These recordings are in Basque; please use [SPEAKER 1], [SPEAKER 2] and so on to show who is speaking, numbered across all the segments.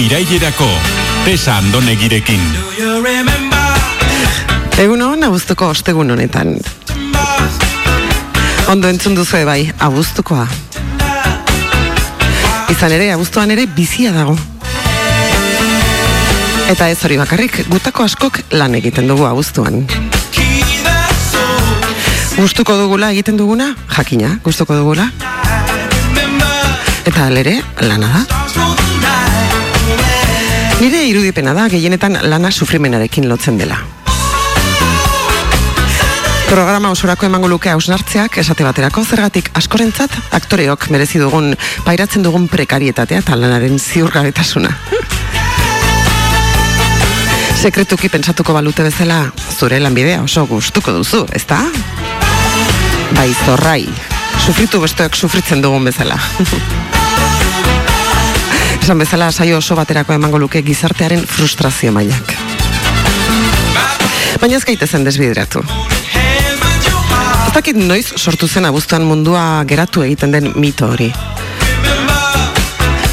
[SPEAKER 1] irailerako. Tesa andonegirekin.
[SPEAKER 2] Egun hon, abuztuko ostegun honetan. Ondo entzun duzu bai, abuztukoa. Izan ere, abuztuan ere bizia dago. Eta ez hori bakarrik, gutako askok lan egiten dugu abuztuan. Gustuko dugula egiten duguna, jakina, gustuko dugula. Eta alere, lana da. Nire irudipena da, gehienetan lana sufrimenarekin lotzen dela. Programa osorako emango luke hausnartzeak esate baterako zergatik askorentzat aktoreok merezi dugun pairatzen dugun prekarietatea eta lanaren ziurgabetasuna. Sekretuki pentsatuko balute bezala zure lanbidea oso gustuko duzu, ezta? Bai, zorrai. Sufritu besteok sufritzen dugun bezala. Esan bezala saio oso baterako emango luke gizartearen frustrazio mailak. Baina ez gaitezen desbideratu. Ez dakit noiz sortu zen abuztuan mundua geratu egiten den mito hori.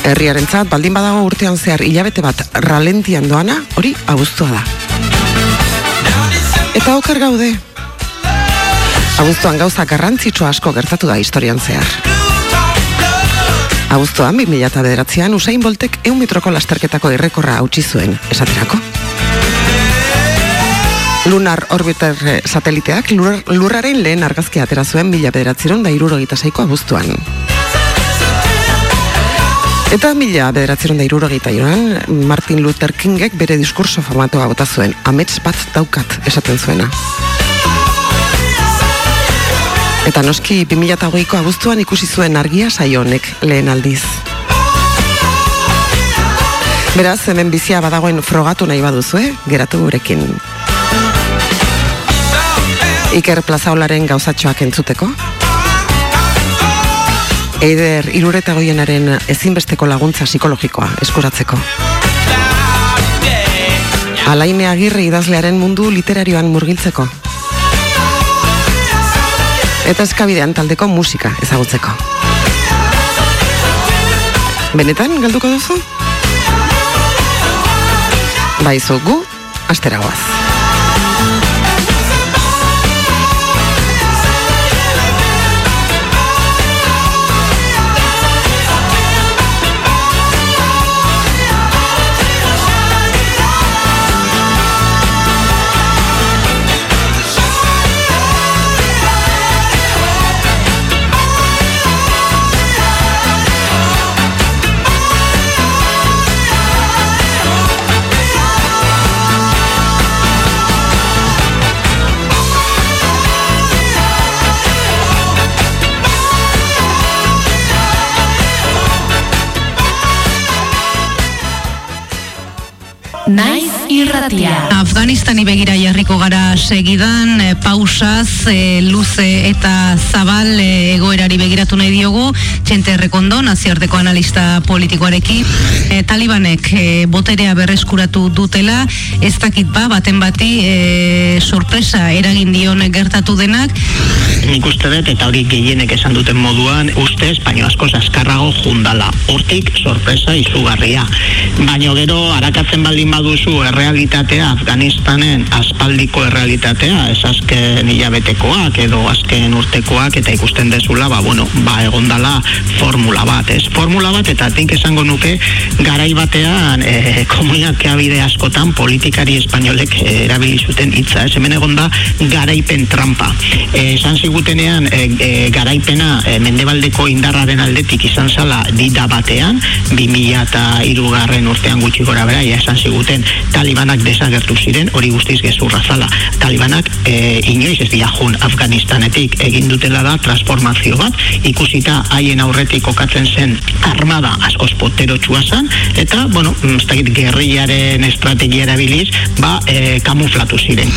[SPEAKER 2] Herriarentzat baldin badago urtean zehar hilabete bat ralentian doana, hori abuztua da. Eta okar gaude. Abuztuan gauza garrantzitsu asko gertatu da historian zehar. Abuztuan, 2000 bederatzean, Usain Boltek eun metroko lasterketako errekorra hautsi zuen, esaterako. Lunar Orbiter eh, sateliteak lurraren lehen argazkia atera zuen mila bederatzeron da irurogita saiko abuztuan. Eta mila bederatzeron da irurogita joan, Martin Luther Kingek bere diskurso formatoa bota zuen, amets bat daukat esaten zuena. Eta noski 2008ko abuztuan ikusi zuen argia saio honek lehen aldiz. Beraz, hemen bizia badagoen frogatu nahi baduzue, geratu gurekin. Iker plazaolaren gauzatxoak entzuteko. Eider irureta goienaren ezinbesteko laguntza psikologikoa eskuratzeko. Alaine agirre idazlearen mundu literarioan murgiltzeko eta eskabidean taldeko musika ezagutzeko. Benetan, galduko duzu? Baizu gu, asteragoaz.
[SPEAKER 3] Naiz irratia. Afganistani begira jarriko gara segidan, e, pausaz, e, luze eta zabal e, egoerari begiratu nahi diogu, txente errekondo, naziarteko analista politikoarekin. E, talibanek e, boterea berreskuratu dutela, ez dakit ba, baten bati e, sorpresa eragin dion gertatu denak.
[SPEAKER 4] Nik uste dut, eta hori gehienek esan duten moduan, uste espaino asko askarrago jundala. Hortik sorpresa izugarria. Baina gero, harakatzen baldin baduzu errealitatea Afganistanen aspaldiko errealitatea ez azken hilabetekoak edo azken urtekoak eta ikusten dezula ba, bueno, ba egondala formula bat ez? Formula bat eta tink esango nuke garai batean e, komunikazioa bide askotan politikari espainolek erabili zuten hitza ez? Hemen egonda garaipen trampa. E, esan zigutenean e, e, garaipena e, mendebaldeko indarraren aldetik izan zala dida batean 2000 eta irugarren urtean gutxi gora bera esan ziguten zuten talibanak desagertu ziren, hori guztiz gezurra zala. Talibanak e, inoiz ez diajun Afganistanetik egin dutela da transformazio bat, ikusita haien aurretik kokatzen zen armada askoz potero txuazan, eta, bueno, ez dakit gerriaren estrategia erabiliz, ba, e, kamuflatu ziren.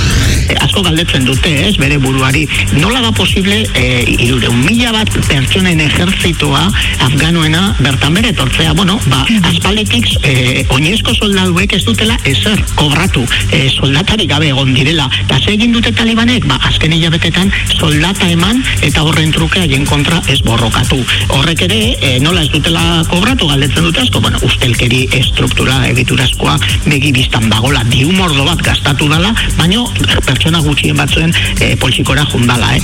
[SPEAKER 4] E, asko galdetzen dute, ez, bere buruari, nola da posible, e, irure, un mila bat pertsonen ejertzitoa afganoena bertan bere tortzea, bueno, ba, aspaletik e, oinezko soldaduek ez dutela ezer kobratu e, soldatari gabe egon direla. Eta ze egin dute talibanek? Ba, azken hilabetetan soldata eman eta horren truke haien kontra ez borrokatu. Horrek ere e, nola ez dutela kobratu galdetzen dute asko bueno, ustelkeri estruktura egiturazkoa begi biztan bagola diu mordo bat gastatu dala baino pertsona gutxien batzuen e, poltsikora jundala eh?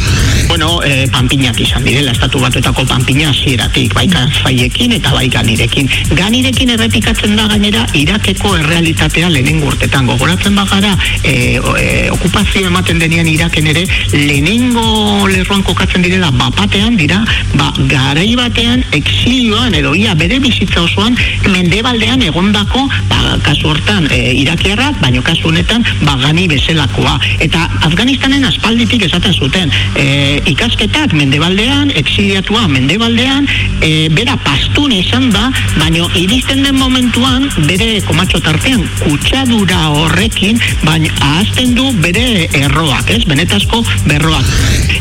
[SPEAKER 4] bueno, e, panpinak izan direla estatu batuetako panpina zieratik baika zaiekin eta baika nirekin ganirekin errepikatzen da gainera Irakeko errealitatea lehenengo urtetan gogoratzen bagara e, e, okupazio ematen denean Iraken ere lehenengo lerroan kokatzen direla bapatean dira ba, garai batean exilioan edo ia bere bizitza osoan mendebaldean egondako ba, kasu hortan e, irakiarrak baino kasu honetan ba, gani bezelakoa eta Afganistanen aspalditik esaten zuten e, ikasketak mendebaldean exiliatua mendebaldean e, bera pastun izan da baino iristen den momentuan bere komatxo tartean kutsadura horrekin baina ahazten du bere erroak ez? Benetazko berroak.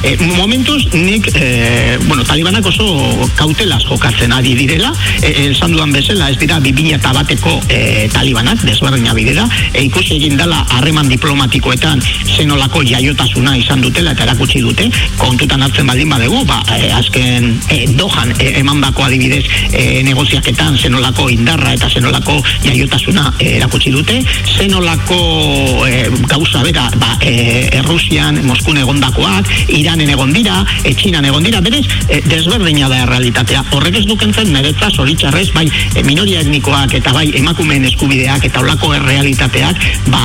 [SPEAKER 4] E, momentuz nik e, bueno, talibanak oso kautelaz jokatzen ari direla. E, esan dudan bezala ez dira bibina eta bateko e, talibanak desberdina bidera e, ikusi egin dela harreman diplomatikoetan zenolako jaiotasuna izan dutela eta erakutsi dute kontutan hartzen baldin badegu ba, e, azken e, dohan e, eman bako adibidez e, negoziaketan zenolako indarra eta zenolako jaiotasuna e, erakutsi dute zenolako e, gauza bera ba, e, Errusian, Moskun egondakoak Iranen egon dira, Etxinan egon dira berez, e, desberdina da errealitatea horrek ez dukentzen meretza zoritxarrez bai minoria etnikoak eta bai emakumeen eskubideak eta olako errealitateak ba,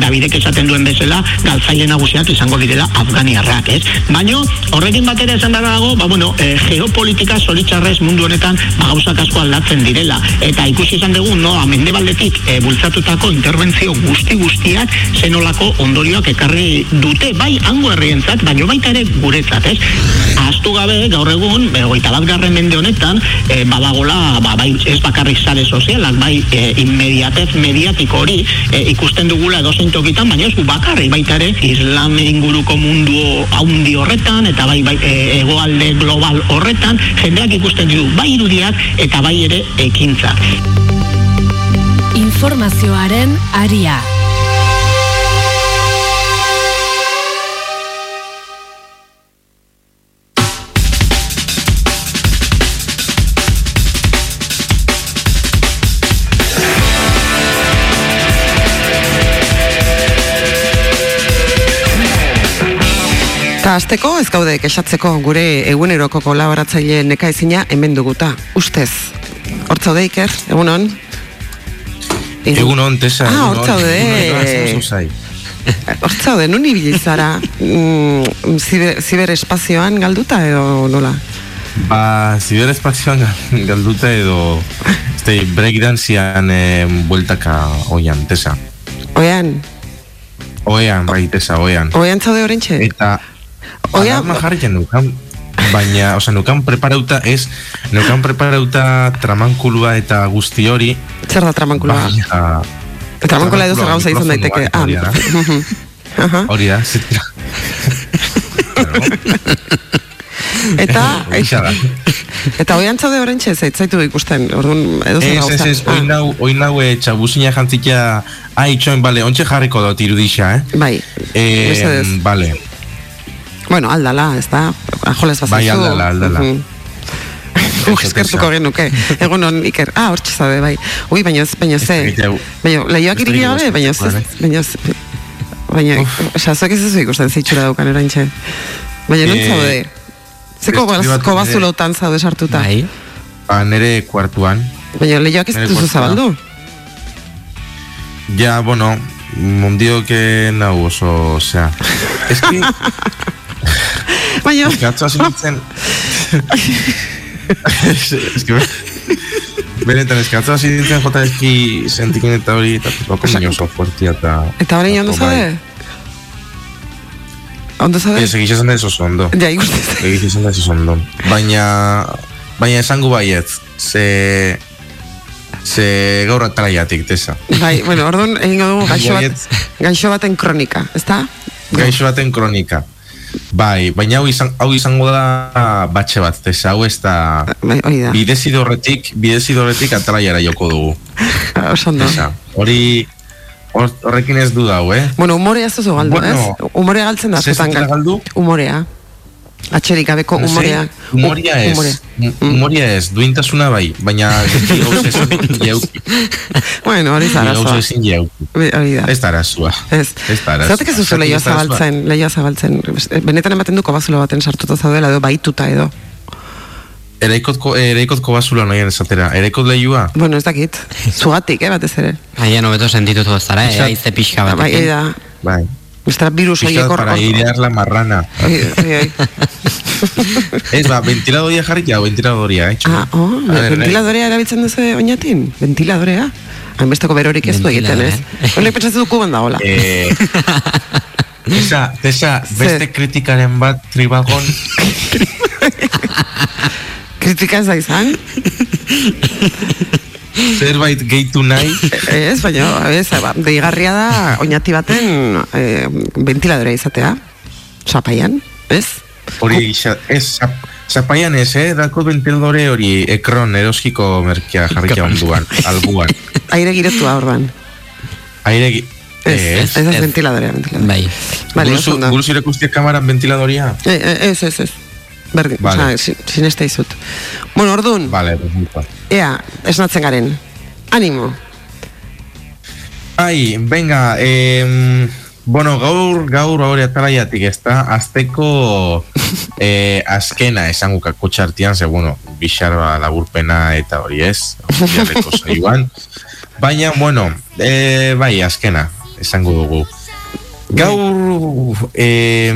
[SPEAKER 4] Davidek esaten duen bezala galtzaile nagusiak izango direla Afganiarrak, ez? Baino, horrekin batera esan dara dago, ba, bueno, e, geopolitika zoritxarrez mundu honetan ba, gauzak asko aldatzen direla eta ikusi izan dugu, no, amendebaldetik e, bultzatutako interbentzio guzti guztiak zenolako ondorioak ekarri dute, bai hango herrientzat, baino baita ere guretzat, ez? Aztu gabe, gaur egun, begoita bat garren mende honetan, e, badagola, ba, bai ez bakarrik sare sozialak, bai e, inmediatez mediatiko hori e, ikusten dugula edozein tokitan, baina ez bakarri baita ere, islam inguruko mundu haundi horretan, eta bai, bai e, egoalde global horretan, jendeak ikusten ditu bai irudiak eta bai ere ekintzak.
[SPEAKER 5] Informazioaren aria.
[SPEAKER 2] Azteko ez gaude kexatzeko gure eguneroko kolaboratzaile neka ezina hemen duguta, ustez. Hortzaude Iker, egunon?
[SPEAKER 6] Egunon, Tesa.
[SPEAKER 2] Ah, hortzaude. Hortzaude, nun ibili zara mm, ziber, ziberespazioan galduta edo nola?
[SPEAKER 6] Ba, ziberespazioan galduta edo este breakdancean eh, bueltaka oian, Tesa.
[SPEAKER 2] Oian?
[SPEAKER 6] Oean, bai, Tesa, oean.
[SPEAKER 2] Oean zaude horrentxe?
[SPEAKER 6] Eta,
[SPEAKER 2] Oia,
[SPEAKER 6] alarma jarriken nukan, baina, oza, nukan preparauta ez, nukan preparauta tramankulua eta guzti hori,
[SPEAKER 2] zer da tramankulua?
[SPEAKER 6] baina,
[SPEAKER 2] Tramankulua edo zer gauza izan daiteke. Ah.
[SPEAKER 6] Hori da, hori da.
[SPEAKER 2] Eta,
[SPEAKER 6] da.
[SPEAKER 2] eta oian zaude horrentxe, zait, zaitu ikusten, orduan, edo zer
[SPEAKER 6] Ez,
[SPEAKER 2] gauza.
[SPEAKER 6] ez, ez, oin
[SPEAKER 2] Ah,
[SPEAKER 6] nau, oin nau, e, txabuzina jantzikia, ah, itxoen, bale, ontxe jarriko dut irudixa, eh?
[SPEAKER 2] Bai,
[SPEAKER 6] Eh,
[SPEAKER 2] mesedez.
[SPEAKER 6] bale,
[SPEAKER 2] Bueno, aldala, ez da, ajoles bazaizu.
[SPEAKER 6] Bai, aldala, aldala.
[SPEAKER 2] Mhm. Guk eskertuko genuke. Egun on, Iker. Ah, hortxe zabe, bai. Ui, baina ez, baina ze. Baina, lehioak
[SPEAKER 6] Ez
[SPEAKER 2] iriki gabe, baina ez,
[SPEAKER 6] gustatzen,
[SPEAKER 2] baina ez, baina, oza, zuek ez ez ikusten zeitxura daukan erantxe. Baina non
[SPEAKER 6] Eh,
[SPEAKER 2] zaude? Zeko kobazulotan zaude sartuta.
[SPEAKER 7] Bai.
[SPEAKER 6] ba, nere kuartuan,
[SPEAKER 2] Baina lehioak ez duzu zabaldu.
[SPEAKER 6] ja, bueno, mundio que nau oso, osea, es que,
[SPEAKER 2] Baina,
[SPEAKER 6] es que atzo hasi nintzen, benetan, es que atzo hasi nintzen jota eski sentiken eta hori, eta toko minio oso fuertia, eta...
[SPEAKER 2] eta orain ondo
[SPEAKER 6] Bai.
[SPEAKER 2] zaude? Ondo zaude?
[SPEAKER 6] Ez, egiz esan da ez oso ondo.
[SPEAKER 2] Ja, ikusten.
[SPEAKER 6] Egiz esan da ez oso ondo. Baina, baina esango baiet, ze... Ze gaur atalaiatik, tesa.
[SPEAKER 2] Bai, bueno, orduan egingo dugu gaixo bat, gaixo baten kronika, ezta?
[SPEAKER 6] Gaixo baten kronika. Bai, baina hau, izan, hau izango da batxe bat, tesa, hau ez da...
[SPEAKER 2] Bai, da.
[SPEAKER 6] Horretik, bidezide horretik atalaiara joko dugu.
[SPEAKER 2] Oso ondo.
[SPEAKER 6] Tesa, hori, hor- horrekin ez du dau, eh?
[SPEAKER 2] Bueno, umorea ez duzu galdu,
[SPEAKER 6] Bueno,
[SPEAKER 2] ez? Umorea galtzen da, zutan
[SPEAKER 6] galdu?
[SPEAKER 2] Umorea. Atxerik gabeko umorea.
[SPEAKER 6] Ze, Humoria
[SPEAKER 2] U-
[SPEAKER 6] ez.
[SPEAKER 2] umorea.
[SPEAKER 6] M- Humoria ez, duintasuna bai, baina ezin jauki.
[SPEAKER 2] Bueno, hori
[SPEAKER 6] Gauza
[SPEAKER 2] zarazoa.
[SPEAKER 6] ezin jauki.
[SPEAKER 2] Hori da.
[SPEAKER 6] Ez da arazua.
[SPEAKER 2] Ez.
[SPEAKER 6] Ez da arazua.
[SPEAKER 2] Zeratek ez duzu
[SPEAKER 6] arazua?
[SPEAKER 2] zabaltzen, lehioa zabaltzen. Benetan ematen du kobazulo baten sartuta zaudela edo baituta edo.
[SPEAKER 6] Ereikotko, ereikotko basula noian esatera. Ereikot lehiua?
[SPEAKER 2] Bueno, ez dakit. Zugatik, eh, batez ere.
[SPEAKER 7] Aian hobeto sentitutu ez zara, eh? Aize pixka bat.
[SPEAKER 2] Bai.
[SPEAKER 6] Bai.
[SPEAKER 2] Beste virus horiek hor.
[SPEAKER 6] para idear la marrana.
[SPEAKER 2] Oi, oi, oi.
[SPEAKER 6] Ez, ba, ventiladoria jarri ja, ventiladoria, eh?
[SPEAKER 2] Ah, oh,
[SPEAKER 6] A ver,
[SPEAKER 2] ventiladorea erabiltzen duzu oinatin? Ventiladorea? Hainbesteko berorik ez du egiten, ez?
[SPEAKER 7] Ventiladorea.
[SPEAKER 2] Honek pentsatzen duku banda hola.
[SPEAKER 6] Eh, Tesa, Tesa, beste kritikaren bat tribagon
[SPEAKER 2] Kritika ez da izan?
[SPEAKER 6] zerbait gehitu nahi
[SPEAKER 2] Ez, baina, ez, deigarria da oinati baten eh, ventiladorea izatea. Zapaian, ez?
[SPEAKER 6] hori isa, ez, zap- zapaian ez, eh? Dako ventiladore hori ekron eroskiko merkia jarrikia onduan, albuan.
[SPEAKER 2] Aire girotua orban.
[SPEAKER 6] Aire, gi-
[SPEAKER 2] Ez,
[SPEAKER 6] ez,
[SPEAKER 2] ez, ez, ventiladorea, ventiladorea.
[SPEAKER 7] Bai.
[SPEAKER 2] Vale, ondo.
[SPEAKER 6] guruzu irakustia kamaran ventiladoria?
[SPEAKER 2] Eh, eh, Ez, ez, ez. Berdin,
[SPEAKER 6] Vale.
[SPEAKER 2] vale. oza, sineste izut. Bueno, orduan,
[SPEAKER 6] Vale,
[SPEAKER 2] ea, esnatzen garen. Animo.
[SPEAKER 6] Ai, venga, eh, bueno, gaur, gaur hori atalaiatik, ez da, azteko eh, azkena esango kakotxartian, ze, bueno, bixarba laburpena eta hori ez, saioan. Baina, bueno, eh, bai, azkena, esango dugu. Gaur, eh,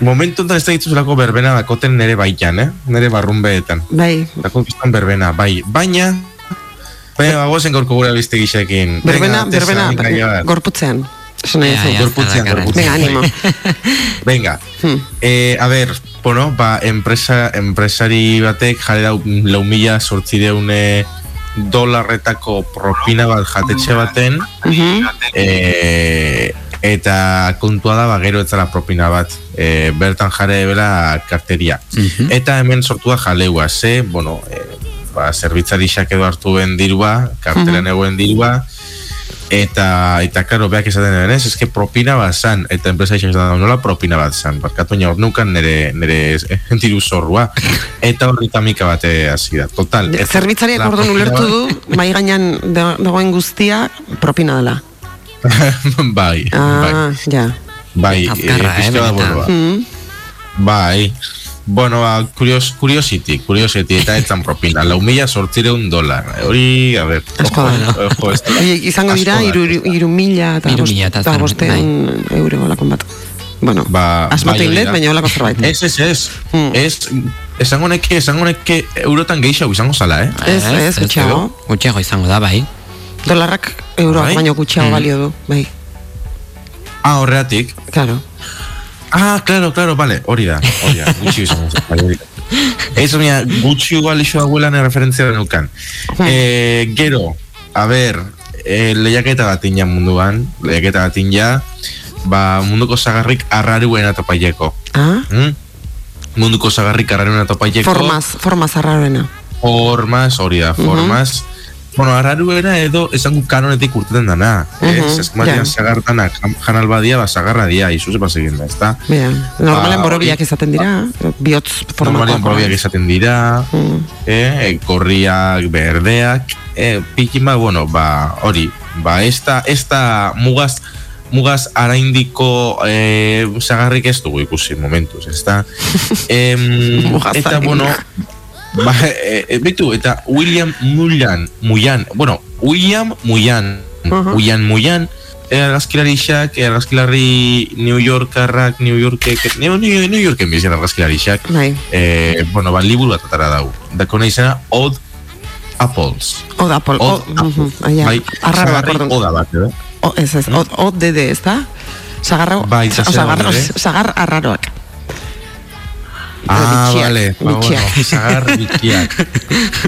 [SPEAKER 6] momentu enten ez da dituzulako berbena dakoten nere baitan, eh? Nere barrunbeetan.
[SPEAKER 2] Bai,
[SPEAKER 6] Dako biztan berbena, bai. Baina, baina, bagozen gorko gure beste gixekin.
[SPEAKER 2] berbena,
[SPEAKER 6] Venga,
[SPEAKER 2] berbena,
[SPEAKER 6] ja.
[SPEAKER 2] gorputzean. Esan nahi
[SPEAKER 7] ja,
[SPEAKER 6] Gorputzean, gorputzean.
[SPEAKER 2] Venga, animo.
[SPEAKER 6] Venga,
[SPEAKER 2] Hmm.
[SPEAKER 6] eh, a ver, bueno, ba, enpresa, enpresari batek jare dau lau mila sortzireune dolarretako propina bat jatetxe baten,
[SPEAKER 2] Mhm.
[SPEAKER 6] eh, eta kontua da, ba, gero etzara propina bat, eh, bertan jare bela karteria.
[SPEAKER 7] Mhm.
[SPEAKER 6] Eta hemen sortu da jaleua, ze, bueno, eh, ba, zerbitzarixak edo hartu ben dirua, kartelan egoen dirua, eta, eta, karo, beak esaten den, ez, eske propina bat zan, eta enpresa esan da, nola propina bat zan, barkatu nio, nukan nire, nire eh, diru zorrua, eta horri tamika bate hasi da, total.
[SPEAKER 2] Zerbitzariak orduan ulertu du, mai gainean da- dagoen guztia propina dela.
[SPEAKER 6] bai, bai,
[SPEAKER 2] Ah, ja.
[SPEAKER 6] bai,
[SPEAKER 7] Azkarra, eh,
[SPEAKER 6] pixka bat,
[SPEAKER 7] benetan.
[SPEAKER 6] bueno, ba.
[SPEAKER 2] Mm.
[SPEAKER 6] Bai, bueno, ba, curios, curiosity, curiosity, eta etzan propina, lau mila sortzireun dolar, hori, a
[SPEAKER 2] da.
[SPEAKER 6] ojo, ojo, da-
[SPEAKER 2] Oie, izango dira, iru, iru, iru mila eta bost-
[SPEAKER 7] mila eta zerbait,
[SPEAKER 2] bosteun euro olakon bat. Bueno,
[SPEAKER 6] Ba,
[SPEAKER 2] asmatu
[SPEAKER 6] bai, da.
[SPEAKER 2] baina olako zerbait.
[SPEAKER 6] Ez, ez, ez,
[SPEAKER 2] Hmm.
[SPEAKER 6] ez, esango neke, esango neke eurotan gehiago izango zala, eh?
[SPEAKER 2] Ez, ez, gutxiago.
[SPEAKER 7] Gutxiago izango da, bai.
[SPEAKER 2] Dolarrak euroak
[SPEAKER 6] Bai?
[SPEAKER 2] baino gutxiago
[SPEAKER 7] Mm.
[SPEAKER 2] balio du, bai,
[SPEAKER 6] Ah, horreatik.
[SPEAKER 2] claro.
[SPEAKER 6] Ah, claro, claro, vale, hori da, hori da, gutxi bai, da. Ez, mira, gutxi igual iso abuelan referentzia denukan.
[SPEAKER 2] Hmm.
[SPEAKER 6] Eh, gero, a ver, eh, lehiaketa batin ja munduan, lehiaketa batin ja, ba, munduko zagarrik arraruena topaileko.
[SPEAKER 2] Ah,
[SPEAKER 6] Mm? Munduko zagarrik arraruena topaileko.
[SPEAKER 2] formaz, formaz arraroena.
[SPEAKER 6] Formaz, hori da, formaz. Bueno, arraruera edo esango kanonetik urteten dana.
[SPEAKER 2] Mhm,
[SPEAKER 6] Ez, ez
[SPEAKER 2] ja.
[SPEAKER 6] ja. zagartanak, jan- janal badia, ba, zagarra dia, izu zepa egin da, ezta?
[SPEAKER 2] Bea, normalen
[SPEAKER 6] Ba,
[SPEAKER 2] borobiak
[SPEAKER 6] hori-
[SPEAKER 2] izaten dira, bihotz formakoak.
[SPEAKER 6] Normalen probiak izaten dira,
[SPEAKER 2] Mm.
[SPEAKER 6] eh, gorriak, berdeak, eh, pikin ba, bueno, ba, hori, ba, ez da, ez da mugaz, mugaz araindiko eh, zagarrik ez dugu ikusi momentuz, ez da? Em,
[SPEAKER 2] Mugaz
[SPEAKER 6] eta, bueno, ba, betu, eta William Mullan, Mullan, bueno, William Mullan,
[SPEAKER 2] Aha.
[SPEAKER 6] William Mullan, argazkilarixak, argazkilari New Yorkarrak, New Yorkek, New, New, New Yorken bizien argazkilarixak,
[SPEAKER 2] Bai,
[SPEAKER 6] eh, bueno, ba, liburu bat atara dau. Dako nahi izena, Odd Apples.
[SPEAKER 2] od Apple,
[SPEAKER 6] Odd
[SPEAKER 2] aia,
[SPEAKER 6] Bai,
[SPEAKER 2] arraroak,
[SPEAKER 6] zagarri
[SPEAKER 2] orduan.
[SPEAKER 6] oda bat, edo?
[SPEAKER 2] O, ez ez, od, od dede, ez da? Sagarro,
[SPEAKER 6] Bai, eta zer
[SPEAKER 2] sagar,
[SPEAKER 6] dago, eh?
[SPEAKER 2] sagar arraroak.
[SPEAKER 6] Ah,
[SPEAKER 2] bitxiak,
[SPEAKER 6] vale. Ba, bueno, zagar bitxiak.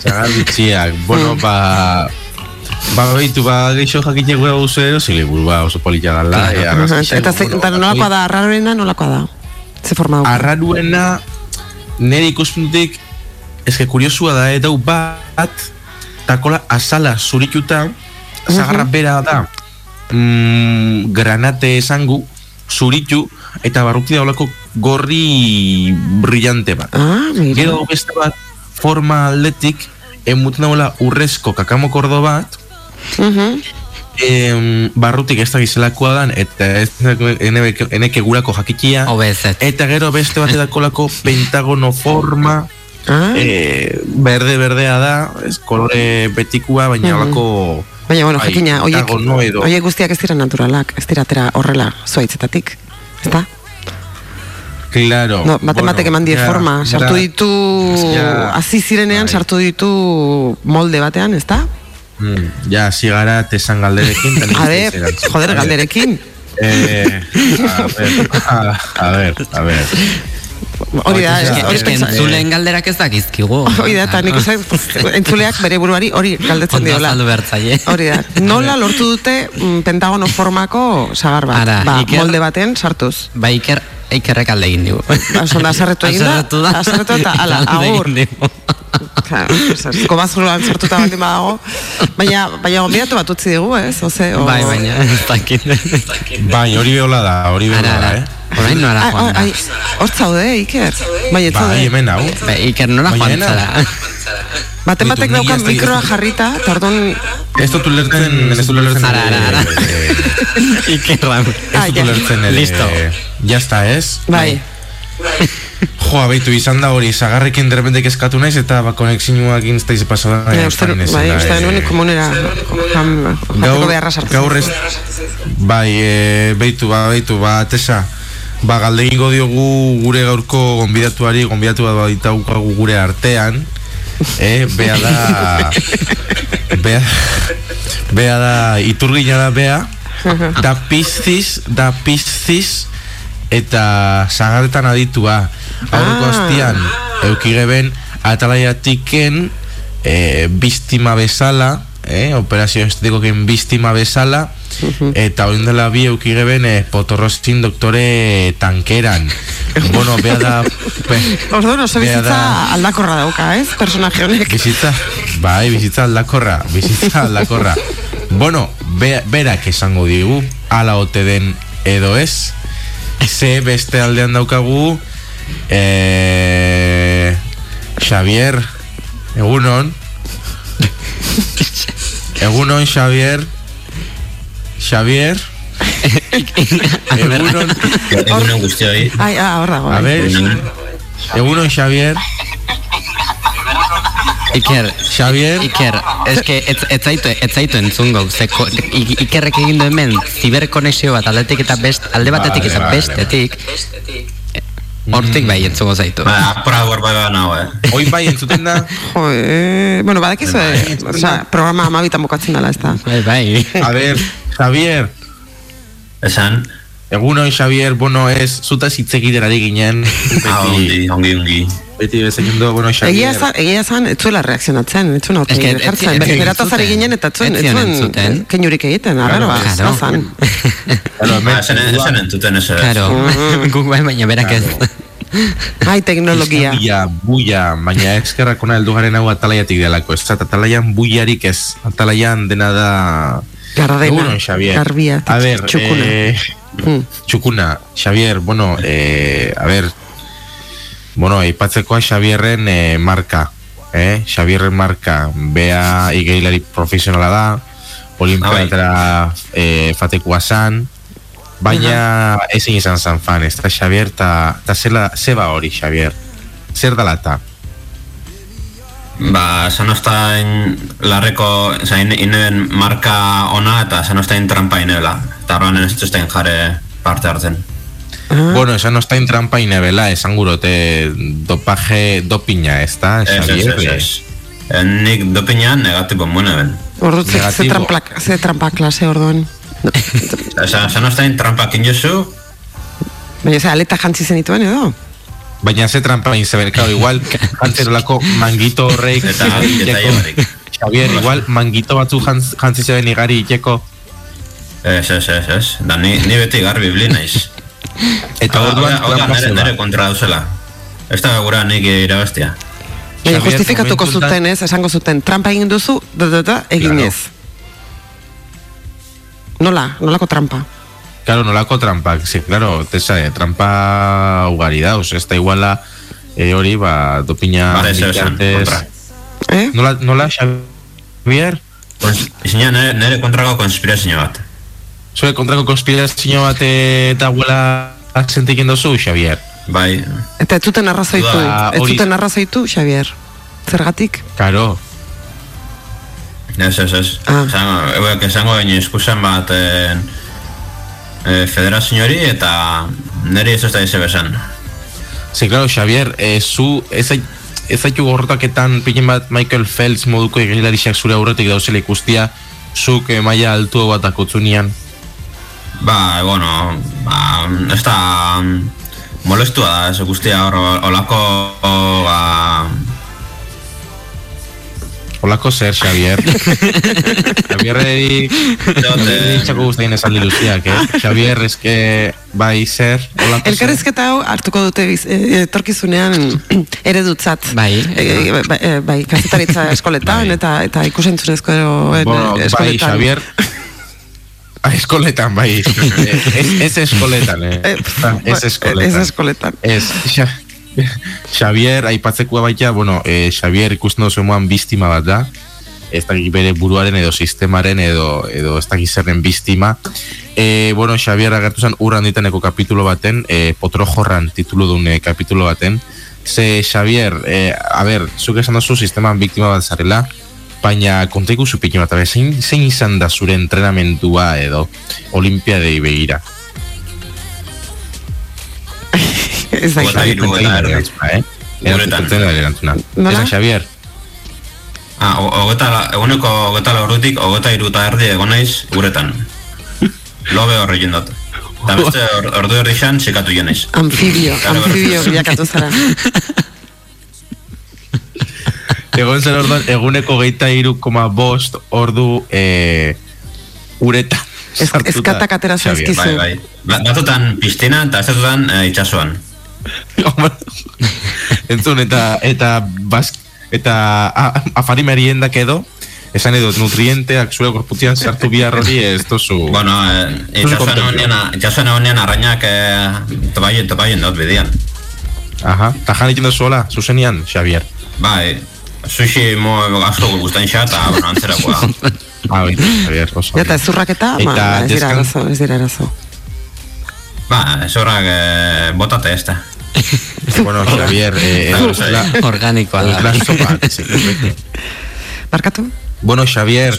[SPEAKER 6] zagar bitxiak. Bueno, ba... Ba, baitu, ba, geixo jakitek gura guzu ero, ziliburu, ba, oso polita gala.
[SPEAKER 7] Claro.
[SPEAKER 6] e,
[SPEAKER 2] Eta, ze, eta nolakoa da, arraroena nolakoa da? Ze forma du?
[SPEAKER 6] Arraruena, nire ikuspuntik, eske kuriosua da, edau bat, takola azala zurituta, zagarra bera da, mm, granate esangu, zuritu, eta barruti daulako gorri brillante bat.
[SPEAKER 2] Ah, mira.
[SPEAKER 6] Gero beste bat, forma aldetik, emuten daula urrezko kakamo kordo bat,
[SPEAKER 2] Mhm.
[SPEAKER 6] em, barrutik ez da gizelakoa dan, eta ez da eneke, eneke gurako jakikia,
[SPEAKER 7] Obezet.
[SPEAKER 6] eta gero beste bat edakolako pentagono forma,
[SPEAKER 2] Ah,
[SPEAKER 6] eh, berde berdea da, ez kolore betikua, baina
[SPEAKER 2] Mhm.
[SPEAKER 6] holako
[SPEAKER 2] Baina, bueno,
[SPEAKER 6] bai,
[SPEAKER 2] jakina, oiek, oiek guztiak ez dira naturalak, ez dira horrela zuaitzetatik. Ezta?
[SPEAKER 6] Claro.
[SPEAKER 2] No, bate batek eman die forma, sartu ditu, hasi zirenean
[SPEAKER 6] bai.
[SPEAKER 2] sartu ditu molde batean, ezta?
[SPEAKER 6] Mm, ja, hasi gara tesan galderekin.
[SPEAKER 2] A ver, joder,
[SPEAKER 6] ver,
[SPEAKER 2] galderekin.
[SPEAKER 6] Eh, a ver, a, a ver, a ver.
[SPEAKER 2] Hori da,
[SPEAKER 7] entzuleen galderak ez dakizkigu.
[SPEAKER 2] Hori da, eta nik uste, entzuleak bere buruari hori galdetzen
[SPEAKER 7] Ondo
[SPEAKER 2] diola.
[SPEAKER 7] azaldu bertzaile.
[SPEAKER 2] Hori da, nola lortu dute mm, pentagono formako sagar bat,
[SPEAKER 7] Ara,
[SPEAKER 2] ba,
[SPEAKER 7] Iker-
[SPEAKER 2] molde baten sartuz.
[SPEAKER 7] Ba, Iker, Ikerrek alde egin digu.
[SPEAKER 2] Oso da, azarretu egin da,
[SPEAKER 7] Azarretu
[SPEAKER 2] eta ala, agur.
[SPEAKER 7] Digu.
[SPEAKER 2] Claro, Kobazuruan sartuta baldin badago. Baina, baina gombidatu bat utzi digu, ez? Oze, o...
[SPEAKER 7] Bai, baina, ez dakit.
[SPEAKER 6] Bai, hori behola da, hori behola da, eh?
[SPEAKER 7] Orain nora joan da.
[SPEAKER 2] ai, hor zaude, Iker. Bai, ez
[SPEAKER 6] Bai, hemen hau.
[SPEAKER 7] Ba, Iker nora
[SPEAKER 6] Baina
[SPEAKER 7] joan zara.
[SPEAKER 2] Baten
[SPEAKER 6] Baitu,
[SPEAKER 2] batek daukan mikroa jarrita, eta orduan...
[SPEAKER 6] Ez dut ulertzen, ez dut ulertzen.
[SPEAKER 7] Ara, ara, ara.
[SPEAKER 6] eh,
[SPEAKER 7] Ikerra.
[SPEAKER 6] Ez
[SPEAKER 2] Ah,
[SPEAKER 6] dut
[SPEAKER 2] ja.
[SPEAKER 6] ulertzen, eh,
[SPEAKER 7] Listo.
[SPEAKER 6] Ya está, ez?
[SPEAKER 2] Bai.
[SPEAKER 6] Jo, abeitu izan da hori, zagarrekin derrepente kezkatu naiz, eta ba, konexioak instaiz paso da.
[SPEAKER 2] Bai, uste, bai, uste nuen komunera jam, jateko beharra sartu.
[SPEAKER 6] gaur ez, bai, e, beitu, ba, beitu, ba, tesa, ba, galde diogu gure gaurko gonbidatuari, gonbidatu bat baitaukagu gure artean, eh, bea da, bea, bea da, iturgina da bea, da pizziz, da pizziz, eta zagaretan aditua. Aurreko
[SPEAKER 2] Ah.
[SPEAKER 6] astian, eukigeben, atalaiatiken, e, biktima bezala, eh, operazio estetikoken biktima bezala, eta orain dela bi eukigeben e, potorrostin doktore tankeran. bueno, bea da... Be,
[SPEAKER 2] Orduan oso bizitza
[SPEAKER 6] da-
[SPEAKER 2] aldakorra dauka, ez? Personaje honek.
[SPEAKER 6] Bizitza, bai, bizitza aldakorra, bizitza aldakorra. bueno, be, berak esango digu, ala ote den edo ez, ze beste aldean daukagu, eh, Xavier, egunon, egunon Xavier, Xavier, egunon,
[SPEAKER 8] Egunen guztioi.
[SPEAKER 2] Ai, ah,
[SPEAKER 6] a ver, egunon Xavier,
[SPEAKER 7] Iker,
[SPEAKER 6] Xavier,
[SPEAKER 7] Iker, eske ez, ez zaitu, ez zaitu entzungo, zeko, I- Ikerrek egin du hemen ziberkonexio bat aldetik eta best, alde batetik eta bestetik, eh, hortik bai entzungo zaitu.
[SPEAKER 8] Ba, apura hor bai nago, eh.
[SPEAKER 6] Hoy bai entzuten da,
[SPEAKER 2] Jo, eh, bueno, badakizu, eh, osea, programa amabitan bukatzen dela, ez da.
[SPEAKER 7] Bai, bai.
[SPEAKER 6] a ver, Xavier,
[SPEAKER 8] Esan,
[SPEAKER 6] Egunon Xavier, bueno, ez, zuta zitzegiten ari ginen.
[SPEAKER 8] ah, ongi, ongi, ongi.
[SPEAKER 6] Beti bezaino, bueno,
[SPEAKER 2] Egia
[SPEAKER 6] Xavier.
[SPEAKER 2] zan, egia zan, ez zuela reakzionatzen, ez zuen
[SPEAKER 7] Ez que
[SPEAKER 2] aurpegi
[SPEAKER 7] ez-
[SPEAKER 2] jartzen, berataz ari ginen eta zuen,
[SPEAKER 7] Ez
[SPEAKER 2] zuen keinurik egiten, arraro,
[SPEAKER 7] Claro.
[SPEAKER 2] ez zan.
[SPEAKER 6] Claro,
[SPEAKER 8] Ba, esan, entzuten ez.
[SPEAKER 7] Claro, guk bai, baina berak ez.
[SPEAKER 2] Ai, teknologia.
[SPEAKER 6] Buia, buia, baina eskerrak ona heldu garen hau atalaiatik delako, ez zat, atalaian buiarik ez, atalaian dena da...
[SPEAKER 2] Gardena,
[SPEAKER 6] Egunon, Xavier.
[SPEAKER 2] garbia,
[SPEAKER 6] A ver,
[SPEAKER 2] txukuna.
[SPEAKER 6] eh,
[SPEAKER 2] Mm.
[SPEAKER 6] txukuna, Xavier, bueno, eh, a ver, bueno, aipatzekoa Xavierren eh, marka, eh? Xavierren marka, bea igeilari profesionala da, olimpiatara eh, fatekua zan, baina ezin izan zan fan, ez da Xavier, eta ta zela, zeba hori Xavier, zer dala eta?
[SPEAKER 8] Ba, esan ostain larreko, oza, in, inen marka ona eta esan ostain trampa inela. Eta horren ez jare parte hartzen.
[SPEAKER 2] Ah,
[SPEAKER 6] Bueno, esan ostain trampa inebela, esan gurote dopaje, dopina, ez da,
[SPEAKER 8] Ez, ez,
[SPEAKER 6] Xavier?
[SPEAKER 8] ez, ez. Eh, Nik dopinean negatibo mune ben.
[SPEAKER 2] Ordu, ze, ze, trampa, ze trampa klase orduan. No,
[SPEAKER 8] Esan, esan ostain trampak inozu,
[SPEAKER 2] Baina, ze, aleta jantzi zenituen edo?
[SPEAKER 6] Baina ze trampa egin zeben, claro, igual jantzerolako mangito horreik
[SPEAKER 8] eta eta jabarik.
[SPEAKER 6] Xavier, igual mangito batzu jantz, jantzi zeben igari iteko
[SPEAKER 8] Ez, ez, ez, ez. Da, ni, ni beti garbi bili naiz.
[SPEAKER 6] Eta
[SPEAKER 8] Hau da,
[SPEAKER 6] orduan
[SPEAKER 8] hau da,
[SPEAKER 6] trampa
[SPEAKER 8] nere,
[SPEAKER 6] zeba.
[SPEAKER 8] nere kontra dauzela. Ez da gura nik irabaztia.
[SPEAKER 6] Xavier,
[SPEAKER 2] justifikatuko zuten ez, esango zuten, trampa egin duzu, da, da, da, egin
[SPEAKER 6] Claro.
[SPEAKER 2] ez. Nola, nolako trampa.
[SPEAKER 6] Claro, nolako trampak, sí, claro, tesa, eh, trampa ugari dauz, ez da iguala eh, hori, ba, dopina
[SPEAKER 8] Vale, ez esan, kontra.
[SPEAKER 2] Eh?
[SPEAKER 6] Nola, nola, Xavier?
[SPEAKER 8] Kons- Izina nere, nere kontrako konspirazio bat.
[SPEAKER 6] Zure kontrako konspirazio bat eh, eta guela sentiken dozu, Xavier?
[SPEAKER 8] Bai,
[SPEAKER 2] Eta ez zuten arrazoitu,
[SPEAKER 6] Ba,
[SPEAKER 2] ez
[SPEAKER 6] hori-
[SPEAKER 2] zuten arrazoitu, Xavier. Zergatik?
[SPEAKER 6] Karo,
[SPEAKER 8] ez, ez, ez.
[SPEAKER 2] Ah.
[SPEAKER 8] Esango, esango baino eskusen bat eh, eh, federazioari eta niri ez ez da ize besan.
[SPEAKER 6] Sí, claro, Xavier, eh, zu, ez zaitu gorrotaketan pinen bat Michael Phelps moduko egilarixak zure aurretik dauzela ikustia, zuk eh, maila altu bat akotzunean.
[SPEAKER 8] Ba, bueno, ba, ez da mm, molestua da, ez guztia hor, olako, ba,
[SPEAKER 6] Olako zer, Xavier. Xavier edi...
[SPEAKER 8] Zote-
[SPEAKER 6] Txako guztain esan diluziak, eh? Xavier, eske, bai zer, olako zer.
[SPEAKER 2] Elkarrezketa hau hartuko dute biz, e, etorkizunean eredutzat.
[SPEAKER 7] Bai.
[SPEAKER 2] E, bai, e, bai, kazetaritza eskoletan
[SPEAKER 6] Bai.
[SPEAKER 2] eta eta ikusentzunezko
[SPEAKER 6] Bueno, bai,
[SPEAKER 2] eskoletan.
[SPEAKER 6] Xavier... Eskoletan, bai. ez, ez eskoletan, eh?
[SPEAKER 2] Eh,
[SPEAKER 6] ez eskoletan.
[SPEAKER 2] Ez eskoletan.
[SPEAKER 6] Ez, Xa, Xavier, aipatzekoa baita, bueno, eh, Xavier ikusten duzu moan biztima bat da, ez dakik bere buruaren edo sistemaren edo, edo ez dakik zerren biztima. E, bueno, Xavier agertu zen urran diteneko kapitulo baten, e, potro jorran titulu dune kapitulo baten, ze Xavier, e, a ber, zuk esan duzu sisteman biktima bat zarela, baina konta ikusu pikin bat, zein, zein izan da zure entrenamentua edo olimpiadei begira?
[SPEAKER 2] Ez da.
[SPEAKER 8] Eta erdi.
[SPEAKER 6] eh? Da erantzuna. Xavier,
[SPEAKER 8] Ah, o- hogeta, la- eguneko hogeta laurutik, hogeta iru eta erdi egon naiz uretan. Lobe horri jendot. Eta beste or, ordu erdi xan, txekatu jo naiz.
[SPEAKER 2] Amfibio,
[SPEAKER 8] Claro,
[SPEAKER 2] amfibio
[SPEAKER 8] claro.
[SPEAKER 2] bilakatu zara.
[SPEAKER 6] egon zen orduan, eguneko geita iru koma bost ordu e, uretan.
[SPEAKER 2] Ez-
[SPEAKER 6] sartuta.
[SPEAKER 2] ezkatak atera zaizkizu.
[SPEAKER 8] Bai, bai. Ba- Batutan piztina eta ez datutan eh, itxasuan.
[SPEAKER 6] Entzun, eta eta bas, eta a- afari meriendak edo, esan edo nutrienteak zure gorputian sartu bihar hori ez tozu.
[SPEAKER 8] Bueno, eh, itxasuan egonean, arrainak eh, topaien, topaien dut bidean.
[SPEAKER 6] Aha, eta jan egiten zuela, zuzenian, Xavier.
[SPEAKER 8] Bai, sushi mo asko gustain xa eta, bueno, antzerakoa.
[SPEAKER 6] Ah, bai, oso.
[SPEAKER 2] Ja, eta ezurraketa, ma,
[SPEAKER 6] Eta
[SPEAKER 2] ez dira arazo, ez dira arazo.
[SPEAKER 8] Ba, ez horrak eh, botate ez da.
[SPEAKER 6] Bueno, Xavier, eh, eh, la,
[SPEAKER 7] Organikoa da.
[SPEAKER 6] la sopa.
[SPEAKER 2] Barkatu?
[SPEAKER 6] Bueno, Xavier,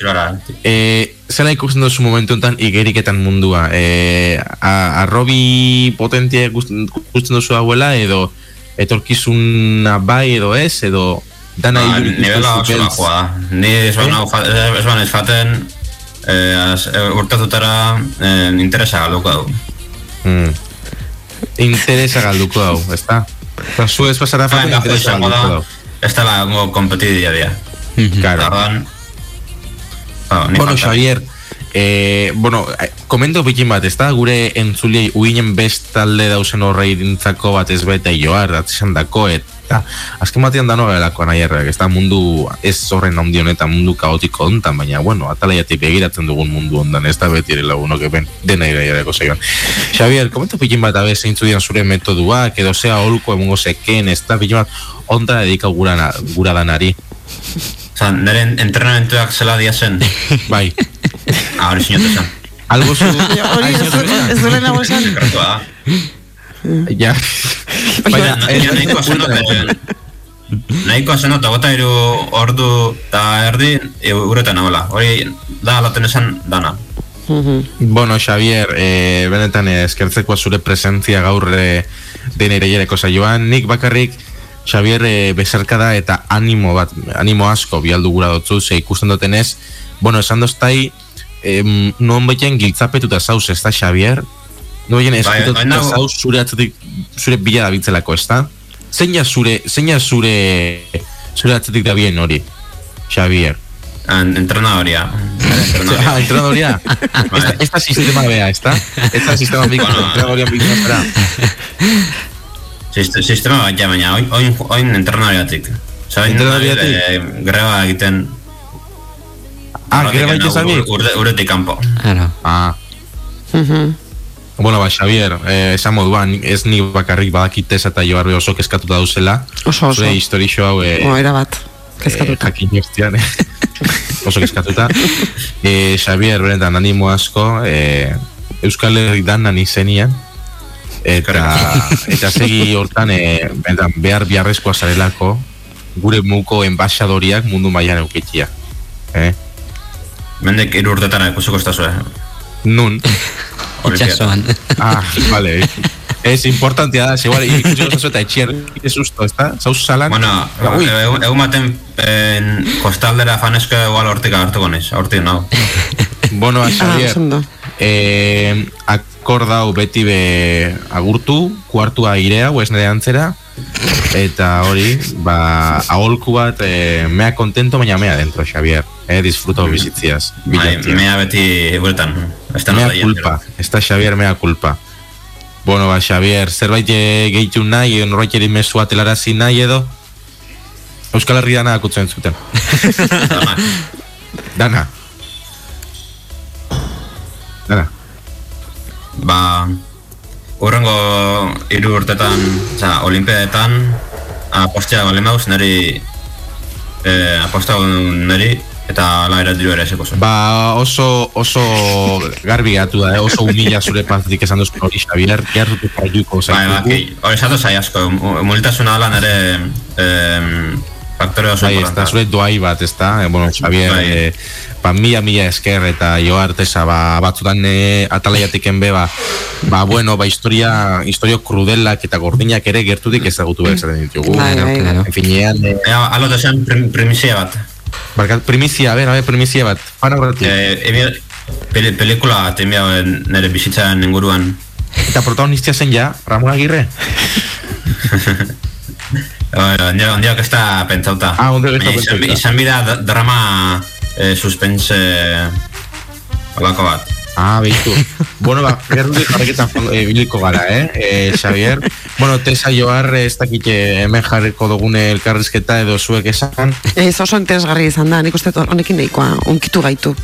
[SPEAKER 6] eh, zela ikusten duzu momentu enten igeriketan mundua? Eh, a, arrobi potentia ikusten ikusten duzu hauela edo etorkizuna bai edo ez edo dana
[SPEAKER 8] ba,
[SPEAKER 6] iruditzen
[SPEAKER 8] nivela oso
[SPEAKER 6] beltz?
[SPEAKER 8] bajoa. Ni ez ban hau fa- ez ban ez faten eh, eh, urtezutara eh, interesa galduko du.
[SPEAKER 6] Mm. Interesa galduko hau, ezta? Eta zu ez pasara
[SPEAKER 8] Ba,
[SPEAKER 6] faten
[SPEAKER 8] gajo
[SPEAKER 6] interesa
[SPEAKER 8] izango
[SPEAKER 6] galduko
[SPEAKER 8] da,
[SPEAKER 6] hau.
[SPEAKER 8] ez dela gongo kompetiti dia dia.
[SPEAKER 6] Claro.
[SPEAKER 8] Orduan, ba, ni
[SPEAKER 6] Bueno. Xavier, eh, bueno, eh, komento pikin bat, ez da, gure entzuliei uinen best talde dausen horrei dintzako bat ez beta joar, atzizan dako, eta azken batean dano gelako nahi ez da mundu ez horren handi honetan mundu kaotiko hontan, baina, bueno, atalaiatik begiratzen dugun mundu hontan, ez da beti ere lagunok eben dena iraiareko zaioan. Xavier, komento pikin bat abe zeintzu dian zure metoduak, edo zea holko emungo zeken, ez da pikin bat, onta dedika gura, gura danari,
[SPEAKER 8] Osa, nire entrenamentuak zela dia zen.
[SPEAKER 6] bai.
[SPEAKER 8] Ah, hori sinatu zen.
[SPEAKER 6] Algo zu...
[SPEAKER 2] Hori, ez duela nago esan.
[SPEAKER 6] Ja.
[SPEAKER 8] Baina, nahiko zen dut, nahiko zen dut, gota iru ordu eta erdi uretan nagoela. Hori da alaten esan dana.
[SPEAKER 6] Bueno, Xavier, eh, benetan eskertzekoa zure presentzia gaur eh, denere jereko saioan. Nik bakarrik, Xavier eh, bezarkada eta animo bat, animo asko bialdu gura dutzu, ze ikusten dutenez, bueno, esan doztai, em, non baiten giltzapetuta zauz, ez da, Xavier? Non baiten
[SPEAKER 8] Bai,
[SPEAKER 6] eskututa
[SPEAKER 8] bai,
[SPEAKER 6] zauz zure atzetik, zure bila dabiltzelako, ez da? Zein zure, zein zure, zure atzetik da bien hori, Xavier?
[SPEAKER 8] En- Entrenadoria.
[SPEAKER 6] Ah, entrenadoria. esta, esta sistema bea, ¿está? Esta sistema big,
[SPEAKER 8] Bueno.
[SPEAKER 6] entrenadoria zara.
[SPEAKER 8] Sist- Sistema bat ja, baina oin, oin, oin entrenadoriatik. Oin
[SPEAKER 6] Entrenadoriatik?
[SPEAKER 8] eh, greba egiten
[SPEAKER 6] Ah, gero baita zabi?
[SPEAKER 8] Urde, uretik kanpo.
[SPEAKER 7] Claro.
[SPEAKER 6] Ah,
[SPEAKER 2] Mhm.
[SPEAKER 6] bueno, ba, Xavier, eh, esan moduan, ez ni bakarrik badakitez eta joarbe oso keskatuta dauzela.
[SPEAKER 2] Oso, oso.
[SPEAKER 6] Zure historixo hau, eh,
[SPEAKER 2] O, era bat. Kezkatuta.
[SPEAKER 6] Eh, jakin eztian, oso keskatuta. Eh, Xavier, benetan, animo asko, eh, Euskal Herri danan izenian, eta, eta segi hortan, eh, benetan, behar biharrezkoa zarelako, gure muko enbaixadoriak mundu mailan eukitia. Eh?
[SPEAKER 8] Mendek hiru urtetara ikusiko estazu, eh?
[SPEAKER 6] Nun,
[SPEAKER 7] Itxasoan.
[SPEAKER 6] ah, vale. Ez importantea da, igual, ikusi oso eta etxier, ez susto, ez da? Zauz salan?
[SPEAKER 8] Bueno,
[SPEAKER 6] Ui.
[SPEAKER 8] egun baten en, kostaldera fanesko igual hortik agertuko naiz, hortik no.
[SPEAKER 6] Bueno, a
[SPEAKER 2] Ah,
[SPEAKER 6] Xavier,
[SPEAKER 2] ondo.
[SPEAKER 6] eh, akordau beti be agurtu, kuartua irea, hues nire antzera, eta hori, ba, aholku bat, eh, mea kontento, baina mea dentro, Xavier. Eh, disfruto bizitziaz.
[SPEAKER 8] Bai, mea beti bueltan. Ez da
[SPEAKER 6] mea
[SPEAKER 8] nada
[SPEAKER 6] culpa, ez da Xavier mea culpa. Bueno, ba, Xavier, zerbait eh, gehitu nahi, norbait mezua telarazi nahi edo, Euskal Herri dana akutzen zuten. Dana. Dana.
[SPEAKER 8] Hiru urtetan, oza, olimpiadetan, apostia bali mauz, neri, eh, aposta neri, eta ala eratiru ere eseko zuen.
[SPEAKER 6] Ba, oso, oso garbi gatu da, eh? oso humila zure partetik esan duzko hori, Xavier, gertutu parduko
[SPEAKER 8] Bai, ba, ki- hori esatu zai asko, mulitasuna ala nere em, faktore oso
[SPEAKER 6] Bai,
[SPEAKER 8] importanta.
[SPEAKER 6] zure doai bat, ez da, eh, bueno, Xavier,
[SPEAKER 8] Bai.
[SPEAKER 6] eh, ba, mila, mila esker eta jo artesa, ba, batzutan eh, atalaiatiken be, ba, bueno, ba, historia, historio krudelak eta gordinak ere gertutik ezagutu behar zaten ditugu.
[SPEAKER 2] Bai, bai, bai.
[SPEAKER 6] En finean,
[SPEAKER 8] Ea, alo da zen prim, primizia bat.
[SPEAKER 6] barkat, primizia, a ber, a ber, primizia bat, fana horretik.
[SPEAKER 8] Eh, emi, peli, pelikula bat emia nire bizitzaren inguruan.
[SPEAKER 6] Eta protagonistia zen ja, Ramon Agirre.
[SPEAKER 8] Ondiak ondiak ez da pentsauta.
[SPEAKER 6] Ah, ondiak ez da pentsauta.
[SPEAKER 8] Izan bida da- drama eh, suspense holako bat.
[SPEAKER 6] Ah, behitu. bueno, ba, gerrutik jarreketan e, biliko gara, eh? eh Xavier. Bueno, tesa joar, ez dakit eh, hemen jarriko dugune elkarrizketa edo zuek esan.
[SPEAKER 2] Ez oso interesgarri izan da, nik uste honekin nahikoa, unkitu gaitu.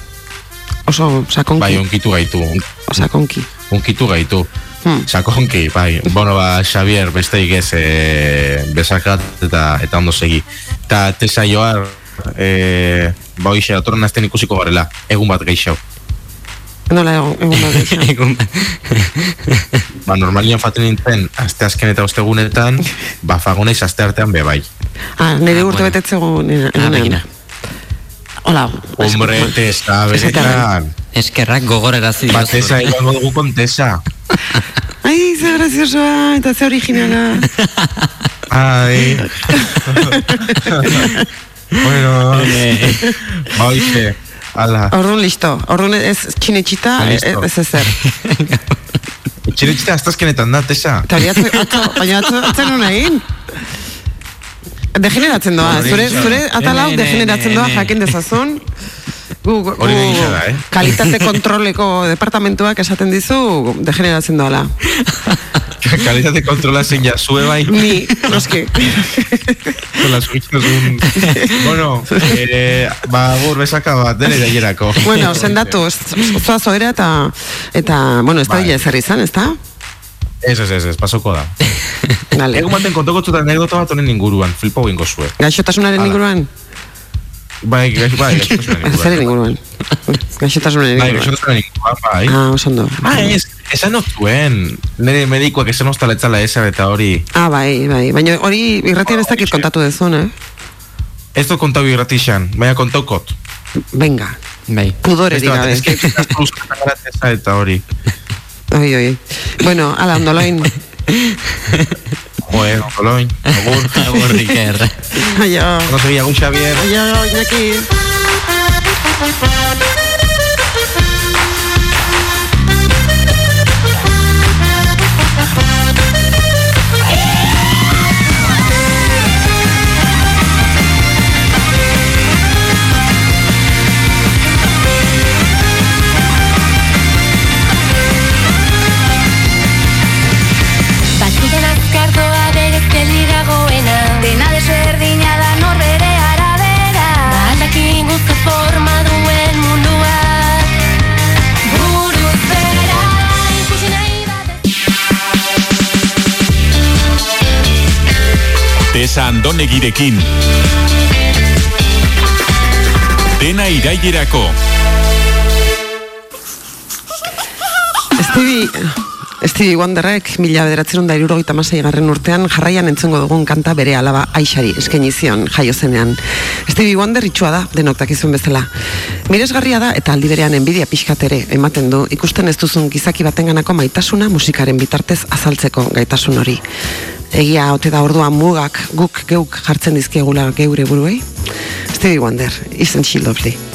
[SPEAKER 2] Oso sakonki.
[SPEAKER 6] Bai, unkitu gaitu, un-
[SPEAKER 2] sakonki.
[SPEAKER 6] unkitu gaitu.
[SPEAKER 2] Hmm.
[SPEAKER 6] Sakonki, bai. Bueno, ba, Xavier, besteik ez, e, besakat eta, eta ondo segi. Eta tesa joar, e, ba, hoxe, datorren azten ikusiko garela, egun bat geixau.
[SPEAKER 2] Nola egon, egon bat.
[SPEAKER 7] Egun-
[SPEAKER 6] Ba, normalian faten nintzen, aste azken eta ostegunetan, ba, fagoneiz aste artean be bai.
[SPEAKER 2] Ah, nire
[SPEAKER 7] Ah,
[SPEAKER 2] urte
[SPEAKER 7] bueno.
[SPEAKER 2] betetze egun.
[SPEAKER 7] Ah.
[SPEAKER 2] Hola.
[SPEAKER 6] Hombre, tesa, berekan.
[SPEAKER 7] Eskerrak gogorarazi
[SPEAKER 6] Ba,
[SPEAKER 7] diozu.
[SPEAKER 6] tesa, egon dugu kontesa.
[SPEAKER 2] Ai, ze graziosoa, eta ze originala.
[SPEAKER 6] Ai. bueno, ba, hoxe, ala.
[SPEAKER 2] Orduan listo. Orduan ez txinetxita,
[SPEAKER 6] Ah,
[SPEAKER 2] ez ez ezer.
[SPEAKER 6] Txiretxita astazkenetan da, tesa.
[SPEAKER 2] Eta hori atzo, atzo, baina atzen hona egin. Degeneratzen doa, zure, zure atalau
[SPEAKER 7] Ne, ne, ne,
[SPEAKER 2] degeneratzen doa jakin dezazun. Gu, gu,
[SPEAKER 6] gisa da, eh?
[SPEAKER 2] kalitate kontroleko departamentuak esaten dizu degeneratzen doala.
[SPEAKER 6] Kalitate kontrola zein ja, zue bai.
[SPEAKER 2] Ni, noski.
[SPEAKER 6] Zola, zuitzazun. bueno, eh, ba, gur, besaka bat, dene daierako.
[SPEAKER 2] bueno, sendatu, zoa zoera eta, eta, bueno, ez da
[SPEAKER 6] Bai.
[SPEAKER 2] bila ezer izan, ez da?
[SPEAKER 6] Ez, ez, ez, ez, pasoko da.
[SPEAKER 2] Vale.
[SPEAKER 6] Egun baten kontoko zutan anekdota bat honen inguruan, flipo gingo zue.
[SPEAKER 2] Gaixotasunaren inguruan?
[SPEAKER 6] Bai, gaix, bai, gaixotasunen
[SPEAKER 2] Zeren
[SPEAKER 6] inguruan.
[SPEAKER 2] inguruan? Gaixotasunaren
[SPEAKER 6] Bai,
[SPEAKER 2] inguruan.
[SPEAKER 6] gaixotasunen inguruan, bai.
[SPEAKER 2] Ah, oso ondo.
[SPEAKER 6] Ah, ez, esan zuen, nire medikoak esan ostaletzala esan eta hori.
[SPEAKER 2] Ah, bai, bai. Baina hori irratian ez dakit kontatu dezun, eh?
[SPEAKER 6] Ez dut kontau irratixan, baina kontaukot.
[SPEAKER 2] Venga,
[SPEAKER 7] Bai.
[SPEAKER 6] bat,
[SPEAKER 2] gabe.
[SPEAKER 6] Ez que eta hori.
[SPEAKER 2] Oi, oi. Bueno, ala, ondoloin.
[SPEAKER 6] Joe, onkoloin, agur.
[SPEAKER 7] Agur, Iker.
[SPEAKER 2] Aio.
[SPEAKER 6] Agur, Xavier.
[SPEAKER 2] Aio, Iñaki.
[SPEAKER 1] Tesa Andonegirekin. Dena irailerako.
[SPEAKER 2] Stevie, Stevie Wonderrek mila bederatzen da irurogeita garren urtean jarraian entzungo dugun kanta bere alaba aixari eskaini zion jaio zenean. Stevie Wonder itxua da, denok dakizuen bezala. Miresgarria da eta aldi berean enbidia pixkat ere ematen du ikusten ez duzun gizaki batenganako maitasuna musikaren bitartez azaltzeko gaitasun hori. Egia ote da orduan mugak guk geuk jartzen dizkiegula geure buruei? Stevie Wonder, isn't she lovely?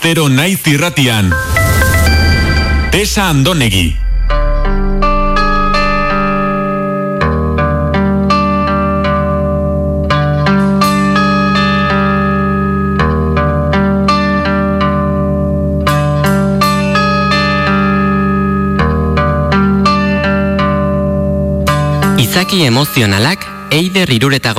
[SPEAKER 1] Goizero naiz irratian. Tesa Andonegi.
[SPEAKER 7] Izaki emozionalak eider irureta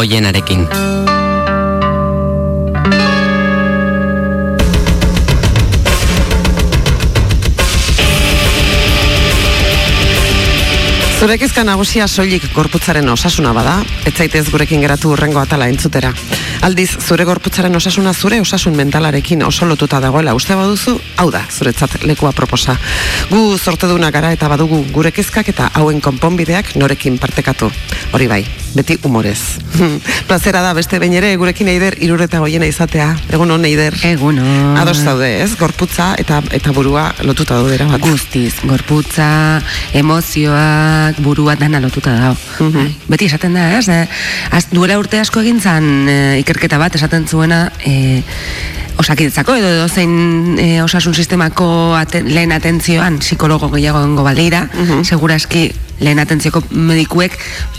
[SPEAKER 2] Zure kezka nagusia soilik gorputzaren osasuna bada, ez zaitez gurekin geratu urrengo atala entzutera. Aldiz, zure gorputzaren osasuna zure osasun mentalarekin oso lotuta dagoela uste baduzu, hau da, zuretzat lekua proposa. Gu zorteduna gara eta badugu gure kezkak eta hauen konponbideak norekin partekatu. Hori bai, beti humorez. Plazera da beste behin ere gurekin eider irureta goiena izatea. Egun hon eider.
[SPEAKER 9] Egun hon.
[SPEAKER 2] Ados zaude, ez? Gorputza eta eta burua lotuta daude erabat.
[SPEAKER 9] Guztiz, gorputza, emozioak, burua dana lotuta dago.
[SPEAKER 2] Mhm.
[SPEAKER 9] Bai, Beti esaten da, ez? Eh, az, duela urte asko egin zan eh, ikerketa bat esaten zuena eh, osakidetzako edo edo zein eh, osasun sistemako aten, lehen atentzioan psikologo gehiago gongo baldeira,
[SPEAKER 2] Mhm.
[SPEAKER 9] seguraski lehen atentzioko medikuek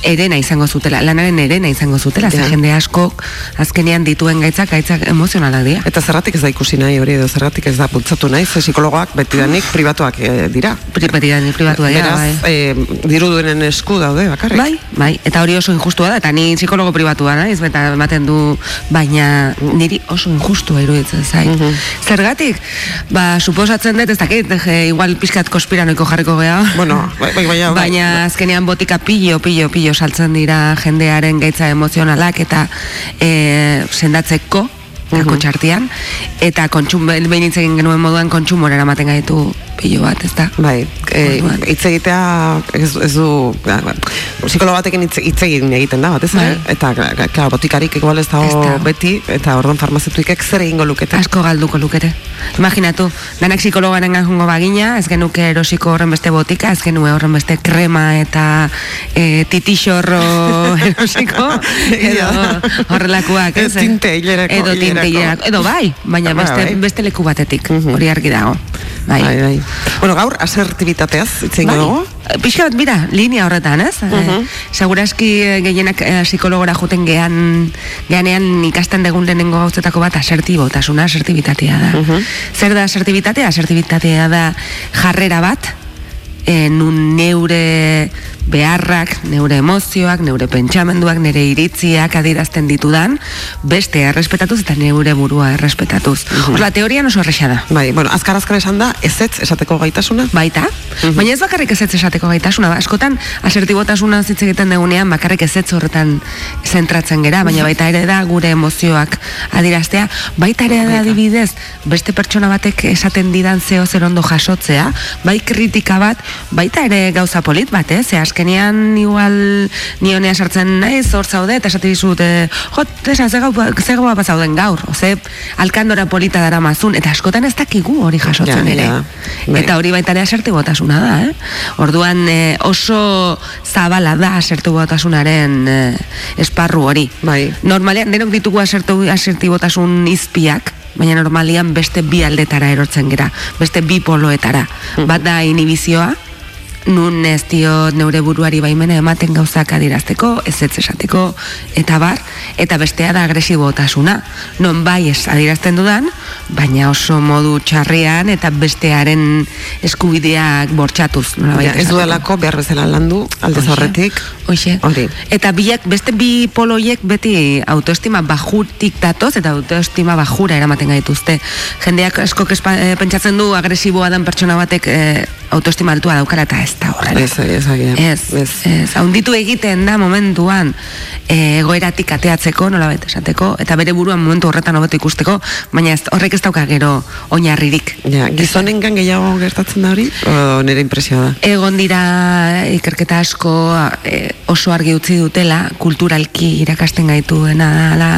[SPEAKER 9] erena izango zutela, lanaren erena izango zutela,
[SPEAKER 2] Ja.
[SPEAKER 9] jende asko azkenean dituen gaitzak, gaitzak emozionalak dira.
[SPEAKER 2] Eta zergatik ez da ikusi nahi hori edo zergatik ez da bultzatu nahi, ze psikologoak betidanik pribatuak eh, dira.
[SPEAKER 9] Pri- Betidanik pribatu da,
[SPEAKER 2] Beraz,
[SPEAKER 9] bai.
[SPEAKER 2] eh, diru duenen esku daude bakarrik.
[SPEAKER 9] Bai, bai, eta hori oso injustua da, eta ni psikologo pribatua naiz, eta ematen du, baina niri oso injustua iruditzen zait.
[SPEAKER 2] Mhm.
[SPEAKER 9] Zergatik? Ba, suposatzen dut, ez dakit, je, igual pixkat konspiranoiko jarriko geha.
[SPEAKER 2] Bueno, bai, bai, bai, bai.
[SPEAKER 9] Baina azkenean botika pillo, pillo, pillo saltzen dira jendearen gaitza emozionalak eta e, sendatzeko, kako txartian, eta kontsum, behin hitz egin genuen moduan kontsumora eramaten gaitu pillo bat, ez da?
[SPEAKER 2] Bai, eh, hitz egitea ez, ez du ba, ba, psikologo batekin hitz, egin egiten da batez
[SPEAKER 9] Bai.
[SPEAKER 2] eta kla- kla, botikarik igual ez dago beti eta orduan farmazeutikek zer egingo lukete
[SPEAKER 9] Asko galduko lukete. Imaginatu, danak psikologaren ganjungo bagina, ez genuke erosiko horren beste botika, ez genue horren beste krema eta e, titixorro erosiko, edo horrelakoak? Ez
[SPEAKER 2] tinte hilerako-
[SPEAKER 9] Edo tinte hilerako. Edo bai, baina
[SPEAKER 2] Bai,
[SPEAKER 9] beste,
[SPEAKER 2] bai.
[SPEAKER 9] beste leku batetik,
[SPEAKER 2] Mhm.
[SPEAKER 9] hori argi dago. Bai.
[SPEAKER 2] bai, bai. Bueno, gaur asertibitateaz hitz egingo dugu.
[SPEAKER 9] Bai. Pixka bat, mira, linea horretan, ez?
[SPEAKER 2] Mhm.
[SPEAKER 9] Eh, Seguraski eh, gehienak eh, psikologora juten gean, geanean ikasten degun lehenengo gauzetako bat asertibotasuna, asertibitatea da.
[SPEAKER 2] Mhm.
[SPEAKER 9] Zer da asertibitatea? Asertibitatea da jarrera bat, e, nun neure beharrak, neure emozioak, neure pentsamenduak, nire iritziak adirazten ditudan, beste errespetatuz eta neure burua errespetatuz.
[SPEAKER 2] Mhm.
[SPEAKER 9] Orla, teorian oso erresa da.
[SPEAKER 2] Bai, bueno, azkar azkar esan da ezetz esateko gaitasuna.
[SPEAKER 9] Baita, baina ez bakarrik ezetz esateko gaitasuna, ba, askotan asertibotasuna hitz egiten degunean bakarrik ezetz horretan zentratzen gera, baina baita ere da gure emozioak adiraztea, baita ere da adibidez, beste pertsona batek esaten didan zeo zer ondo jasotzea, bai kritika bat, baita ere gauza polit bat, ez? Ze azkenean igual ni honea sartzen naiz, hor zaude, eta esate dizut, eh, jo, tesa, ze gau, ze gau zauden gaur, oze, alkandora polita dara mazun, eta askotan ez dakigu hori jasotzen
[SPEAKER 2] Ja,
[SPEAKER 9] ere.
[SPEAKER 2] ja. Bai.
[SPEAKER 9] Eta hori baita ere asertibotasuna da, eh? Orduan eh, oso zabala da asertibotasunaren eh, esparru hori.
[SPEAKER 2] Bai.
[SPEAKER 9] Normalean denok ditugu asertu, asertibotasun izpiak, baina normalian beste bi aldetara erortzen gera, beste bi poloetara. Bat da inhibizioa, nun ez diot neure buruari baimena ematen gauzak adirazteko, ez ez esateko, eta bar, eta bestea da agresibotasuna. Non bai ez adirazten dudan, baina oso modu txarrean eta bestearen eskubideak bortxatuz. nolabait
[SPEAKER 2] Ja, ez duelako behar bezala landu aldez horretik.
[SPEAKER 9] Hoxe.
[SPEAKER 2] Hori.
[SPEAKER 9] Eta biak, beste bi poloiek beti autoestima bajutik datoz eta autoestima bajura eramaten gaituzte. Jendeak asko pentsatzen du agresiboa den pertsona batek eh, autoestima altua daukara eta ez da horrela.
[SPEAKER 2] Ez, ez.
[SPEAKER 9] Ez, ez, ez, haunditu egiten da momentuan e, egoeratik ateatzeko, nolabait esateko, eta bere buruan momentu horretan hobeto ikusteko, baina ez, horrek ez dauka gero oinarririk.
[SPEAKER 2] Ja, gizonengan gehiago gertatzen da hori? O, nire impresioa da.
[SPEAKER 9] Egon dira ikerketa asko e, oso argi utzi dutela, kulturalki irakasten gaituena dela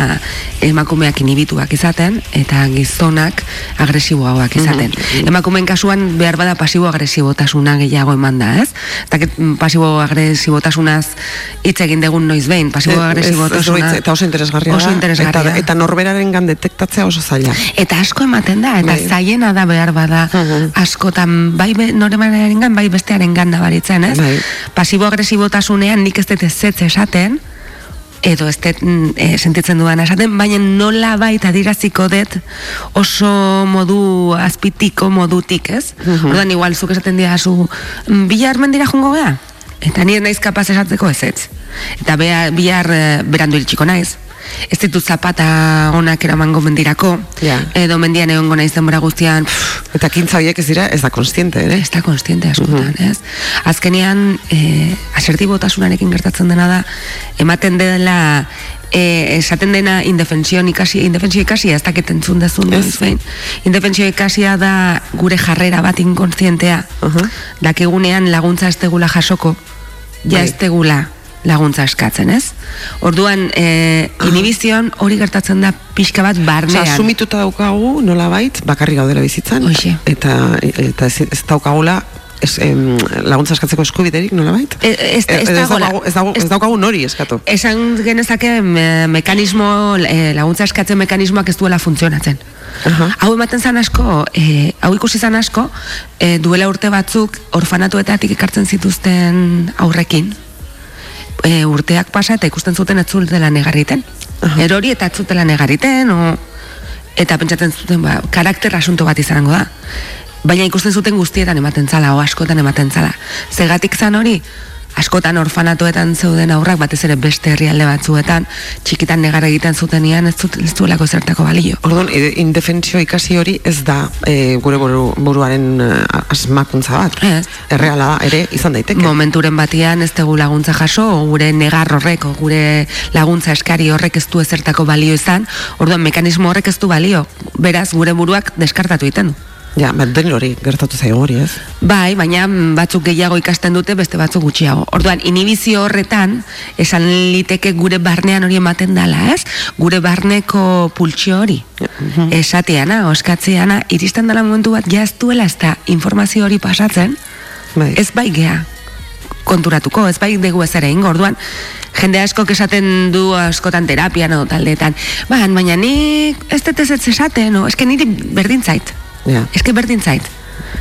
[SPEAKER 9] emakumeak inhibituak izaten, eta gizonak agresiboagoak izaten. Emakumeen kasuan behar bada pasibo-agresiboak agresibotasuna gehiago eman da, ez? Eta pasibo agresibotasunaz hitz egin degun noiz behin, pasibo
[SPEAKER 2] Eh, ez- ez
[SPEAKER 9] agresibotasuna...
[SPEAKER 2] doitz, eta oso interesgarria
[SPEAKER 9] Oso
[SPEAKER 2] da.
[SPEAKER 9] interesgarria.
[SPEAKER 2] Eta, eta norberaren gan detektatzea oso zaila.
[SPEAKER 9] Eta asko ematen da, eta
[SPEAKER 2] Bai.
[SPEAKER 9] zaiena da behar bada askotan, bai be, noremanaren bai bestearen gan nabaritzen, ez?
[SPEAKER 2] Bai.
[SPEAKER 9] Pasibo-agresibotasunean nik ez dut ezetz esaten, edo ez mm, eh, sentitzen dudan esaten, baina nola baita diraziko dut oso modu azpitiko modutik, ez? Ordan igual zuk esaten dira zu, "Mm, bihar mendira jungo gea? Eta nire naiz kapaz esatzeko ez ez. Eta bea, bihar eh, berandu iritsiko naiz. Ez ditut zapata onak eramango mendirako,
[SPEAKER 2] Ja.
[SPEAKER 9] edo mendian egongo naiz denbora guztian, pff,
[SPEAKER 2] Eta kintza horiek ez dira, ez da konstiente, ere?
[SPEAKER 9] ez da konstiente askotan, ez? Azkenean, e, asertibotasunarekin gertatzen dena da, ematen dela, e, esaten dena indefensio ikasi, indefensio ikasi, ez dakit entzun dezun behin. Indefensio ikasia da gure jarrera bat inkonstientea,
[SPEAKER 2] Aha.
[SPEAKER 9] dakigunean laguntza ez tegula jasoko, ja
[SPEAKER 2] Bai.
[SPEAKER 9] ez tegula laguntza eskatzen, ez? Orduan, e, inhibizion hori gertatzen da pixka bat barnean.
[SPEAKER 2] Osa, sumituta daukagu, nola bait, bakarri gaudela bizitzan.
[SPEAKER 9] Hoxe.
[SPEAKER 2] Eta, eta ez, ez daukagula ez, em, laguntza eskatzeko eskubiderik, nola bait?
[SPEAKER 9] E- ez- ez dagoela.
[SPEAKER 2] daukagu, ez, daukagu, ez daukagu nori eskatu.
[SPEAKER 9] Esan genezake me, mekanismo, e, laguntza eskatzen mekanismoak ez duela funtzionatzen.
[SPEAKER 2] Aha.
[SPEAKER 9] Hau ematen zan asko, e, hau ikusi zan asko, e, duela urte batzuk orfanatuetatik ekartzen zituzten aurrekin. E, urteak pasa eta ikusten zuten ez zutela negarriten. Erori eta ez zutela negarriten, o, eta pentsatzen zuten, ba, karakter asunto bat izango da. Baina ikusten zuten guztietan ematen zala, o askotan ematen zala. Zegatik zan hori, askotan orfanatuetan zeuden aurrak batez ere beste herrialde batzuetan txikitan negar egiten zutenian ez, duelako zertako balio.
[SPEAKER 2] Orduan, i- indefentsio ikasi hori ez da e, gure buru, buruaren eh, asmakuntza bat.
[SPEAKER 9] Ez.
[SPEAKER 2] Erreala ere izan daiteke.
[SPEAKER 9] Momenturen batean ez dugu laguntza jaso, gure negar horrek, gure laguntza eskari horrek ez du ezertako balio izan, orduan mekanismo horrek ez du balio, beraz gure buruak deskartatu egiten du.
[SPEAKER 2] Ja, bat den hori gertatu zaigu hori, ez?
[SPEAKER 9] Bai, baina batzuk gehiago ikasten dute, beste batzuk gutxiago. Orduan, inhibizio horretan, esan liteke gure barnean hori ematen dala, ez? Gure barneko pultsio hori. Esateana, oskatzeana, iristen dela momentu bat, ja ez da informazio hori pasatzen,
[SPEAKER 2] Bai.
[SPEAKER 9] ez bai gea konturatuko, ez bai dugu ez ere ingo, orduan, jende askok esaten du askotan terapian edo taldeetan, ba, baina nik ez dut ez esaten, o, eske niri berdin zait,
[SPEAKER 2] Ja.
[SPEAKER 9] eske berdin zait.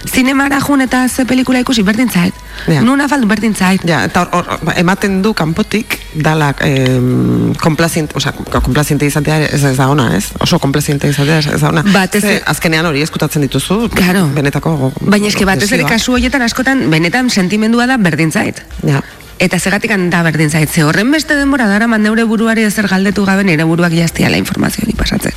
[SPEAKER 9] Zinemara jun eta ze pelikula ikusi berdin zait.
[SPEAKER 2] Ja.
[SPEAKER 9] Nuna faldu berdin zait.
[SPEAKER 2] Ja, eta hor, hor, ba, ematen du kanpotik dalak em, komplaziente, osea, komplaziente izatea ez, ez da ona, ez? Oso komplaziente izatea ez, da ona.
[SPEAKER 9] Batez
[SPEAKER 2] Ze, azkenean hori eskutatzen dituzu,
[SPEAKER 9] Claro.
[SPEAKER 2] benetako
[SPEAKER 9] Baina eske batez ere kasu horietan askotan benetan sentimendua da berdin zait.
[SPEAKER 2] Ja.
[SPEAKER 9] Eta zegatik da berdin zait, ze horren beste denbora dara man neure buruari ezer galdetu gabe nire buruak jaztiala informazio hori pasatzen.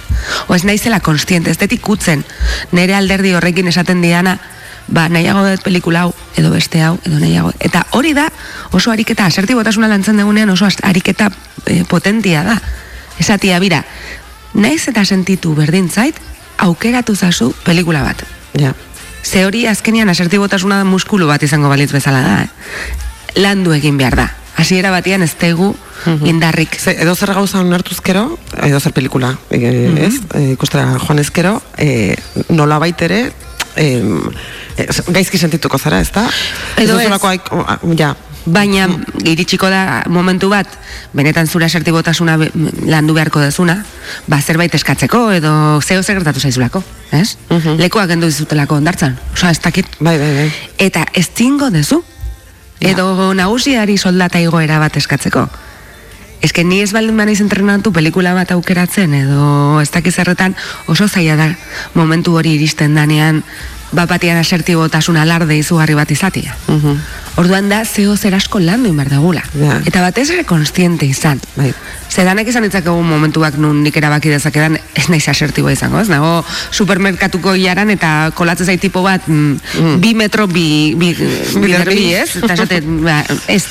[SPEAKER 9] O naizela konstiente, ez detik kutzen, nire alderdi horrekin esaten diana, ba, nahiago dut pelikula hau, edo beste hau, edo nahiago. Eta hori da, oso ariketa, asertibotasuna lantzen dugunean oso ariketa e, potentia da. Esatia, bira, naiz eta sentitu berdin zait, aukeratu zazu pelikula bat.
[SPEAKER 2] Ja.
[SPEAKER 9] Ze hori azkenean asertibotasuna da muskulu bat izango balitz bezala da. Eh? Landu egin behar da. Hasiera batean ez tegu indarrik.
[SPEAKER 2] Ze, edo zer gauza onartuzkero, edo zer pelikula, e,
[SPEAKER 9] Mhm.
[SPEAKER 2] ez? E, ikustera joan ezkero, e, nola baitere, e, gaizki sentituko zara, ez da?
[SPEAKER 9] Edo ez.
[SPEAKER 2] duzulako aik- ja,
[SPEAKER 9] Baina iritsiko da momentu bat, benetan zure asertibotasuna landu beharko dezuna, ba zerbait eskatzeko edo zeo zer gertatu zaizulako, ez? Lekoak gendu dizutelako ondartzan. Osa, ez dakit.
[SPEAKER 2] bai, bai, bai.
[SPEAKER 9] Eta ez dezu. Edo nagusiari soldata igoera bat eskatzeko. Que ni ez baldin banaiz entrenatu pelikula bat aukeratzen edo ez dakiz erretan oso zaila da momentu hori iristen danean bat batean asertibotasun alarde izugarri bat izatia. Orduan da zeo zer asko landu inbar degula.
[SPEAKER 2] Ja.
[SPEAKER 9] Eta batez ere konstiente izan.
[SPEAKER 2] Bai.
[SPEAKER 9] Zedanek izan ditzakegu momentuak nun nik erabaki dezakedan ez naiz asertiboa izango, ez? Nago supermerkatuko iaran eta kolatzen zait tipo bat mm, bi metro bi, bi, bi,
[SPEAKER 2] bi.
[SPEAKER 9] ez? Eta esaten, ba, ez,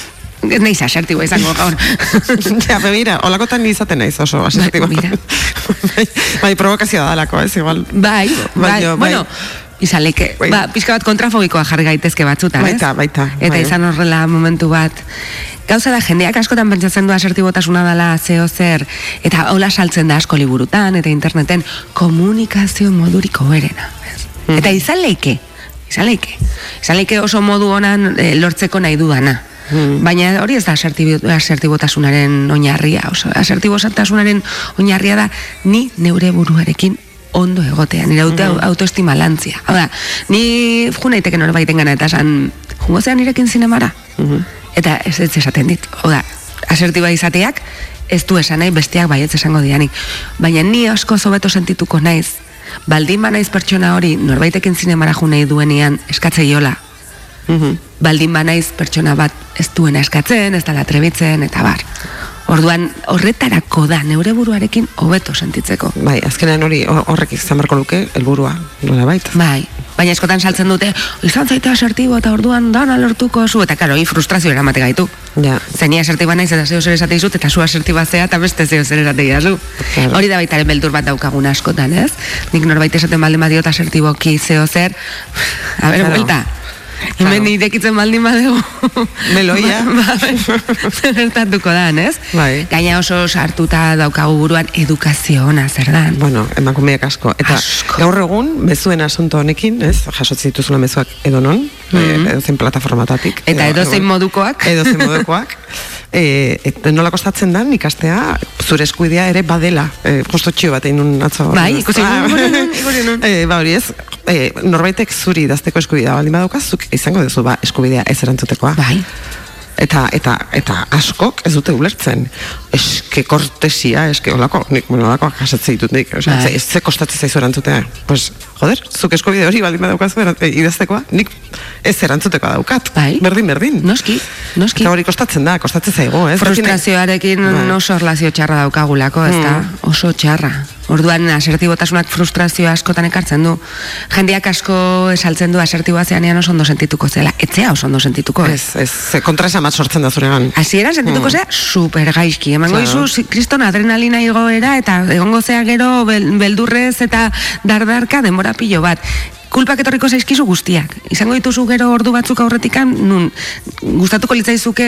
[SPEAKER 9] ez naiz asertiboa izango gaur.
[SPEAKER 2] ja, begira, olakotan ni izaten naiz oso asertibo.
[SPEAKER 9] mira.
[SPEAKER 2] bai, bai, provokazioa dalako, ez, igual.
[SPEAKER 9] Bai, bai,
[SPEAKER 2] Baina, bai.
[SPEAKER 9] bueno, izaleke,
[SPEAKER 2] Bai.
[SPEAKER 9] ba, pixka bat kontrafobikoa jarri gaitezke batzutan, ez?
[SPEAKER 2] Baita, baita,
[SPEAKER 9] Eta
[SPEAKER 2] bai.
[SPEAKER 9] izan horrela momentu bat. Gauza da, jendeak askotan pentsatzen du asertibotasuna dela zeo zer, eta hola saltzen da asko liburutan, eta interneten, komunikazio moduriko berena.
[SPEAKER 2] Hmm.
[SPEAKER 9] Eta izan leike, izan leike. Izan leike oso modu honan eh, lortzeko nahi dudana. Baina hori ez da asertibotasunaren oinarria, oso asertibotasunaren oinarria da ni neure buruarekin ondo egotea, nire auto, autoestima lantzia. Hau da, ni jo naiteke norbaiten gana eta esan, jungo zean nirekin zinemara? Eta ez ez esaten dit. Hau da, asertiba izateak ez du esan nahi besteak baietz esango dianik. Baina ni asko zobeto sentituko naiz, baldin ba naiz pertsona hori norbaitekin zinemara jo nahi duenean eskatzeiola, baldin ba naiz pertsona bat ez duena eskatzen, ez dala trebitzen, eta bar. Orduan, horretarako da, neure buruarekin hobeto sentitzeko.
[SPEAKER 2] Bai, azkenean hori hor- horrek izan barko luke, helburua, nola bait.
[SPEAKER 9] Bai, baina eskotan saltzen dute, izan zaite asertibo eta orduan dana lortuko zu, eta karo, hi frustrazio eramate gaitu.
[SPEAKER 2] Ja.
[SPEAKER 9] Zenia asertiba naiz eta zeo zer esate dizut, eta zu asertiba zea eta beste zeo zer esate.
[SPEAKER 2] Claro.
[SPEAKER 9] Hori da baitaren beldur bat daukagun askotan, ez? Nik norbait esaten baldin badiot asertiboki zeo zer, a ber,
[SPEAKER 2] Claro.
[SPEAKER 9] Buelta. Hemen irekitzen baldin badegu.
[SPEAKER 2] Meloia.
[SPEAKER 9] Ba, ba, zer gertatuko dan, ez?
[SPEAKER 2] Bai.
[SPEAKER 9] Gaina oso sartuta daukagu buruan edukazio ona zer dan.
[SPEAKER 2] Bueno, emakumeak asko. Eta gaur egun, mezuen asunto honekin, ez? Jasotzen dituzula mezuak edo non, mm edozein plataformatatik.
[SPEAKER 9] Eta
[SPEAKER 2] edo-
[SPEAKER 9] edozein modukoak.
[SPEAKER 2] Edozein modukoak. e, et, nola kostatzen dan ikastea zure eskuidea ere badela. E, justo txio bat egin nun atzo.
[SPEAKER 9] Bai, ikusi
[SPEAKER 2] Ah,
[SPEAKER 9] ikusi nun.
[SPEAKER 2] e, ba hori ez, e, norbaitek zuri idazteko eskubidea baldin badauka, zuk izango duzu ba, eskubidea ez erantzutekoa.
[SPEAKER 9] Bai.
[SPEAKER 2] Eta, eta, eta askok ez dute ulertzen. Eske kortesia, eske olako, nik, bueno, olako jasatze ditut nik. Osea,
[SPEAKER 9] Bai.
[SPEAKER 2] ze, ze kostatzen zaizu erantzutea. Pues, joder, zuk eskubide hori baldin badaukazu eran- e, idaztekoa, nik ez erantzutekoa daukat.
[SPEAKER 9] Bai.
[SPEAKER 2] Berdin, berdin.
[SPEAKER 9] Noski, noski.
[SPEAKER 2] Eta hori kostatzen da, kostatzen zaigo, ez?
[SPEAKER 9] Frustrazioarekin
[SPEAKER 2] Bai.
[SPEAKER 9] oso erlazio txarra daukagulako, ez da? Oso txarra. Orduan asertibotasunak frustrazio askotan ekartzen du. Jendeak asko esaltzen du asertiboa zeanean oso ondo sentituko zela. Etzea oso ondo sentituko.
[SPEAKER 2] Ez, ez, ze kontra esan bat sortzen da zuregan.
[SPEAKER 9] Hasieran sentituko zea super gaizki. Emango
[SPEAKER 2] Claro.
[SPEAKER 9] izu kriston adrenalina igoera eta egongo zea gero bel, beldurrez eta dardarka denbora pilo bat. Kulpak etorriko zaizkizu guztiak. Izango dituzu gero ordu batzuk aurretikan, nun gustatuko litzaizuke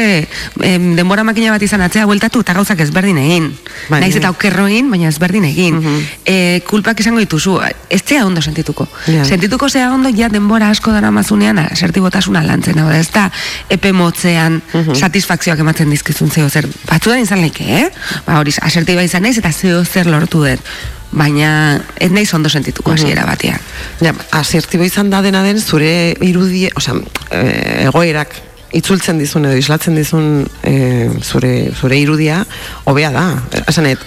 [SPEAKER 9] em, denbora makina bat izan atzea bueltatu eta gauzak ezberdin egin.
[SPEAKER 2] Bai.
[SPEAKER 9] Naiz eta okerro egin, baina ezberdin egin. e, kulpak izango dituzu, ez zea ondo sentituko.
[SPEAKER 2] Ja.
[SPEAKER 9] Sentituko zea ondo ja denbora asko dara mazunean asertibotasuna lantzen, hau da, ez da epe motzean satisfakzioak ematen dizkizun zeo zer. Batzudan izan leike, eh? Ba hori, asertiba izan naiz eta zeo zer lortu dut. Baina ez naiz ondo sentituko hasiera batean.
[SPEAKER 2] Ja, asertibo izan da dena den zure irudie, osea, e, egoerak itzultzen dizun edo islatzen dizun e, zure, zure irudia hobea da. Esanet,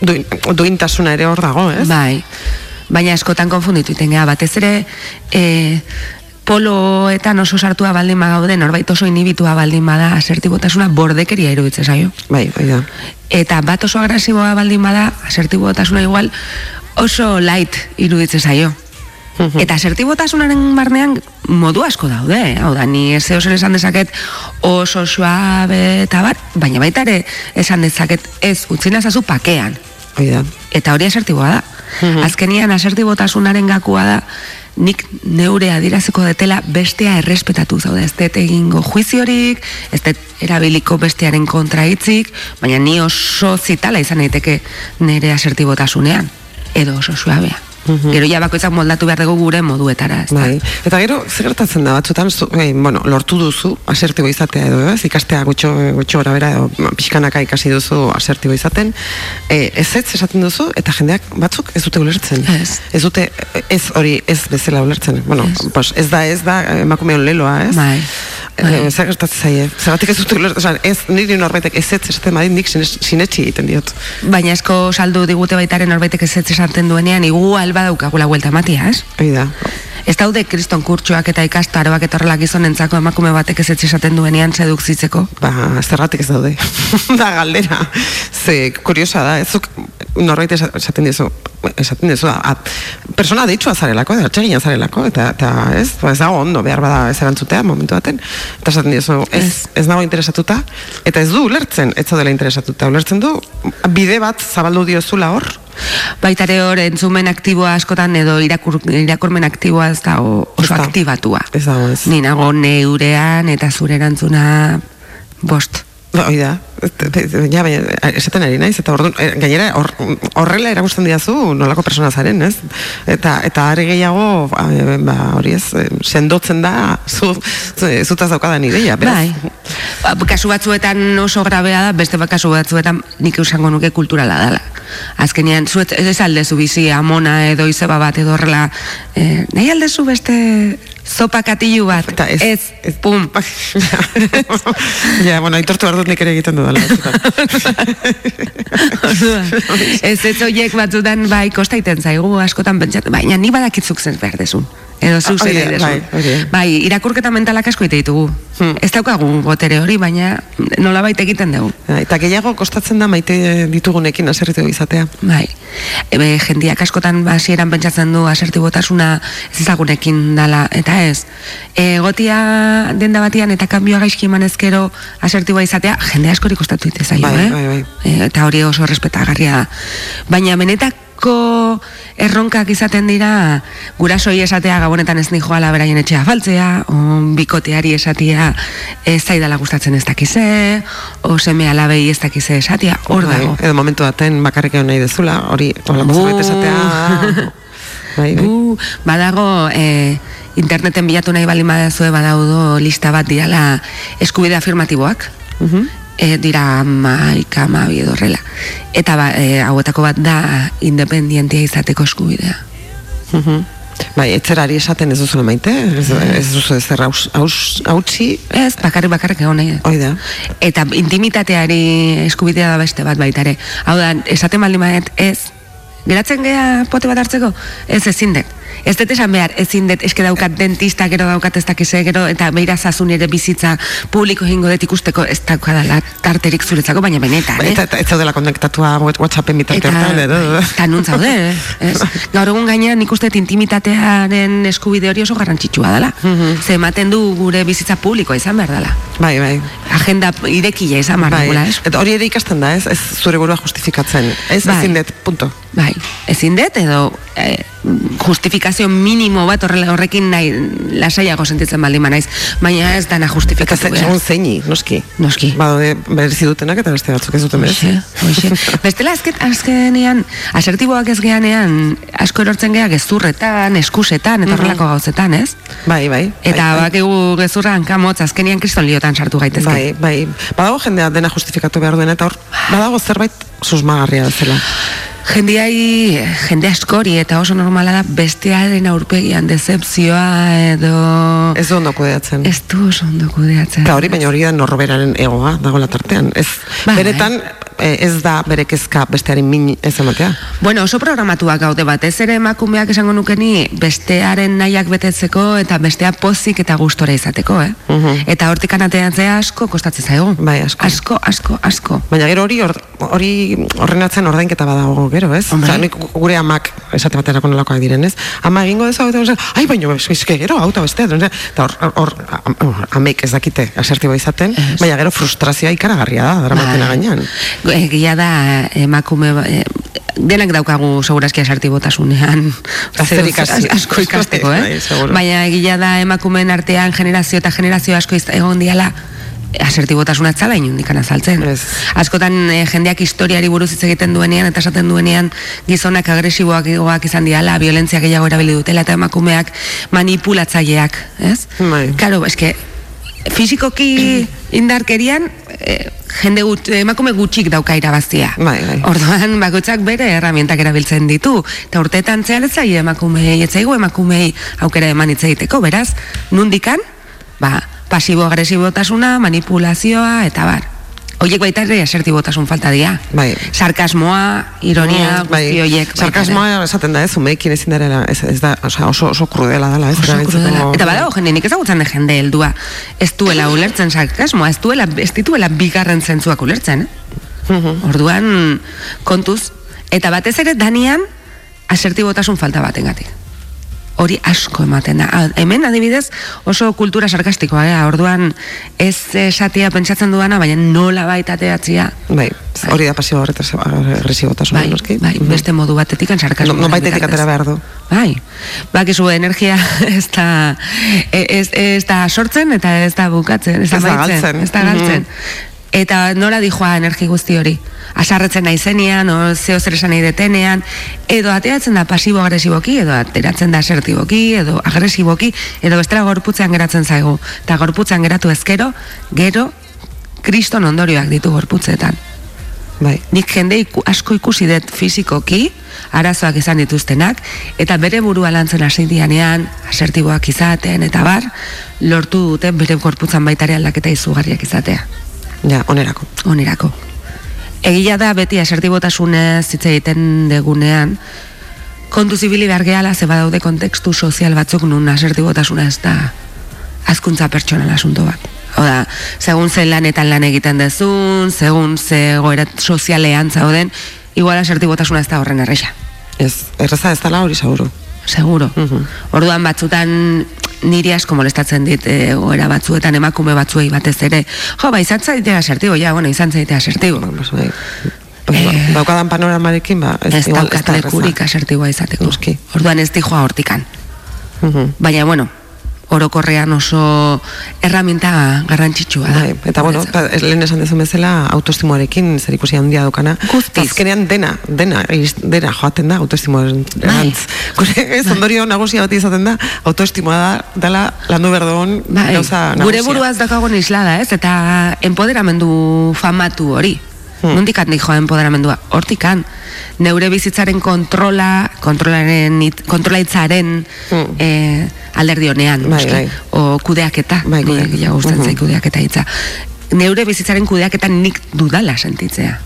[SPEAKER 2] duin, duintasuna ere hor dago, ez?
[SPEAKER 9] Bai. Baina askotan konfunditu iten batez ere e, poloetan oso sartua baldin bagaude, norbait oso inibitua baldin bada, asertibotasuna bordekeria iruditzen zaio.
[SPEAKER 2] Bai, bai da.
[SPEAKER 9] Eta bat oso agresiboa baldin bada, asertibotasuna igual oso light iruditzen zaio. Eta asertibotasunaren barnean modu asko daude, eh? hau da, ni ez zer esan dezaket oso suabe eta bar, baina baita ere esan dezaket ez utzi nazazu pakean.
[SPEAKER 2] Hoi.
[SPEAKER 9] Eta hori asertiboa da. Azkenian asertibotasunaren gakua da nik neure adiraziko detela bestea errespetatu zaude. Ez dut egingo juiziorik, ez dut erabiliko bestearen kontra hitzik, baina ni oso zitala izan daiteke nire asertibotasunean, edo oso suabea. Gero ja bakoitzak moldatu behar dugu gure moduetara, ez?
[SPEAKER 2] Bai. Eta gero, zer gertatzen da batzutan, zu, eh, bueno, lortu duzu asertibo izatea edo, ez? Ikastea gutxo, gutxo gora bera, edo pixkanaka ikasi duzu asertibo izaten, eh, ez ez esaten duzu, eta jendeak batzuk ez dute ulertzen.
[SPEAKER 9] Ez.
[SPEAKER 2] Ez dute, ez hori, ez bezala ulertzen. Bueno, pues ez da, ez da, emakumeon leloa, ez?
[SPEAKER 9] Bai.
[SPEAKER 2] Eh, zer gertatzen zaie? Zergatik ez dute ulertzen, osea, ez, niri norbaitek ez ez esaten badin, nik sinetxi egiten diot.
[SPEAKER 9] Baina esko saldu digute baitaren norbaitek ez ez esaten duenean, igual badaukagula huelta matia, ez?
[SPEAKER 2] Hoi da.
[SPEAKER 9] Ez daude kriston kurtsuak eta ikastaroak eta horrelak gizonentzako emakume batek ez esaten duenean sedukzitzeko.
[SPEAKER 2] Ba, zergatik ez daude. da galdera. Ze, kuriosa da, ez zuk norbait esa- esaten dizu, esaten dizu, a, a, persona deitzua zarelako, edo atsegina zarelako, eta, eta ez, ba, ez dago ondo, behar bada ez erantzutea momentu baten, eta esaten dizu, ez, ez nago interesatuta, eta ez du ulertzen, ez zaudela interesatuta, ulertzen du, bide bat zabaldu diozula hor,
[SPEAKER 9] Baitare hor entzumen aktiboa askotan edo irakur, irakurmen aktiboa ez da o- oso
[SPEAKER 2] dago.
[SPEAKER 9] aktibatua.
[SPEAKER 2] Ez dago, ez.
[SPEAKER 9] Ni nago neurean eta zure erantzuna bost.
[SPEAKER 2] Hoi da, ja, baina, esaten ari naiz, eta orduan, eh, gainera, hor- horrela erakusten diazu nolako persona zaren, ez? Eta, eta are gehiago, ba, ba, hori ez, eh, sendotzen da, zu, zu, zutaz daukadan ideia, beraz.
[SPEAKER 9] Bai. Ba, kasu batzuetan oso grabea da, beste ba- kasu batzuetan nik esango nuke kulturala dela. Azkenean, zuet, ez aldezu bizi amona edo izeba bat edo horrela, eh, nahi aldezu beste zopa katilu bat.
[SPEAKER 2] Eta ez,
[SPEAKER 9] ez, pum.
[SPEAKER 2] ja, bueno, aitortu behar dut nik ere egiten dudala.
[SPEAKER 9] ez ez oiek batzutan bai kostaiten zaigu askotan pentsatu, baina ni badakitzuk zer behar dezun. Edo
[SPEAKER 2] Ah,
[SPEAKER 9] zer dezun.
[SPEAKER 2] bai.
[SPEAKER 9] Bai, irakurketa mentalak asko ite ditugu. Ez daukagu botere hori, baina nolabait egiten dugu.
[SPEAKER 2] Eta gehiago kostatzen da maite ditugunekin aserritu izatea.
[SPEAKER 9] Bai. Ebe, jendiak askotan hasieran pentsatzen du asertibotasuna ez ezagunekin dala, eta ez. Egotia denda batian eta kanbioa gaizki eman ezkero asertiboa izatea, jende askori kostatu ite zaio,
[SPEAKER 2] Bai,
[SPEAKER 9] eh?
[SPEAKER 2] bai, bai.
[SPEAKER 9] E, eta hori oso respetagarria da. Baina benetako erronkak izaten dira gurasoi esatea gabonetan ez nijoala beraien etxea faltzea, o bikoteari esatea ez zaidala gustatzen ez dakize, o seme alabei ez dakize esatea, hor
[SPEAKER 2] Bai,
[SPEAKER 9] dago.
[SPEAKER 2] Edo momentu baten bakarrik egon nahi dezula, hori, holako zerbait esatea. bai, bai.
[SPEAKER 9] Bu, badago e, interneten bilatu nahi bali badazue badaudo lista bat dirala eskubide afirmatiboak. E, dira maika, amabi edo horrela. Eta ba, e, hauetako bat da independientia izateko eskubidea.
[SPEAKER 2] Mhm. Bai, etzerari esaten ez duzu maite, ez, ez duzu ezer hautsi.
[SPEAKER 9] Ez, bakarrik bakarrik egon nahi.
[SPEAKER 2] Hoi da.
[SPEAKER 9] Eta intimitateari eskubidea da beste bat baita ere. Hau da, esaten baldin badet, ez, geratzen gea pote bat hartzeko? Ez ezin dut. Ez dut esan behar, ezin dut, eske daukat dentista, gero daukat ez dakize, gero, eta beira zazun ere bizitza publiko egingo dut ikusteko, ez daukadala tarterik zuretzako, baina benetan, eh?
[SPEAKER 2] Eta, eta ez zaudela konektatua What- Whatsappen bitarte hortan, edo.
[SPEAKER 9] eta nun zaude, eh? ez? Gaur egun gainean nik uste dut intimitatearen eskubide hori oso garrantzitsua dela. Ze ematen du gure bizitza publikoa izan behar dela.
[SPEAKER 2] Bai, bai.
[SPEAKER 9] Agenda irekia izan behar
[SPEAKER 2] Bai,
[SPEAKER 9] dugula, ez?
[SPEAKER 2] eta hori ere ikasten da, ez? Ez zure burua justifikatzen. Ez
[SPEAKER 9] Bai.
[SPEAKER 2] ezin dut, punto.
[SPEAKER 9] Bai, ezin dut edo eh, justifikazio minimo bat horrela horrekin nahi lasaiago sentitzen baldin naiz, baina ez dana
[SPEAKER 2] Eta
[SPEAKER 9] justifikatu
[SPEAKER 2] ze, segun zeini, noski.
[SPEAKER 9] Noski.
[SPEAKER 2] Badaude berezi dutenak eta beste batzuk ez duten berezi.
[SPEAKER 9] Hoxe, hoxe. Bestela azket, azkenean, asertiboak ez geanean, asko erortzen gea gezurretan, eskusetan, eta horrelako gauzetan, ez?
[SPEAKER 2] Bai, bai.
[SPEAKER 9] Eta
[SPEAKER 2] bai, bai.
[SPEAKER 9] bakigu gezurra hankamotz, azkenean kriston liotan sartu gaitezke.
[SPEAKER 2] Bai, bai. Badago jendea dena justifikatu behar duen, eta hor, badago zerbait susmagarria bezala.
[SPEAKER 9] Jendiai, jende askori eta oso normala da bestearen aurpegian decepzioa edo...
[SPEAKER 2] Ez du ondo kudeatzen.
[SPEAKER 9] Ez du oso ondo kudeatzen.
[SPEAKER 2] Eta hori, baina hori da norberaren egoa, dagoela tartean. Ez,
[SPEAKER 9] Bai.
[SPEAKER 2] beretan, eh, ez da bere kezka besteari min ez ematea.
[SPEAKER 9] Bueno, oso programatuak gaude batez ere emakumeak esango nukeni bestearen nahiak betetzeko eta bestea pozik eta gustora izateko, eh? Eta hortik anateatzea asko kostatzen zaigu.
[SPEAKER 2] Bai, asko.
[SPEAKER 9] Asko, asko, asko.
[SPEAKER 2] Baina gero hori hor- hori horren atzen ordainketa badago gero, ez?
[SPEAKER 9] Hombre.
[SPEAKER 2] Osea, nik gure amak esate baterako nolakoak diren, ez? Ama egingo dezu eta osea, ai, baina eske gero auta bestea, osea, eta hor hor am- amek ez dakite asertibo izaten, baina gero frustrazioa ikaragarria da, daramatena
[SPEAKER 9] Bai.
[SPEAKER 2] gainean.
[SPEAKER 9] Egia da emakume eh, denak daukagu segurazki
[SPEAKER 2] Zer ikasi.
[SPEAKER 9] asko ikasteko,
[SPEAKER 2] Bai,
[SPEAKER 9] eh?
[SPEAKER 2] seguru.
[SPEAKER 9] Baina egia da emakumeen artean generazio eta generazio asko egon diala asertibotasuna etzala inundikan azaltzen. Askotan eh, jendeak historiari buruz hitz egiten duenean eta esaten duenean gizonak agresiboak izan diala, violentzia gehiago erabili dutela eta emakumeak manipulatzaileak, ez?
[SPEAKER 2] Bai.
[SPEAKER 9] Claro, eske fisikoki indarkerian eh, jende gut, emakume gutxik dauka irabaztia.
[SPEAKER 2] Bai, bai.
[SPEAKER 9] Orduan bakoitzak bere herramientak erabiltzen ditu. Eta urteetan zehar ez zaie emakumei, ez emakumei aukera eman hitz egiteko, beraz, nundikan, ba, pasibo-agresibotasuna, manipulazioa, eta bar. Oiek baita ere asertibotasun falta dira.
[SPEAKER 2] Bai.
[SPEAKER 9] Sarkasmoa, ironia,
[SPEAKER 2] Mm, bai.
[SPEAKER 9] baita ere.
[SPEAKER 2] Sarkasmoa esaten da, ez, umeekin ezin dara, ez, ez da, osea, oso, oso krudela dela, ez?
[SPEAKER 9] Oso krudela. Eta badago jende, nik ezagutzen de jende heldua. Ez duela ulertzen sarkasmoa, ez duela, ez dituela bigarren zentzuak ulertzen, eh? Orduan, kontuz. Eta batez ere, danian, asertibotasun falta batengatik. Hori asko ematen da. Ah, hemen adibidez oso kultura sarkastikoa, eh? orduan ez esatia pentsatzen duana, baina nola baita ateatzia.
[SPEAKER 2] Bai, hori da pasio horretaz agresibotasuna,
[SPEAKER 9] Bai,
[SPEAKER 2] noski?
[SPEAKER 9] bai, beste modu batetik
[SPEAKER 2] No,
[SPEAKER 9] sarkasmoa.
[SPEAKER 2] no baitetik atera behar du.
[SPEAKER 9] Bai, bakizu energia ez da, e- ez, ez da sortzen eta ez da bukatzen, ez da
[SPEAKER 2] Ez da galtzen.
[SPEAKER 9] ez da galtzen. Eta nola dijoa energi guzti hori? Asarretzen naizenean, o zeo zer esan nahi detenean, edo ateratzen da pasibo-agresiboki, edo ateratzen da asertiboki, edo agresiboki, edo bestela gorputzean geratzen zaigu. Eta gorputzean geratu ezkero, gero, kriston ondorioak ditu gorputzetan.
[SPEAKER 2] Bai.
[SPEAKER 9] Nik jende iku, asko ikusi dut fizikoki, arazoak izan dituztenak, eta bere burua lantzen hasi dianean, asertiboak izaten, eta bar, lortu dute bere gorputzan baitare aldaketa izugarriak izatea.
[SPEAKER 2] Ja, onerako.
[SPEAKER 9] Onerako. Egia da beti asertibotasunez hitz egiten degunean, kontu zibili behar gehala ze badaude kontekstu sozial batzuk nun asertibotasuna ez da azkuntza pertsonal asunto bat. Oda, segun ze lanetan lan egiten dezun, segun ze goera sozialean zauden, igual asertibotasuna ez da horren erresa.
[SPEAKER 2] Ez, erraza ez dala hori seguru.
[SPEAKER 9] Seguro. Orduan batzutan niri asko molestatzen dit e, goera batzuetan emakume batzuei batez ere. Jo, ba, izan zaitea asertibo, ja, bueno, izan zaitea asertibo.
[SPEAKER 2] Pues. Pues, ba, daukadan panoramarekin, ba, ez,
[SPEAKER 9] Ez
[SPEAKER 2] igual, ez da
[SPEAKER 9] lekurik asertiboa izateko.
[SPEAKER 2] Noski.
[SPEAKER 9] Orduan ez dijoa hortikan.
[SPEAKER 2] Mhm.
[SPEAKER 9] Baina, bueno, orokorrean oso erraminta garrantzitsua da.
[SPEAKER 2] Bai, eta bueno, ta, lehen esan dezun bezala autoestimoarekin zer ikusi handia daukana.
[SPEAKER 9] Guztiz.
[SPEAKER 2] Azkenean dena, dena, dena joaten da autoestimoaren
[SPEAKER 9] Bai.
[SPEAKER 2] Gure ez ondorio nagusia bat izaten da, autoestimoa da, dala landu berdon
[SPEAKER 9] Bai,
[SPEAKER 2] gauza
[SPEAKER 9] gure
[SPEAKER 2] nagusia.
[SPEAKER 9] buruaz dakagun islada, ez? Eta empoderamendu famatu hori.
[SPEAKER 2] Hmm.
[SPEAKER 9] Nondik joa empoderamendua? Hortikan. Neure bizitzaren kontrola, kontrolaren, it- kontrolaitzaren
[SPEAKER 2] Hmm.
[SPEAKER 9] eh, alderdi honean,
[SPEAKER 2] Bai, bai.
[SPEAKER 9] O kudeaketa,
[SPEAKER 2] Bai,
[SPEAKER 9] bai, ja gustatzen zait kudeaketa hitza. Neure bizitzaren kudeaketan nik dudala sentitzea.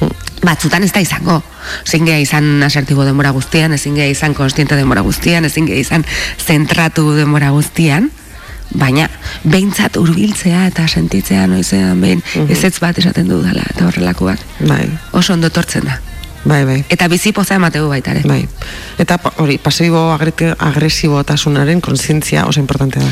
[SPEAKER 2] Hmm.
[SPEAKER 9] Batzutan ez da izango. Ezin izan asertibo denbora guztian, ezin izan konstiente denbora guztian, ezin izan zentratu denbora guztian, baina behintzat hurbiltzea eta sentitzea noizean behin
[SPEAKER 2] Mhm.
[SPEAKER 9] ezetz bat esaten dudala eta horrelakoak
[SPEAKER 2] Bai,
[SPEAKER 9] oso ondo tortzen da.
[SPEAKER 2] Bai, bai.
[SPEAKER 9] Eta bizi poza emategu baita ere.
[SPEAKER 2] Bai. Eta hori, pasibo agresibotasunaren kontzientzia oso importantea da.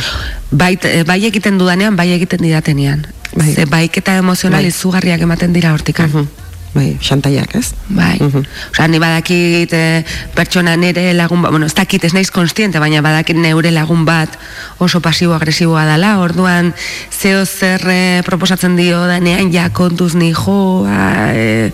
[SPEAKER 9] Bai, bai egiten dudanean, bai egiten didatenean.
[SPEAKER 2] Bai.
[SPEAKER 9] Ze baiketa emozional
[SPEAKER 2] Bai.
[SPEAKER 9] izugarriak ematen dira hortikan.
[SPEAKER 2] Mhm. Bai, xantaiak, ez?
[SPEAKER 9] Bai.
[SPEAKER 2] Mhm.
[SPEAKER 9] Osea, ni badakit e, pertsona nere lagun bat, bueno, ez dakit ez naiz konstiente, baina badakit neure lagun bat oso pasibo-agresiboa dela, orduan zeo zer e, proposatzen dio danean ja kontuz ni joa, e,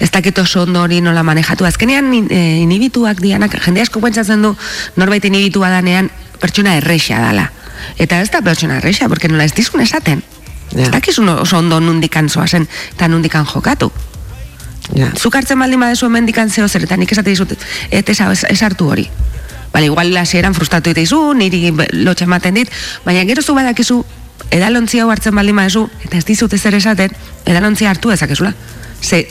[SPEAKER 9] ez dakit oso ondo hori nola manejatu. Azkenean in- e, inhibituak dianak, jende asko pentsatzen du norbait inhibitua danean pertsona erresa dala. Eta ez da pertsona erresa, porque nola ez dizun esaten.
[SPEAKER 2] Ja.
[SPEAKER 9] Ez dakizun oso ondo nundikan zoazen, eta nundikan jokatu.
[SPEAKER 2] Ja.
[SPEAKER 9] Zuk hartzen baldin badezu hemendikan zeo zer, eta nik esate dizut, eta ez, ez, ez hori. Bale, igual hasieran frustratu itaizu, niri be- lotxa ematen dit, baina gero zu badakizu, edalontzi hau hartzen baldin badezu, eta ez dizut ezer esaten, edalontzi hartu dezakezula. Ze,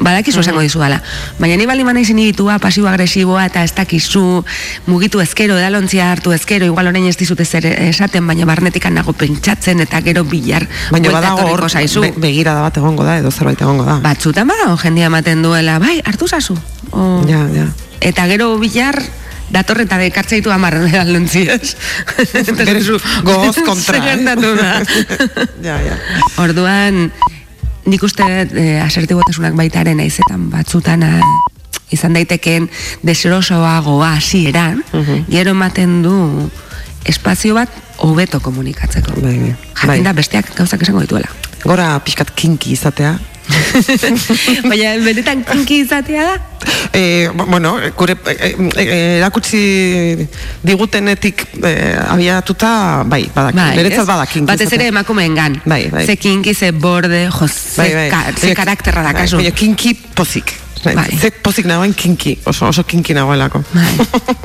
[SPEAKER 9] badakizu esango dizu dala. Baina ni baldin banaiz inibitua, pasibo-agresiboa, eta ez dakizu mugitu ezkero, edalontzia hartu ezkero, igual orain ez dizut ezer esaten, baina barnetikan nago pentsatzen, eta gero bilar,
[SPEAKER 2] Baina badago hor,
[SPEAKER 9] zaizu.
[SPEAKER 2] be, begirada bat egongo da, edo zerbait egongo da.
[SPEAKER 9] Batzutan badago jendia ematen duela, bai, hartu zazu. O,
[SPEAKER 2] Ja, ja.
[SPEAKER 9] Eta gero bilar, datorre eta dekartza ditu amarren edalontziaz.
[SPEAKER 2] Gero zu, gogoz kontra,
[SPEAKER 9] Zer
[SPEAKER 2] eh?
[SPEAKER 9] gertatu da.
[SPEAKER 2] Ja, ja.
[SPEAKER 9] Orduan, nik uste e, asertibotasunak baitaren naizetan batzutan a, izan daitekeen deserosoagoa hasieran,
[SPEAKER 2] Mhm.
[SPEAKER 9] gero ematen du espazio bat hobeto komunikatzeko.
[SPEAKER 2] Bai, bai.
[SPEAKER 9] Jakin da besteak gauzak esango dituela.
[SPEAKER 2] Gora pixkat kinki izatea.
[SPEAKER 9] Baina benetan kinki izatea da?
[SPEAKER 2] E, bueno, gure e, e, erakutsi digutenetik e, abiatuta, bai, badak, bai, beretzat
[SPEAKER 9] ez?
[SPEAKER 2] bada kinki
[SPEAKER 9] Batez ere
[SPEAKER 2] izatea.
[SPEAKER 9] emakumeengan.
[SPEAKER 2] Bai, bai.
[SPEAKER 9] Ze kinki, ze borde, jo, ze,
[SPEAKER 2] Bai, bai.
[SPEAKER 9] ka, ze karakterra da,
[SPEAKER 2] bai,
[SPEAKER 9] kasu.
[SPEAKER 2] baina kinki pozik. Bai.
[SPEAKER 9] Bai.
[SPEAKER 2] Ze pozik nagoen kinki, oso, oso kinki nagoelako.
[SPEAKER 9] Bai.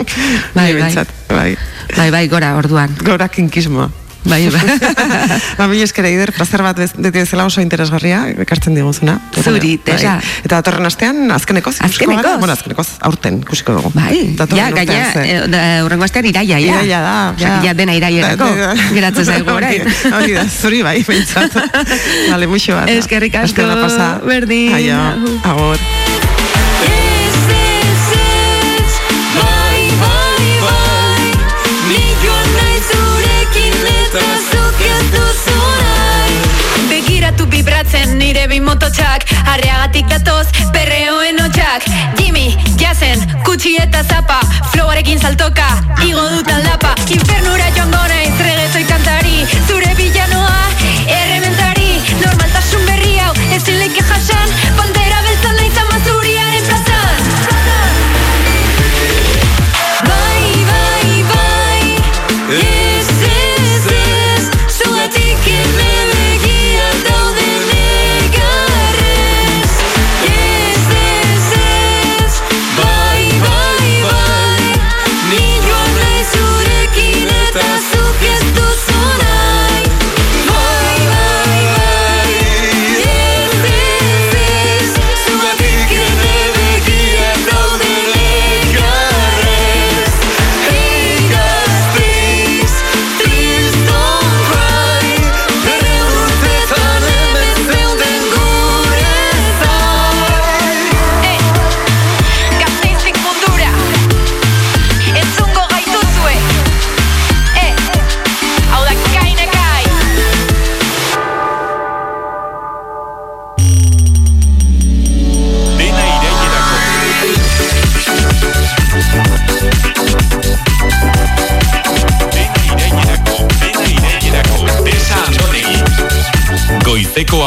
[SPEAKER 9] Bai, bai.
[SPEAKER 2] bai.
[SPEAKER 9] Bai, bai, gora, orduan.
[SPEAKER 2] Gora kinkismoa.
[SPEAKER 9] Bai, bai.
[SPEAKER 2] ba, mila eskera ider, plazer bat beti bezala oso interesgarria, ekartzen diguzuna.
[SPEAKER 9] Zuri,
[SPEAKER 2] bai.
[SPEAKER 9] Tesa.
[SPEAKER 2] Eta datorren astean, azkenekoz,
[SPEAKER 9] Azkenekoz?
[SPEAKER 2] gara? Bueno, azkenekoz, aurten, ikusiko dugu.
[SPEAKER 9] Bai,
[SPEAKER 2] Datorren
[SPEAKER 9] ja, gaina,
[SPEAKER 2] ze.
[SPEAKER 9] eh, da, urrengo astean iraia, ja.
[SPEAKER 2] Iraia da, ja.
[SPEAKER 9] ja dena
[SPEAKER 2] da-
[SPEAKER 9] geratzen zaigu orain.
[SPEAKER 2] Hori- da, zuri bai, behintzat. Vale, muixo bat.
[SPEAKER 9] Eskerrik asko, berdin.
[SPEAKER 2] Aio, agur.
[SPEAKER 5] Bibratzen nire bi mototxak Arreagatik datoz perreoen hotxak. Jimmy, jazen, kutsi eta zapa Flowarekin saltoka, igo dutan lapa Infernura joango naiz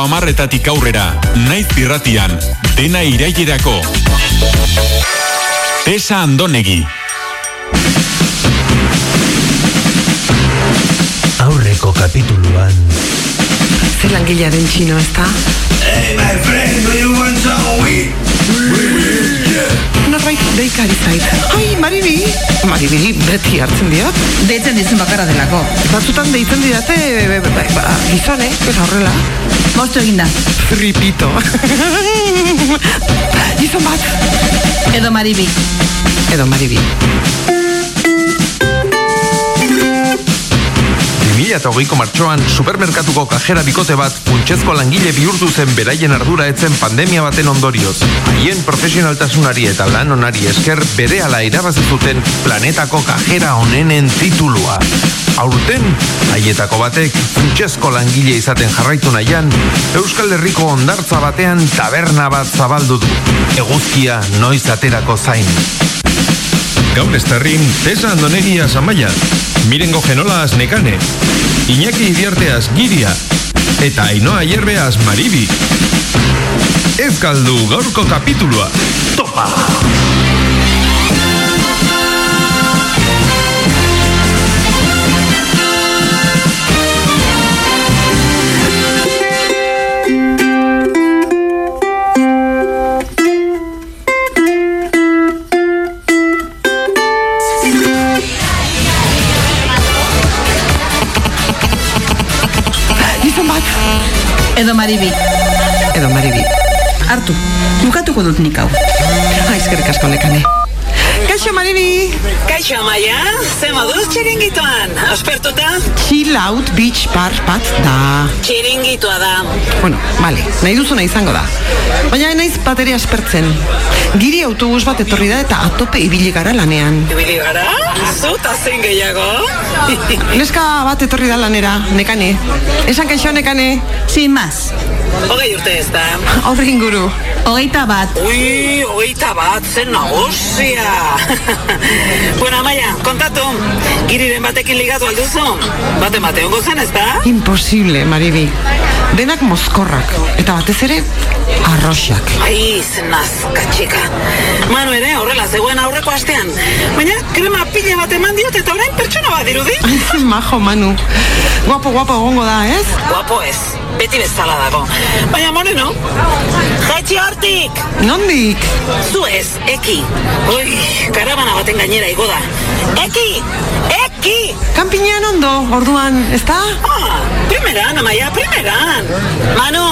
[SPEAKER 1] amarretatik aurrera, naiz irratian, dena irailerako. Tesa Andonegi.
[SPEAKER 10] Aurreko kapituluan
[SPEAKER 2] Zer langilea den txino, ezta?
[SPEAKER 10] Hey my friend, do you want some weed?
[SPEAKER 2] Norbait deikari zait. Ai, Maribi! Maribi, beti hartzen diot.
[SPEAKER 3] Deitzen dizun bakarra delako.
[SPEAKER 2] Batzutan deitzen didate, e, e, ba, ba, gizone, eta horrela.
[SPEAKER 3] Moztu eginda.
[SPEAKER 2] Fripito. Gizon bat.
[SPEAKER 3] Edo Maribi.
[SPEAKER 2] Edo Maribi.
[SPEAKER 11] 2008ko martxoan supermerkatuko kajera bikote bat funtsezko langile bihurtu zen beraien ardura etzen pandemia baten ondorioz. Haien profesionaltasunari eta lan onari esker berehala irabazi zuten planetako kajera onenen titulua. Aurten, haietako batek funtsezko langile izaten jarraitu nahian, Euskal Herriko ondartza batean taberna bat zabaldu du. Eguzkia noiz aterako zain.
[SPEAKER 12] Gaur estarrin, Tesa Andonegia Zamaia, Mirengo Genolas Nekane, Iñaki Idiarteaz Giria, eta Ainoa Hierbeaz Maribi. Ez galdu gaurko kapitulua. Topa!
[SPEAKER 3] Maribi.
[SPEAKER 2] Edo Maribi.
[SPEAKER 3] Hartu, bukatuko dut nik hau.
[SPEAKER 2] Aizkerik asko nekane. Kaixo, Maribi!
[SPEAKER 13] Kaixo, Amaia, ze moduz txiringituan, aspertuta?
[SPEAKER 2] Chill out beach bar bat da.
[SPEAKER 13] Txiringitua da.
[SPEAKER 2] Bueno, vale, nahi duzuna izango da. Baina naiz bateria aspertzen. Giri autobus bat etorri da eta atope ibili gara lanean.
[SPEAKER 13] Ibili gara? Zuta zein gehiago?
[SPEAKER 2] Neska bat etorri da lanera, nekane. Esan kaixo, nekane.
[SPEAKER 3] Sin más.
[SPEAKER 13] Hogei urte ez da.
[SPEAKER 2] Aurre inguru.
[SPEAKER 3] Hogeita bat.
[SPEAKER 13] Ui, hogeita bat, zen nagusia. bueno, Amaia, kontatu, giriren batekin ligatu alduzu? Bate mate, ongo zen ez da?
[SPEAKER 2] Imposible, Maribi. Denak mozkorrak. Eta batez ere, arroxak.
[SPEAKER 13] Ai, zen nazka, txika. Manu ere, horrela zegoen aurreko astean. Baina, krema pila bat eman diot eta orain pertsona bat dirudi.
[SPEAKER 2] Ai, zen majo, Manu. Guapo, guapo egongo da, ez?
[SPEAKER 13] Guapo ez, beti bezala dago. Baina, moreno, jaitxi hortik!
[SPEAKER 2] Nondik?
[SPEAKER 13] Zu ez, eki. Ui, karabana baten gainera igo da. Eki! Eki!
[SPEAKER 2] Kampinean ondo, orduan, ez da?
[SPEAKER 13] Ah, primeran, amaia, primeran. Manu,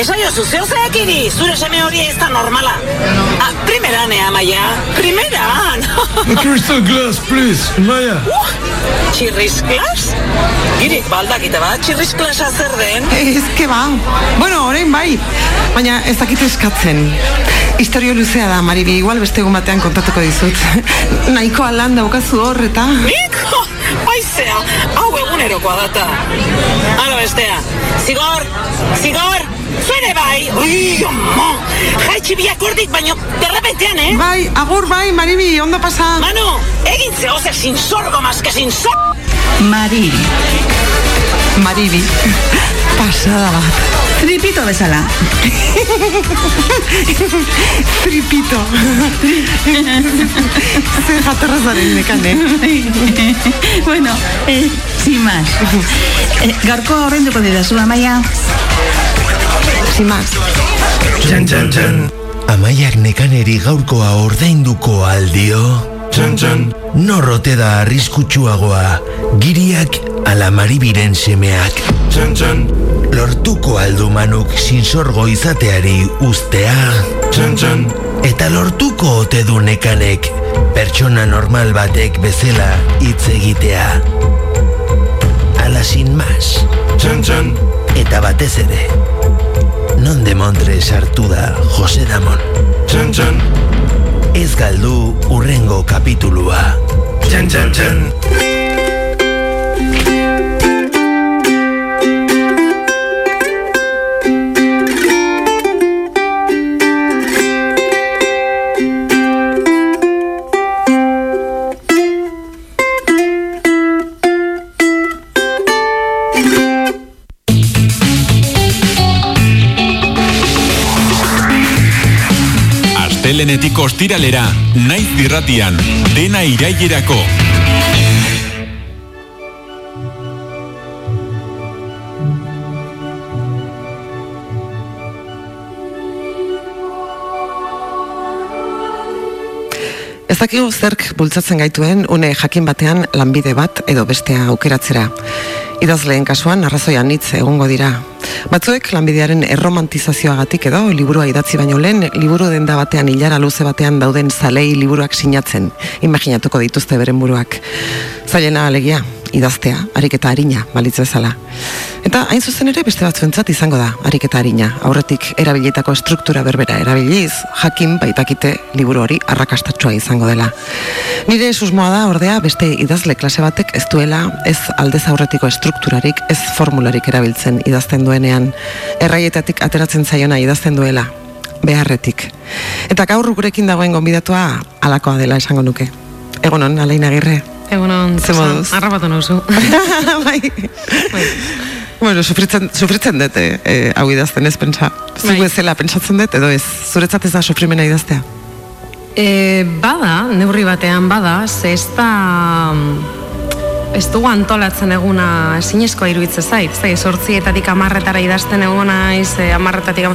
[SPEAKER 13] esaio zuzeo zekiri, zure seme hori ez da normala. Ah, primeran, eh, amaia, primeran.
[SPEAKER 12] Crystal glass, please, Maya.
[SPEAKER 13] Uh, txirriz klas? Girik baldakite bat, txirriz klasa zer den?
[SPEAKER 2] Ez que ba. Bueno, orain bai. Baina ez dakit eskatzen. Historio luzea da, Maribi, igual beste egun batean kontatuko dizut. Nahiko alan daukazu hor, eta...
[SPEAKER 13] Nik? Aizea, hau egunerokoa data. Hala bestea, zigor, zigor, zuene bai. Ui, omo, jaitxi biak ordik, baino, derrepentean, eh?
[SPEAKER 2] Bai, agur bai, Maribi, ondo pasa.
[SPEAKER 13] Manu, egin zehose sin sorgo más que sin sor...
[SPEAKER 3] Maribi.
[SPEAKER 2] Maribi, pasada bat.
[SPEAKER 3] Tripito bezala.
[SPEAKER 2] Tripito. Zer jatorra zaren nekane.
[SPEAKER 3] bueno, eh, sin más. Eh, gaurko horrenduko didazu, Amaia.
[SPEAKER 2] Sin más.
[SPEAKER 10] Txan, txan, txan Amaiak nekaneri gaurkoa ordainduko aldio Txan, txan Norrote da arriskutsuagoa Giriak ala maribiren semeak Txan, txan Lortuko aldu manuk sinsorgo izateari ustea Txan, txan Eta lortuko ote du nekanek Pertsona normal batek bezala hitz egitea Ala sin mas Txan, txan Eta batez ere Non de Montre sartu da Jose Damon. Txan, txan. Ez galdu urrengo kapitulua. Txan, txan, txan.
[SPEAKER 1] Astelenetik ostiralera, naiz irratian, dena irailerako.
[SPEAKER 2] Ez dakigu zerk bultzatzen gaituen une jakin batean lanbide bat edo bestea aukeratzera. Idazleen kasuan arrazoian hitz egongo dira. Batzuek lanbidearen erromantizazioagatik edo liburua idatzi baino lehen liburu denda batean hilara luze batean dauden zalei liburuak sinatzen. Imaginatuko dituzte beren buruak. Zailena alegia, idaztea, ariketa harina, balitz bezala. Eta hain zuzen ere beste batzuentzat izango da, ariketa harina. Aurretik erabilietako struktura berbera erabiliz, jakin baitakite liburu hori arrakastatsua izango dela. Nire susmoa da, ordea, beste idazle klase batek ez duela, ez aldez aurretiko estrukturarik, ez formularik erabiltzen idazten duenean. Erraietatik ateratzen zaiona idazten duela, beharretik. Eta gaur gurekin dagoen gonbidatua alakoa dela esango nuke. Egonon, Alain Agirre.
[SPEAKER 14] Egunon,
[SPEAKER 2] Ze moduz?
[SPEAKER 14] Arrapatu nauzu.
[SPEAKER 2] bai. Bueno, sufritzen, sufritzen dut, eh, eh, hau idazten ez pentsa. Zu
[SPEAKER 14] Bai.
[SPEAKER 2] bezala pentsatzen dut, edo ez, zuretzat ez da sufrimena idaztea.
[SPEAKER 14] E, bada, neurri batean bada, ze ez da... Ez dugu antolatzen eguna ezinezkoa iruditzen zait, zai, sortzietatik amarretara idazten egona, iz, e, amarretatik am...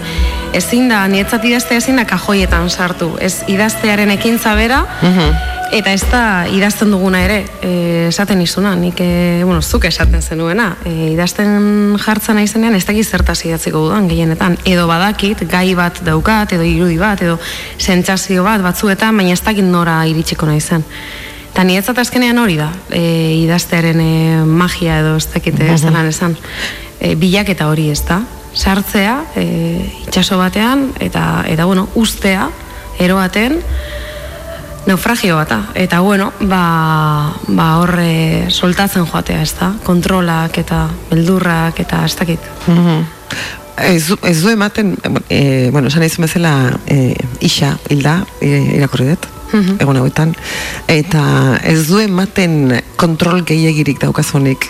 [SPEAKER 14] ezin da, nietzat idaztea ezin da kajoietan sartu, ez idaztearen ekintza bera, Eta ez da idazten duguna ere, e, esaten izuna, nik, e, bueno, zuk esaten zenuena, e, idazten jartzen naizenean ez dakit zertaz idatziko dudan gehienetan, edo badakit, gai bat daukat, edo irudi bat, edo sentsazio bat batzuetan, baina ez dakit nora iritsiko naizen. Eta niretzat azkenean hori da, e, idaztearen e, magia edo ez dakit ez
[SPEAKER 2] Mhm.
[SPEAKER 14] esan, e, bilaketa hori ez da, sartzea e, itxaso batean, eta, eta bueno, ustea, eroaten, naufragio bata. Eta bueno, ba, ba horre soltatzen joatea, ez da? Kontrolak eta beldurrak eta ez dakit.
[SPEAKER 2] Mhm. Ez, du- ez du ematen, e, bueno, esan izan bezala e, isa hilda, e, irakurri dut,
[SPEAKER 14] Mhm.
[SPEAKER 2] egun hauetan, eta ez du ematen kontrol gehiagirik daukazunik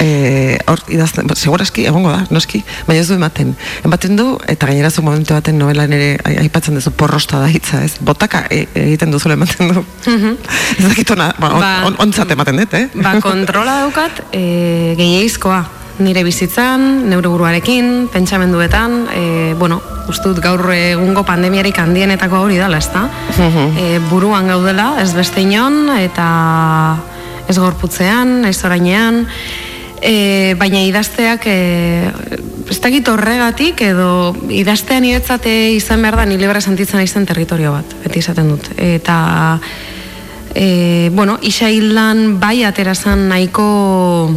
[SPEAKER 2] e, hor idazten, seguraski egongo da, noski, baina ez du ematen. Ematen du, eta gainera zu momentu baten novelan ere ai- aipatzen duzu porrosta da hitza, ez? Botaka e, egiten duzula ematen du.
[SPEAKER 14] Mhm.
[SPEAKER 2] Ez dakit ona, ba, on,
[SPEAKER 14] Ba-
[SPEAKER 2] on, ontzat ematen dut, eh?
[SPEAKER 14] Ba, kontrola daukat e, gehiagizkoa. Nire bizitzan, neure buruarekin, pentsamenduetan, e, bueno, uste dut gaur egungo pandemiarik handienetako hori dala, ezta? e, buruan gaudela, ez beste inon, eta ez gorputzean, ez orainean, e, baina idazteak e, ez dakit horregatik edo idaztean niretzate izan behar da ni libre sentitzen naizen territorio bat, beti esaten dut. Eta e, bueno, isa bai aterazan nahiko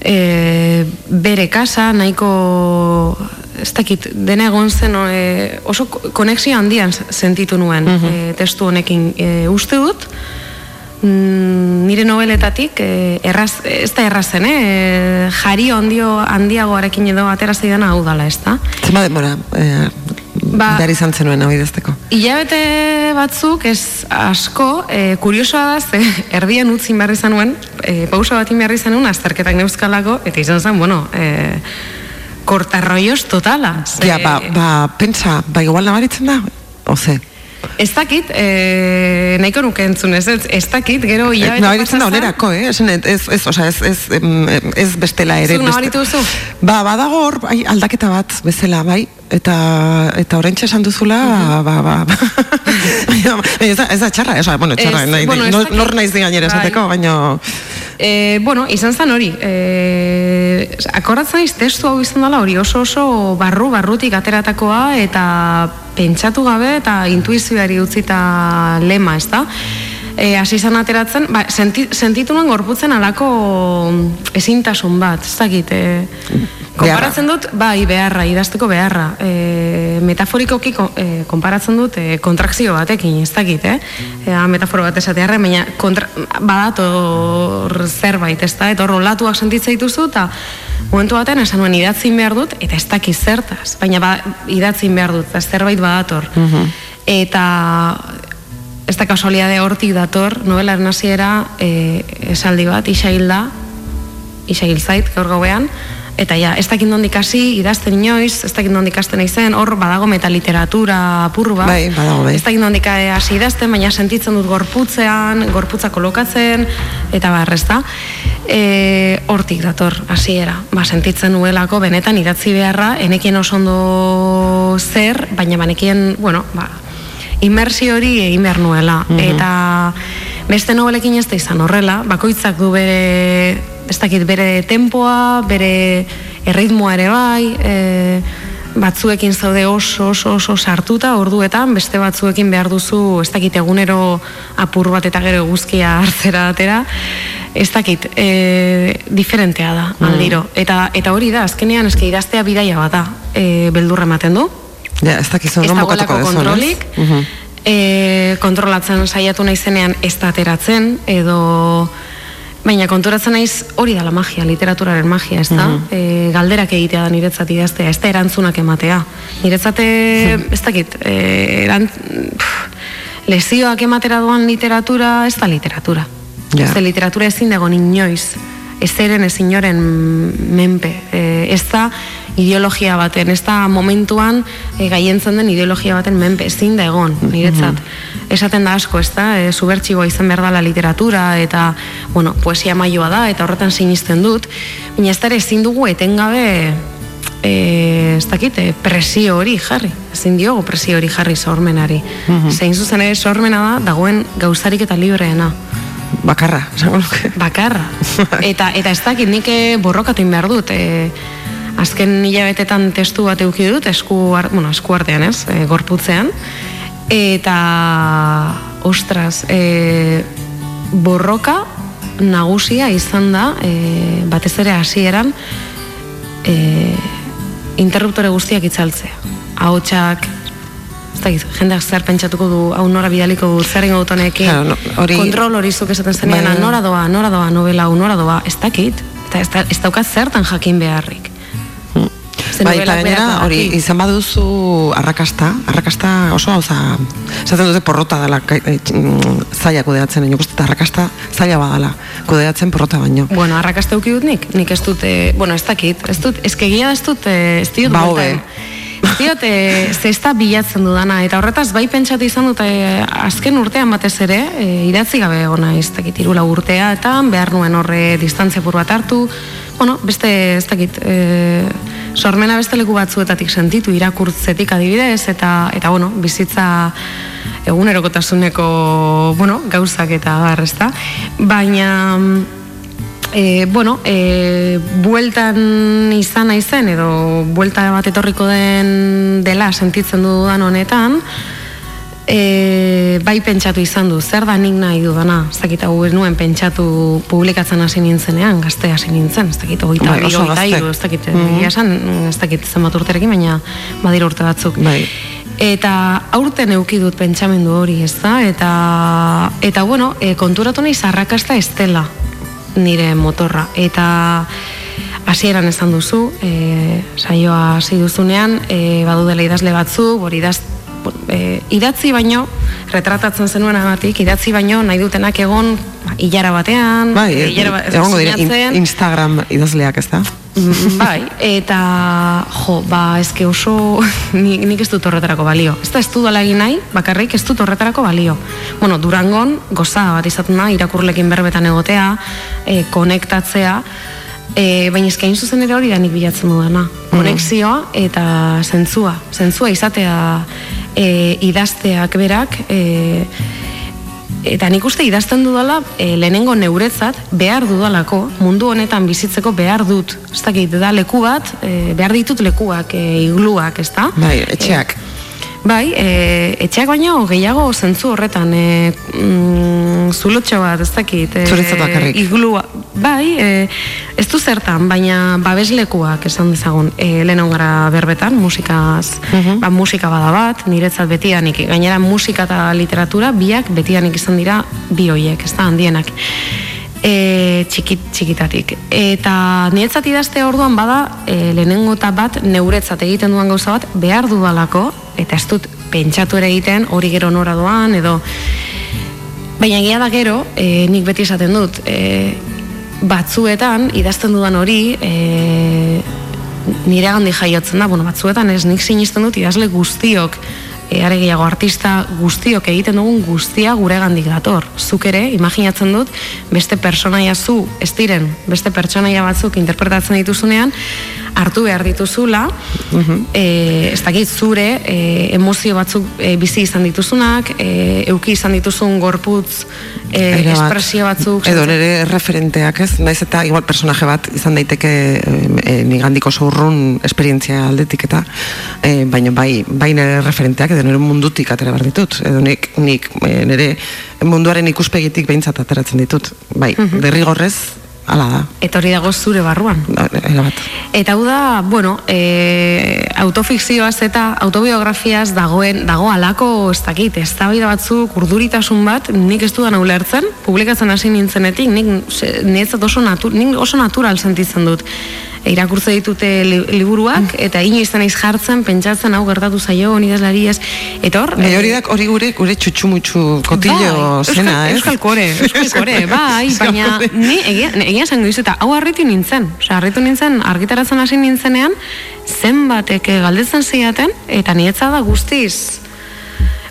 [SPEAKER 14] e, bere kasa, nahiko ez dakit, dena egon zen e, oso ko- konexio handian sentitu nuen e, testu honekin. E, uste dut, mm, nire noveletatik e, erraz, ez da errazen, eh? E, jari handio handiagoarekin edo atera zaidana hau dala, ez da?
[SPEAKER 2] Zema denbora, e,
[SPEAKER 14] Ba-
[SPEAKER 2] behar izan zenuen hau idazteko.
[SPEAKER 14] Hilabete batzuk ez asko, e, kuriosoa da, ze erdien utzin behar izan nuen, e, pausa bat behar izan nuen, azterketak neuzkalako, eta izan zen, bueno, e, kortarroios totala. Ze,
[SPEAKER 2] Ja, ba, ba, pentsa, ba, igual nabaritzen da, oze.
[SPEAKER 14] Ez dakit, e, nahiko nuke entzun, ez, ez, ez dakit, gero hilabete
[SPEAKER 2] Nabaritzen da onerako, eh? Esan, ez, ez, osea, ez, ez, ez bestela ere.
[SPEAKER 14] Zuk nabaritu duzu?
[SPEAKER 2] Ba, badago hor, bai, aldaketa bat, bezala, bai, eta eta oraintxe esan duzula, ba, ba, ba. Ez, da, ez da txarra, ez, bueno, txarra,
[SPEAKER 14] Ez,
[SPEAKER 2] nahi,
[SPEAKER 14] bueno,
[SPEAKER 2] nor naiz di gainera
[SPEAKER 14] Bai.
[SPEAKER 2] esateko, baina...
[SPEAKER 14] E, bueno, izan zen hori. E, akordatzen naiz testu hau izan dela hori oso oso barru barrutik ateratakoa eta pentsatu gabe eta intuizioari utzita lema, ez da? E, hasi izan ateratzen, ba, senti, sentitu nuen gorputzen alako ezintasun bat, ez dakit, e, konparatzen dut, bai, beharra, idazteko beharra. E, metaforikoki ko- e, konparatzen dut e, kontrakzio batekin, ez dakit, eh? Ea, metaforo bat esatearra, baina kontra, badator zerbait, ez da? Eta hor olatuak sentitzen dituzu, eta momentu batean esan nuen idatzin behar dut, eta ez dakit zertaz, baina ba, idatzin behar dut, eta zerbait badator. Eta ez da kasualidade hortik dator, novelaren hasiera e, esaldi bat, isa hilda, isa hil zait, gaur gauean, Eta ja, ez dakit nondik hasi, idazten inoiz, ez dakit nondik hasten naizen, hor badago metaliteratura apurru bat.
[SPEAKER 2] Bai, badago, bai.
[SPEAKER 14] Ez dakit nondik hasi idazten, baina sentitzen dut gorputzean, gorputza kolokatzen, eta bar, ez da? E, hortik dator, hasiera. Ba, sentitzen nuelako, benetan idatzi beharra, enekien oso ondo zer, baina banekien, bueno, ba, inmersio hori egin behar nuela.
[SPEAKER 2] Mhm.
[SPEAKER 14] Eta beste nobelekin ez da izan horrela, bakoitzak du bere, ez dakit, bere tempoa, bere erritmoa ere bai, e, batzuekin zaude oso oso oso sartuta orduetan, beste batzuekin behar duzu, ez dakit, egunero apur bat eta gero guzkia hartzera atera, ez dakit, e, diferentea da,
[SPEAKER 2] Mm.
[SPEAKER 14] aldiro. Eta, eta hori da, azkenean eske idaztea bidaia bat da, e, beldurra ematen du,
[SPEAKER 2] Ja, ez
[SPEAKER 14] dagoelako
[SPEAKER 2] bukatuko dezun, ez?
[SPEAKER 14] kontrolik.
[SPEAKER 2] Mhm.
[SPEAKER 14] e, kontrolatzen saiatu naizenean ez da ateratzen, edo baina konturatzen naiz hori da la magia, literaturaren magia, ez da?
[SPEAKER 2] Mhm.
[SPEAKER 14] e, galderak egitea da niretzat idaztea, ez da erantzunak ematea. Niretzate, ez dakit, e, eran, pff, lezioak ematera doan literatura, ez da literatura.
[SPEAKER 2] Ja.
[SPEAKER 14] Ez da literatura ezin dago inoiz, ez eren ez inoren menpe. E, ez da ideologia baten, ez da momentuan e, gaientzen den ideologia baten menpe, ezin da egon, niretzat. Esaten da asko, ez da, e, zubertxigoa izan behar dela literatura, eta, bueno, poesia maioa da, eta horretan sinisten dut, baina ez da ezin dugu etengabe e, ez dakit, e, presio hori jarri, ezin diogu presio hori jarri sormenari.
[SPEAKER 2] Mhm.
[SPEAKER 14] Zein zuzen ere sormena da, dagoen gauzarik eta libreena.
[SPEAKER 2] Bakarra, esango nuke.
[SPEAKER 14] Bakarra. Eta, eta ez dakit, nik eh, borrokatu behar dut. E, azken hilabetetan testu bat euki dut, esku, bueno, esku artean ez, e, gorputzean. Eta, ostras, e, borroka nagusia izan da, e, batez ere hasieran e, interruptore guztiak itzaltzea. Ahotsak, ez jendeak zer pentsatuko du, hau nora bidaliko du, zer ingo dut honekin,
[SPEAKER 2] Claro, no, hori-
[SPEAKER 14] kontrol hori zuk esaten zenean,
[SPEAKER 2] Bai.
[SPEAKER 14] nora doa, nora doa, novela hau, nora doa, ez dakit, eta ez, da, ez daukat zertan jakin beharrik. Ze
[SPEAKER 2] Bai, eta gainera, hori, izan baduzu arrakasta, arrakasta oso gauza, esaten dute porrota dela eh, mm, zaila kudeatzen, nik uste dut arrakasta zaila badala kudeatzen porrota baino.
[SPEAKER 14] Bueno, arrakasta euki dut nik, nik ez dut, eh, bueno, ez dakit, ez dut, ez kegia ez dut, eh, ez diot
[SPEAKER 2] Ba,
[SPEAKER 14] diot, eh, ze ez da bilatzen dudana, eta horretaz bai pentsatu izan dut eh, azken urtean batez ere, eh, idatzi gabe ona ez dakit, irula urtea, eta behar nuen horre distantzia pur bat hartu, bueno, beste, ez dakit, eh, sormena beste leku batzuetatik sentitu, irakurtzetik adibidez, eta, eta bueno, bizitza egunerokotasuneko, bueno, gauzak eta bar, ezta? Baina, e, bueno, e, bueltan izan naizen edo buelta bat etorriko den dela sentitzen dudan honetan, e, bai pentsatu izan du, zer da nik nahi dudana, ez dakit hau nuen pentsatu publikatzen hasi nintzenean, gazte hasi nintzen, ez dakit, hogeita
[SPEAKER 2] Bai,
[SPEAKER 14] hogeita hiru, ez dakit,
[SPEAKER 2] Mhm.
[SPEAKER 14] egia esan, ez dakit zenbat urterekin, baina badira urte batzuk.
[SPEAKER 2] Bai.
[SPEAKER 14] Eta aurten euki dut pentsamendu hori, ez da? Eta, eta bueno, e, konturatu nahi zarrakasta ez dela nire motorra. Eta hasieran esan duzu, e, saioa hasi duzunean, e, badudela idazle batzu, hori idaz, e, idatzi baino, retratatzen zenuen agatik, idatzi baino nahi dutenak egon ba, ilara batean,
[SPEAKER 2] Bai,
[SPEAKER 14] e, ilara ba-
[SPEAKER 2] egongo dira in-. Instagram idazleak, ez da?
[SPEAKER 14] Mm, bai, eta jo, ba, eske oso nik, nik ez dut horretarako balio. Ez da ez dudala egin nahi, bakarrik ez dut horretarako balio. Bueno, Durangon goza bat izaten da, irakurlekin berbetan egotea, e, konektatzea, e, baina eskain zuzen ere hori da nik bilatzen dudana. Konexioa eta zentzua. Zentzua izatea e, idazteak berak, e, Eta nik uste idazten dudala, e, lehenengo neuretzat, behar dudalako, mundu honetan bizitzeko behar dut. Ez dakit, da leku bat, e, behar ditut lekuak, e, igluak, ez da?
[SPEAKER 2] Bai, etxeak.
[SPEAKER 14] Bai, e, etxeak baino gehiago zentzu horretan, e, mm, zulotxo bat, ez dakit. E,
[SPEAKER 2] Zuretzat bakarrik.
[SPEAKER 14] Iglua, bai, e, ez du zertan, baina babeslekuak esan dezagun, e, lehen gara berbetan, musikaz, ba, musika bada bat, niretzat betidanik, gainera musika eta literatura, biak betidanik izan dira bi hoiek, ez da, handienak e, txikit, txikitatik. Eta niretzat idazte orduan bada, e, lehenengo eta bat neuretzat egiten duan gauza bat, behar dudalako, eta ez dut pentsatu ere egiten, hori gero nora doan, edo... Baina egia da gero, e, nik beti esaten dut, e, batzuetan, idazten dudan hori, e, nire gandi jaiotzen da, bueno, batzuetan ez nik sinisten dut idazle guztiok, e, are gehiago artista guztiok egiten dugun guztia gure gandik dator. Zuk ere, imaginatzen dut, beste personaia zu, ez diren, beste pertsonaia batzuk interpretatzen dituzunean, hartu behar dituzula, e, ez dakit zure e, emozio batzuk e, bizi izan dituzunak, e, euki izan dituzun gorputz e, espresio batzuk.
[SPEAKER 2] Edo nire referenteak ez, naiz eta igual personaje bat izan daiteke e, e, nigandik oso urrun esperientzia aldetik eta e, baina bai, bai nire referenteak edo nire mundutik atera behar ditut. Edo nik, nik e, nire munduaren ikuspegitik behintzat ateratzen ditut. Bai, derrigorrez hala da
[SPEAKER 14] Eta hori dago zure barruan.
[SPEAKER 2] era bat
[SPEAKER 14] Eta hau da, bueno, e, autofikzioaz eta autobiografiaz dagoen, dago alako, ez dakit, ez da batzuk urduritasun bat, nik ez dudan ulertzen, publikatzen hasi nintzenetik, nik niretzat oso, natu, nik oso natural sentitzen dut. Irakurtze ditute li, liburuak, eta inoiz naiz jartzen, pentsatzen hau gertatu zaio, nidazlari ez, eta hor...
[SPEAKER 2] Bai, hori da, hori gure, gure txutxumutxu kotillo
[SPEAKER 14] Bai,
[SPEAKER 2] zena, ez?
[SPEAKER 14] Euskal kore, euskal kore, bai, baina ni egia, egia esango dizut, eta hau harritu nintzen, osea, harritu nintzen, argitaratzen hasi nintzenean, zenbatek eh, galdetzen ziaten, eta nietza da guztiz,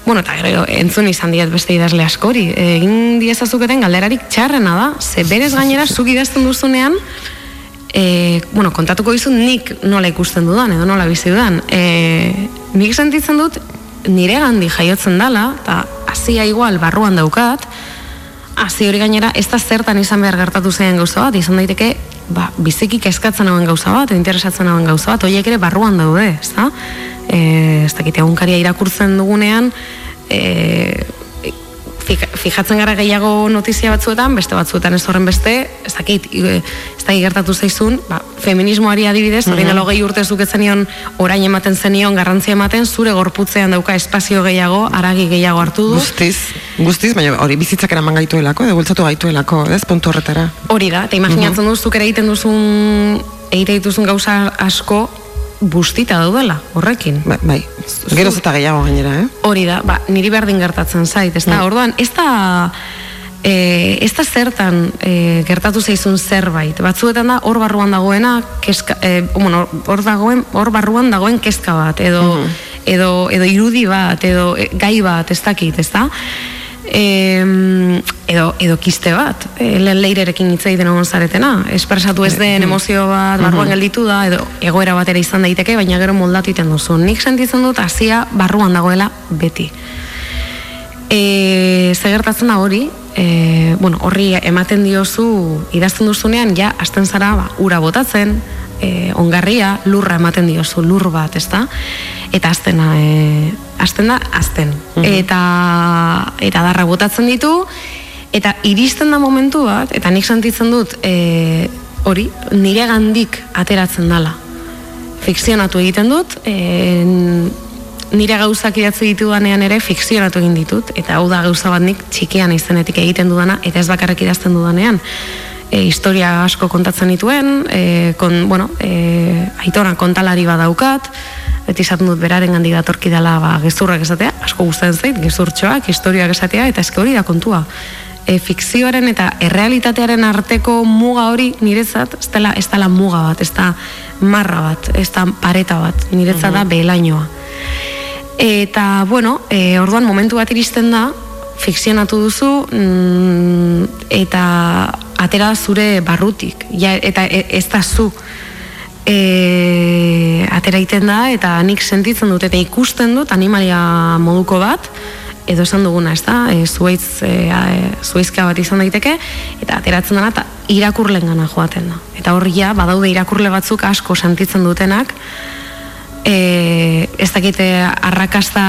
[SPEAKER 14] Bueno, eta gero entzun izan diet beste idazle askori. Egin diezazuketen galderarik txarrena da. Ze berez gainera zuk idazten duzunean, e, bueno, kontatuko dizut nik nola ikusten dudan, edo nola bizi dudan. E, nik sentitzen dut nire gandi jaiotzen dala, eta hasia igual barruan daukat, hasi hori gainera ez da zertan izan behar gertatu zen gauza bat, izan daiteke ba, biziki kezkatzen hauen gauza bat, interesatzen hauen gauza bat, horiek ere barruan daude, ez da? E, ez dakit irakurtzen dugunean, e, fijatzen gara gehiago notizia batzuetan, beste batzuetan ez horren beste, ez dakit, ez dakit gertatu zaizun, ba, feminismoari adibidez, orain dela hogei urte zuk ez zenion orain ematen zenion garrantzia ematen, zure gorputzean dauka espazio gehiago, aragi gehiago hartu du.
[SPEAKER 2] Guztiz, guztiz, baina hori bizitzak eraman gaituelako, edo bultzatu gaituelako, ez, puntu horretara.
[SPEAKER 14] Hori da, eta imaginatzen
[SPEAKER 2] Mhm.
[SPEAKER 14] duz, zuk ere egiten duzun, egite dituzun gauza asko, bustita daudela, horrekin.
[SPEAKER 2] Ba, bai, geroz eta gehiago gainera, eh?
[SPEAKER 14] Hori da, ba, niri berdin gertatzen zait, ez da,
[SPEAKER 2] Mm.
[SPEAKER 14] orduan, ez da, e, ez da zertan e, gertatu zaizun zerbait. Batzuetan da, hor barruan dagoena, keska, e, bueno, hor dagoen, hor barruan dagoen kezka bat, edo,
[SPEAKER 2] Mhm.
[SPEAKER 14] edo, edo irudi bat, edo e, gai bat, ez dakit, ez da? Em, edo, edo kiste bat, e, lehen leirerekin hitz egiten egon zaretena, espresatu ez den emozio bat barruan
[SPEAKER 2] Mhm.
[SPEAKER 14] gelditu da, edo egoera batera izan daiteke, baina gero moldatu egiten duzu. Nik sentitzen dut hasia barruan dagoela beti. E, ze gertatzen da hori, e, bueno, horri ematen diozu idazten duzunean, ja, hasten zara, ba, ura botatzen, e, ongarria, lurra ematen diozu, lur bat, ezta? Eta aztena, e, azten da, azten. Eta, eta darra botatzen ditu, eta iristen da momentu bat, eta nik sentitzen dut, e, hori, nire gandik ateratzen dala. Fikzionatu egiten dut, e, nire gauzak idatzi ditudanean ere fikzionatu egin ditut, eta hau da gauza bat nik txikian izenetik egiten dudana, eta ez bakarrik idazten dudanean. E, historia asko kontatzen dituen, e, kon, bueno, e, aitona kontalari badaukat, beti esaten dut beraren gandik datorki dela ba, gezurrak esatea, asko gustatzen zait, gezurtxoak, historiak esatea, eta eske hori da kontua. E, fikzioaren eta errealitatearen arteko muga hori niretzat ez dela, ez dela muga bat, ez da marra bat, ez da pareta bat, niretzat da behelainoa. Eta, bueno, e, orduan momentu bat iristen da, fikzionatu duzu, mm, eta atera zure barrutik, ja, eta e, ez da zu e, atera iten da, eta nik sentitzen dut, eta ikusten dut animalia moduko bat, edo esan duguna, ez da, e, zuaitz, e, a- zuaizka bat izan daiteke, eta ateratzen dena, eta irakurlen gana joaten da. Eta hor ja, badaude irakurle batzuk asko sentitzen dutenak, e, ez dakite arrakasta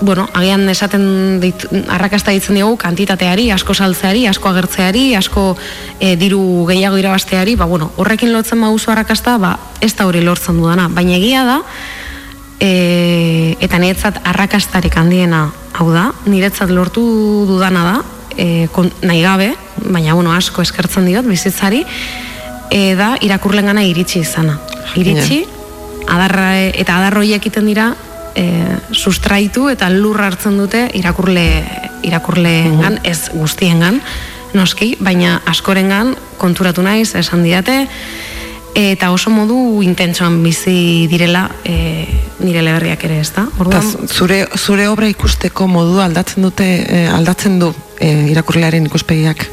[SPEAKER 14] bueno, agian esaten dit, arrakasta ditzen diogu kantitateari, asko saltzeari, asko agertzeari, asko e, diru gehiago irabazteari, ba, bueno, horrekin lotzen mauzu arrakasta, ba, ez da hori lortzen dudana. Baina egia da, e, eta niretzat arrakastarik handiena hau da, niretzat lortu dudana da, e, kon, nahi gabe, baina bueno, asko eskertzen diot bizitzari, e, da irakurlen gana iritsi izana. Iritsi, adarra, eta adarroiek egiten dira e, sustraitu eta lur hartzen dute irakurle irakurleengan, ez guztiengan, noski, baina askorengan konturatu naiz, esan didate, eta oso modu intentsoan bizi direla e, nire leberriak ere ez da. Orduan,
[SPEAKER 2] zure, zure obra ikusteko modu aldatzen dute, eh, aldatzen du eh, irakurlearen ikuspegiak.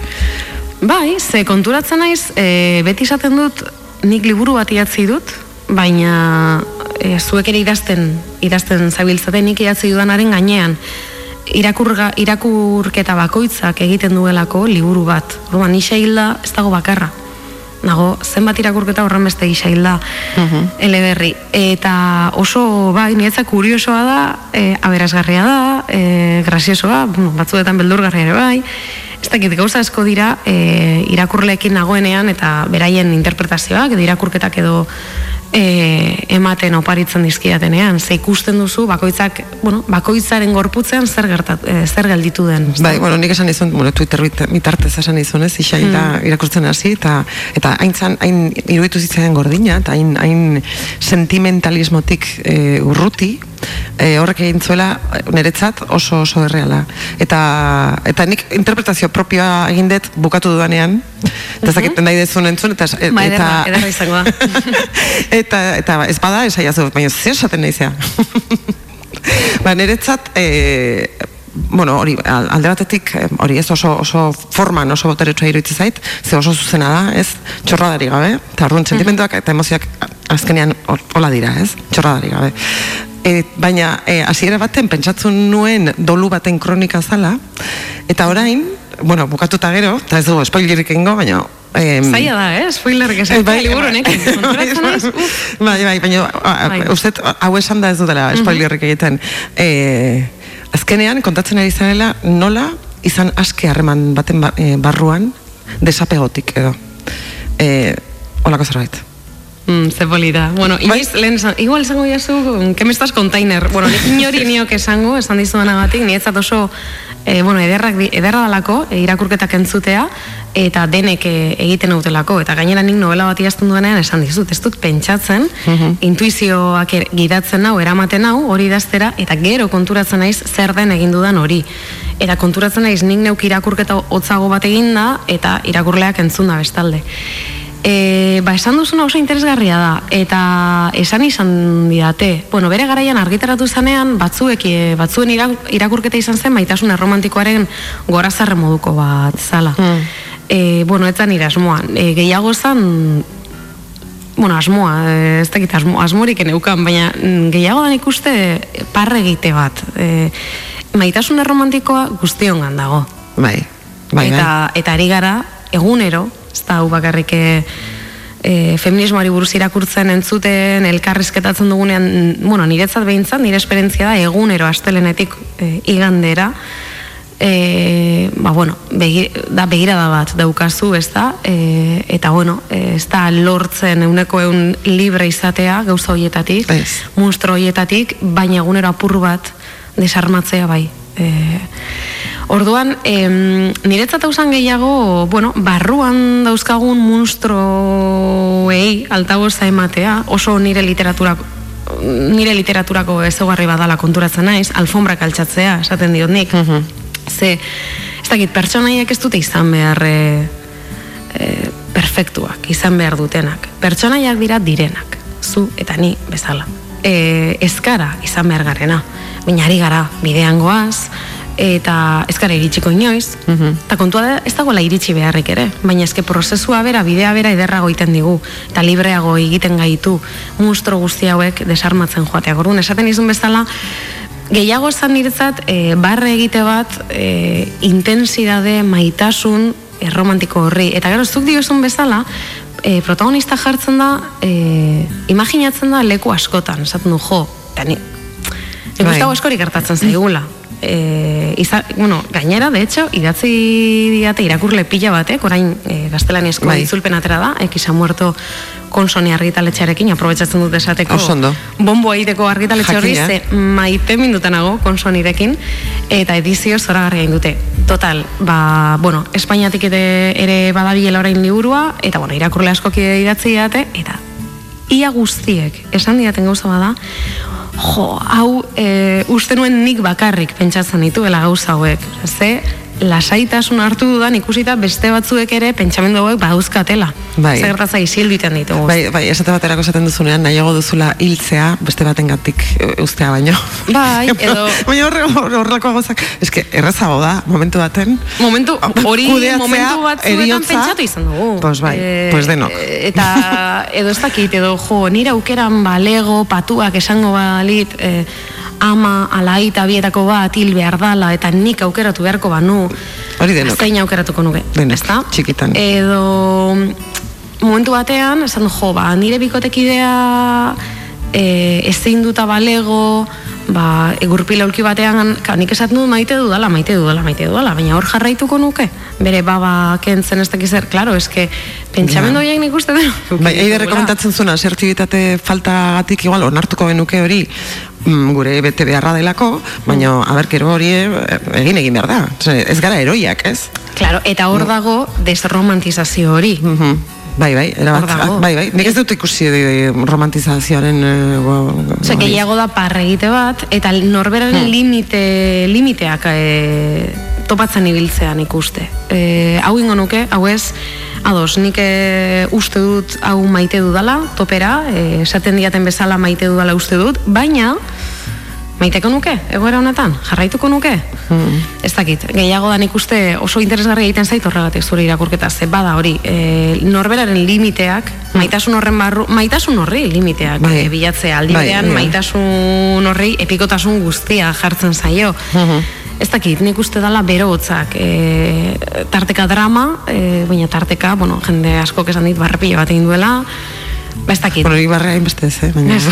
[SPEAKER 14] Bai, ze konturatzen naiz, e, beti esaten dut, nik liburu bat idatzi dut, baina e, zuek ere idazten, idazten zabiltzaten nik idatzi dudanaren gainean, irakurga, irakurketa bakoitzak egiten duelako liburu bat. Orduan, isa hilda ez dago bakarra. Nago, zenbat irakurketa horren beste isa hilda eleberri. Eta oso, bai, niretzat kuriosoa da, e, aberasgarria da, e, graziosoa, bueno, batzuetan beldurgarria ere bai, ez dakit gauza asko dira e, irakurleekin nagoenean eta beraien interpretazioak edo irakurketak edo e, ematen oparitzen dizkidatenean, ze ikusten duzu bakoitzak, bueno, bakoitzaren gorputzean zer gertat, e, zer gelditu den.
[SPEAKER 2] Bai, bueno, nik esan izun, bueno, Twitter bit- bitartez esan izun, ez, isaila
[SPEAKER 14] Mm.
[SPEAKER 2] irakurtzen hasi, eta, eta haintzan, hain iruditu zitzaidan gordina, eta hain, hain sentimentalismotik e, urruti, e, horrek egin zuela niretzat oso oso erreala. Eta, eta nik interpretazio propioa egin dut bukatu dudanean, eta ez dakit nahi dezun entzun, eta, eta,
[SPEAKER 14] Ba,
[SPEAKER 2] eta, eta ez bada esaiazu, baina zer esaten naizea. ba, niretzat, e, bueno, hori, al- alde batetik, hori ez oso, oso forman oso boteretsua iruditzen zait, ze oso zuzena da, ez, txorradari gabe, eta orduan sentimenduak eta emozioak azkenean hola dira, ez, txorradari gabe. E, baina, e, hasiera baten pentsatzen nuen dolu baten kronika zala, eta orain, bueno, bukatuta gero, eta ez dugu spoilerik egingo, baina... em,
[SPEAKER 14] Zaila da, eh? Spoilerrik esan,
[SPEAKER 2] bai,
[SPEAKER 14] liburu
[SPEAKER 2] bai.
[SPEAKER 14] honekin. Naiz, uf.
[SPEAKER 2] Bai, bai, baina
[SPEAKER 14] Bai.
[SPEAKER 2] bai. uste hau esan da ez dutela spoilerrik egiten. E, azkenean kontatzen ari zarela nola izan aske harreman baten ba, e, barruan desapegotik edo. E, olako zerbait.
[SPEAKER 14] Mm, ze polita. Bueno, inoiz, lehen esan, igual esango jazu, que me estás container. Bueno, nik inori niok esango, esan dizudanagatik, niretzat oso, e, bueno, ederrak, ederra dalako, e, irakurketak entzutea, eta denek e, egiten autelako. Eta gainera nik novela bat idazten duenean esan dizut, ez dut pentsatzen, intuizioak er, gidatzen nau, eramaten nau, hori idaztera, eta gero konturatzen naiz zer den egin dudan hori. Eta konturatzen naiz nik neuk irakurketa hotzago bat eginda, eta irakurleak entzun da bestalde. E, ba, esan duzuna oso interesgarria da, eta esan izan didate. Bueno, bere garaian argitaratu zanean, batzuek, e, batzuen ira- irakurketa izan zen, maitasun erromantikoaren gorazarre moduko bat zala. E, bueno, nire asmoa. E, gehiago zan, bueno, asmoa, ez dakit asmo, asmorik eneukan, baina mm, gehiago da ikuste parre egite bat. E, maitasun erromantikoa guztiongan dago.
[SPEAKER 2] Bai, bai,
[SPEAKER 14] eta, eta ari gara, egunero, ez da hau bakarrik e, feminismoari buruz irakurtzen entzuten, elkarrizketatzen dugunean, bueno, niretzat behintzat, nire esperientzia da, egunero astelenetik e, igandera, e, ba, bueno, begi, da begirada bat daukazu, ez da, e, eta bueno, ez da lortzen euneko eun libre izatea gauza hoietatik, monstro hoietatik, baina egunero apur bat desarmatzea bai. E, orduan, em, niretzat hausan gehiago, bueno, barruan dauzkagun monstruoei altaboza ematea, oso nire literaturako nire literaturako ezaugarri badala konturatzen naiz, alfombrak altxatzea, esaten diot nik. Ze, ez dakit, pertsonaiak ez dute izan behar e, e, perfektuak, izan behar dutenak. Pertsonaiak dira direnak, zu eta ni bezala. E, ez gara izan behar garena, baina ari gara bidean goaz, eta ez gara iritsiko inoiz, eta kontua da ez dagoela iritsi beharrik ere, baina eske prozesua bera, bidea bera ederrago egiten digu, eta libreago egiten gaitu, monstro guzti hauek desarmatzen joateak. Orduan, esaten izun bezala, gehiago esan niretzat, e, barre egite bat, e, intensidade, maitasun, erromantiko horri. Eta gero, zuk diozun bezala, e, protagonista jartzen da, e, imaginatzen da leku askotan, esaten du, jo, eta ni, Nik
[SPEAKER 2] Bai.
[SPEAKER 14] askorik gertatzen zaigula. E, iza, bueno, gainera, de hecho, idatzi diate irakurle pila batek, orain e, gaztelaniazko
[SPEAKER 2] Bai.
[SPEAKER 14] itzulpen atera da, ha muerto konsoni argitaletxearekin, aprobetsatzen dut esateko
[SPEAKER 2] Oso ondo.
[SPEAKER 14] bombo egiteko argitaletxe horri, ze maite mindutanago konsonirekin, eta edizio zoragarria egin dute. Total, ba, bueno, Espainiatik ere, ere badabilela orain liburua, eta bueno, irakurle askoki idatzi didate, eta ia guztiek esan didaten gauza bada, jo, hau e, uste nuen nik bakarrik pentsatzen dituela gauza hauek. Ze, lasaitasun hartu dudan ikusita beste batzuek ere pentsamendu hauek badauzkatela.
[SPEAKER 2] Bai.
[SPEAKER 14] Zer gertatza isildu iten ditugu.
[SPEAKER 2] Bai, bai, esate baterako esaten duzunean, nahiago duzula hiltzea beste batengatik e, ustea baino.
[SPEAKER 14] Bai, edo...
[SPEAKER 2] Baina horre horrelako gauzak, eske errazago da, momentu baten.
[SPEAKER 14] Momentu, hori momentu batzuetan
[SPEAKER 2] heriotza.
[SPEAKER 14] pentsatu izan dugu.
[SPEAKER 2] Pues bai,
[SPEAKER 14] Eh,
[SPEAKER 2] pues denok.
[SPEAKER 14] Eta edo ez dakit, edo jo, nire aukeran balego, patuak esango balit, eh, ama, alaita bietako bat hil behar dala, eta nik aukeratu beharko banu.
[SPEAKER 2] Hori denok.
[SPEAKER 14] Zein aukeratuko nuke.
[SPEAKER 2] Denok,
[SPEAKER 14] ezta?
[SPEAKER 2] txikitan.
[SPEAKER 14] Edo momentu batean, esan jo, ba, nire bikotekidea e, ezin duta balego, ba, egurpil aulki batean, ka, nik esaten dut maite dudala, maite dudala, maite dudala, baina hor jarraituko nuke, bere baba kentzen ez dakiz zer, klaro, eske, pentsamendu horiek nik uste dut.
[SPEAKER 2] Bai, eiderre komentatzen zuen, asertibitate faltagatik igual onartuko genuke hori gure bete beharra delako, baina aberkero hori eh, egin egin behar da. Ez gara eroiak, ez?
[SPEAKER 14] Claro, eta hor dago desromantizazio hori.
[SPEAKER 2] Bai, bai, erabat.
[SPEAKER 14] Dago.
[SPEAKER 2] Bai, bai. Nik ez dut ikusi eh, romantizazioaren... eh, go-
[SPEAKER 14] Ose, gehiago da parra egite bat, eta norberaren
[SPEAKER 2] Hmm.
[SPEAKER 14] limite, limiteak e, topatzen ibiltzean ikuste. E, hau ingo nuke, hau ez, ados, nik e, uste dut hau maite dudala, topera, e, esaten diaten bezala maite dudala uste dut, baina, maiteko nuke, egoera honetan, jarraituko nuke?
[SPEAKER 2] Hmm.
[SPEAKER 14] Ez dakit, gehiago da nik uste oso interesgarri egiten zait horregatik zure irakurketa, ze bada hori, e, norberaren limiteak, maitasun horren barru, maitasun horri limiteak
[SPEAKER 2] Hmm. Bai.
[SPEAKER 14] e, bilatzea, aldi
[SPEAKER 2] Bai, bai.
[SPEAKER 14] maitasun horri epikotasun guztia jartzen zaio. Ez dakit, nik uste dala bero hotzak, e, tarteka drama, e, baina tarteka, bueno, jende askok esan dit barrepila bat egin duela, ba ez dakit.
[SPEAKER 2] Bueno, ibarra hainbeste ez, eh? Baina...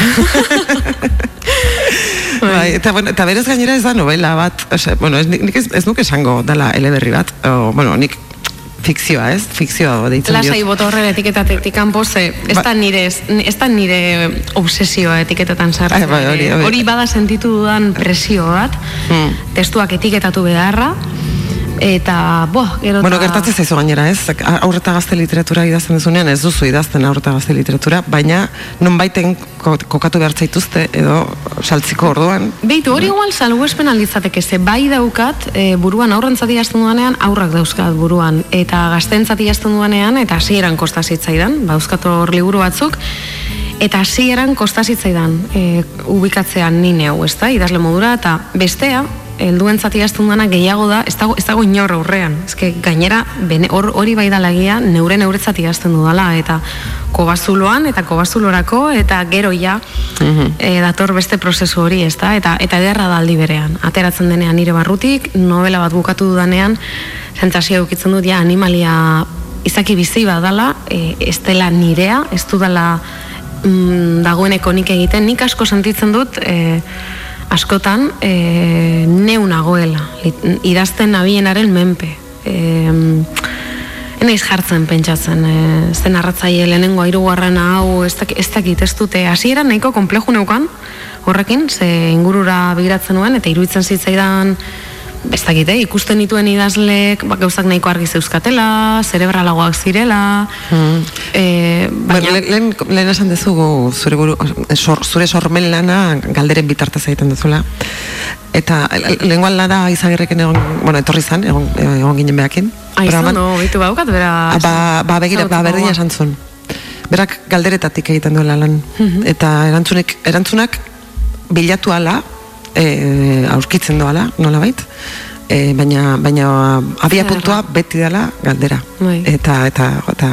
[SPEAKER 2] bai, eta, bueno, eta berez gainera ez da novela bat, ose, bueno, ez, nik ez, ez nuke esango dela eleberri bat, o, bueno, nik fikzioa, ez? Fikzioa deitzen
[SPEAKER 14] Lasai bota horren etiketatetik kanpo ze ez
[SPEAKER 2] Ba-
[SPEAKER 14] da nire ez da nire obsesioa etiketetan sartzen.
[SPEAKER 2] Bai, hori, hori.
[SPEAKER 14] hori bada sentitu dudan presio bat,
[SPEAKER 2] Hmm.
[SPEAKER 14] testuak etiketatu beharra eta bo, gero
[SPEAKER 2] Bueno, gertatzen zaizu gainera, ez? Aurreta gazte literatura idazten duzunean, ez duzu idazten aurreta gazte literatura, baina non baiten kokatu behar zaituzte edo saltziko orduan.
[SPEAKER 14] Beitu, hori igual salbuespen alditzateke, ze bai daukat, e, buruan aurrentzat idazten duanean, aurrak dauzkat buruan, eta gaztentzat idazten duanean, eta hasieran kosta zitzaidan, bauzkat hor liburu batzuk, eta hasieran kosta zitzaidan e, ubikatzean ni neu, ez da, idazle modura, eta bestea, idazten duana gehiago da, ez dago, ez dago inor aurrean. Ezke gainera, bene, hor, hori bai dalagia, neure neuretzat idazten dudala, eta kobazuloan, eta kobazulorako, eta gero ja, e, dator beste prozesu hori, ez da? Eta, eta ederra da aldi berean. Ateratzen denean nire barrutik, novela bat bukatu dudanean, zentzazio eukitzen dut, ja, animalia izaki bizi badala, e, ez dela nirea, ez dudala mm, dagoeneko nik egiten, nik asko sentitzen dut, e, askotan, e, neu nagoela, idazten nabienaren menpe. E, Enaiz jartzen pentsatzen, e, zen arratzaile lehenengo hirugarren hau ez dakit, ez dakit, ez dute, hasieran nahiko kompleju neukan, horrekin, ze ingurura begiratzen nuen, eta iruditzen zitzaidan, ez dakit, eh, ikusten dituen idazlek, ba, gauzak nahiko argi zeuzkatela, zerebralagoak zirela, e,
[SPEAKER 2] Baina, lehen, lehen, lehen esan dezugu zure, buru, sor, zure sormen lana galderen bitartez egiten duzula. Eta lehenguan lana izagirreken egon, bueno, etorri zan, egon, egon ginen behakin.
[SPEAKER 14] Aizu, no, bitu baukat, bera...
[SPEAKER 2] Ba, ba, begira, ba, berdina esan zuen. Berak galderetatik egiten duela lan. Eta erantzunek, erantzunak bilatu ala, e, aurkitzen doala, nola bait, e, baina, baina abia puntua beti dela galdera.
[SPEAKER 14] Bai.
[SPEAKER 2] Eta, eta, eta,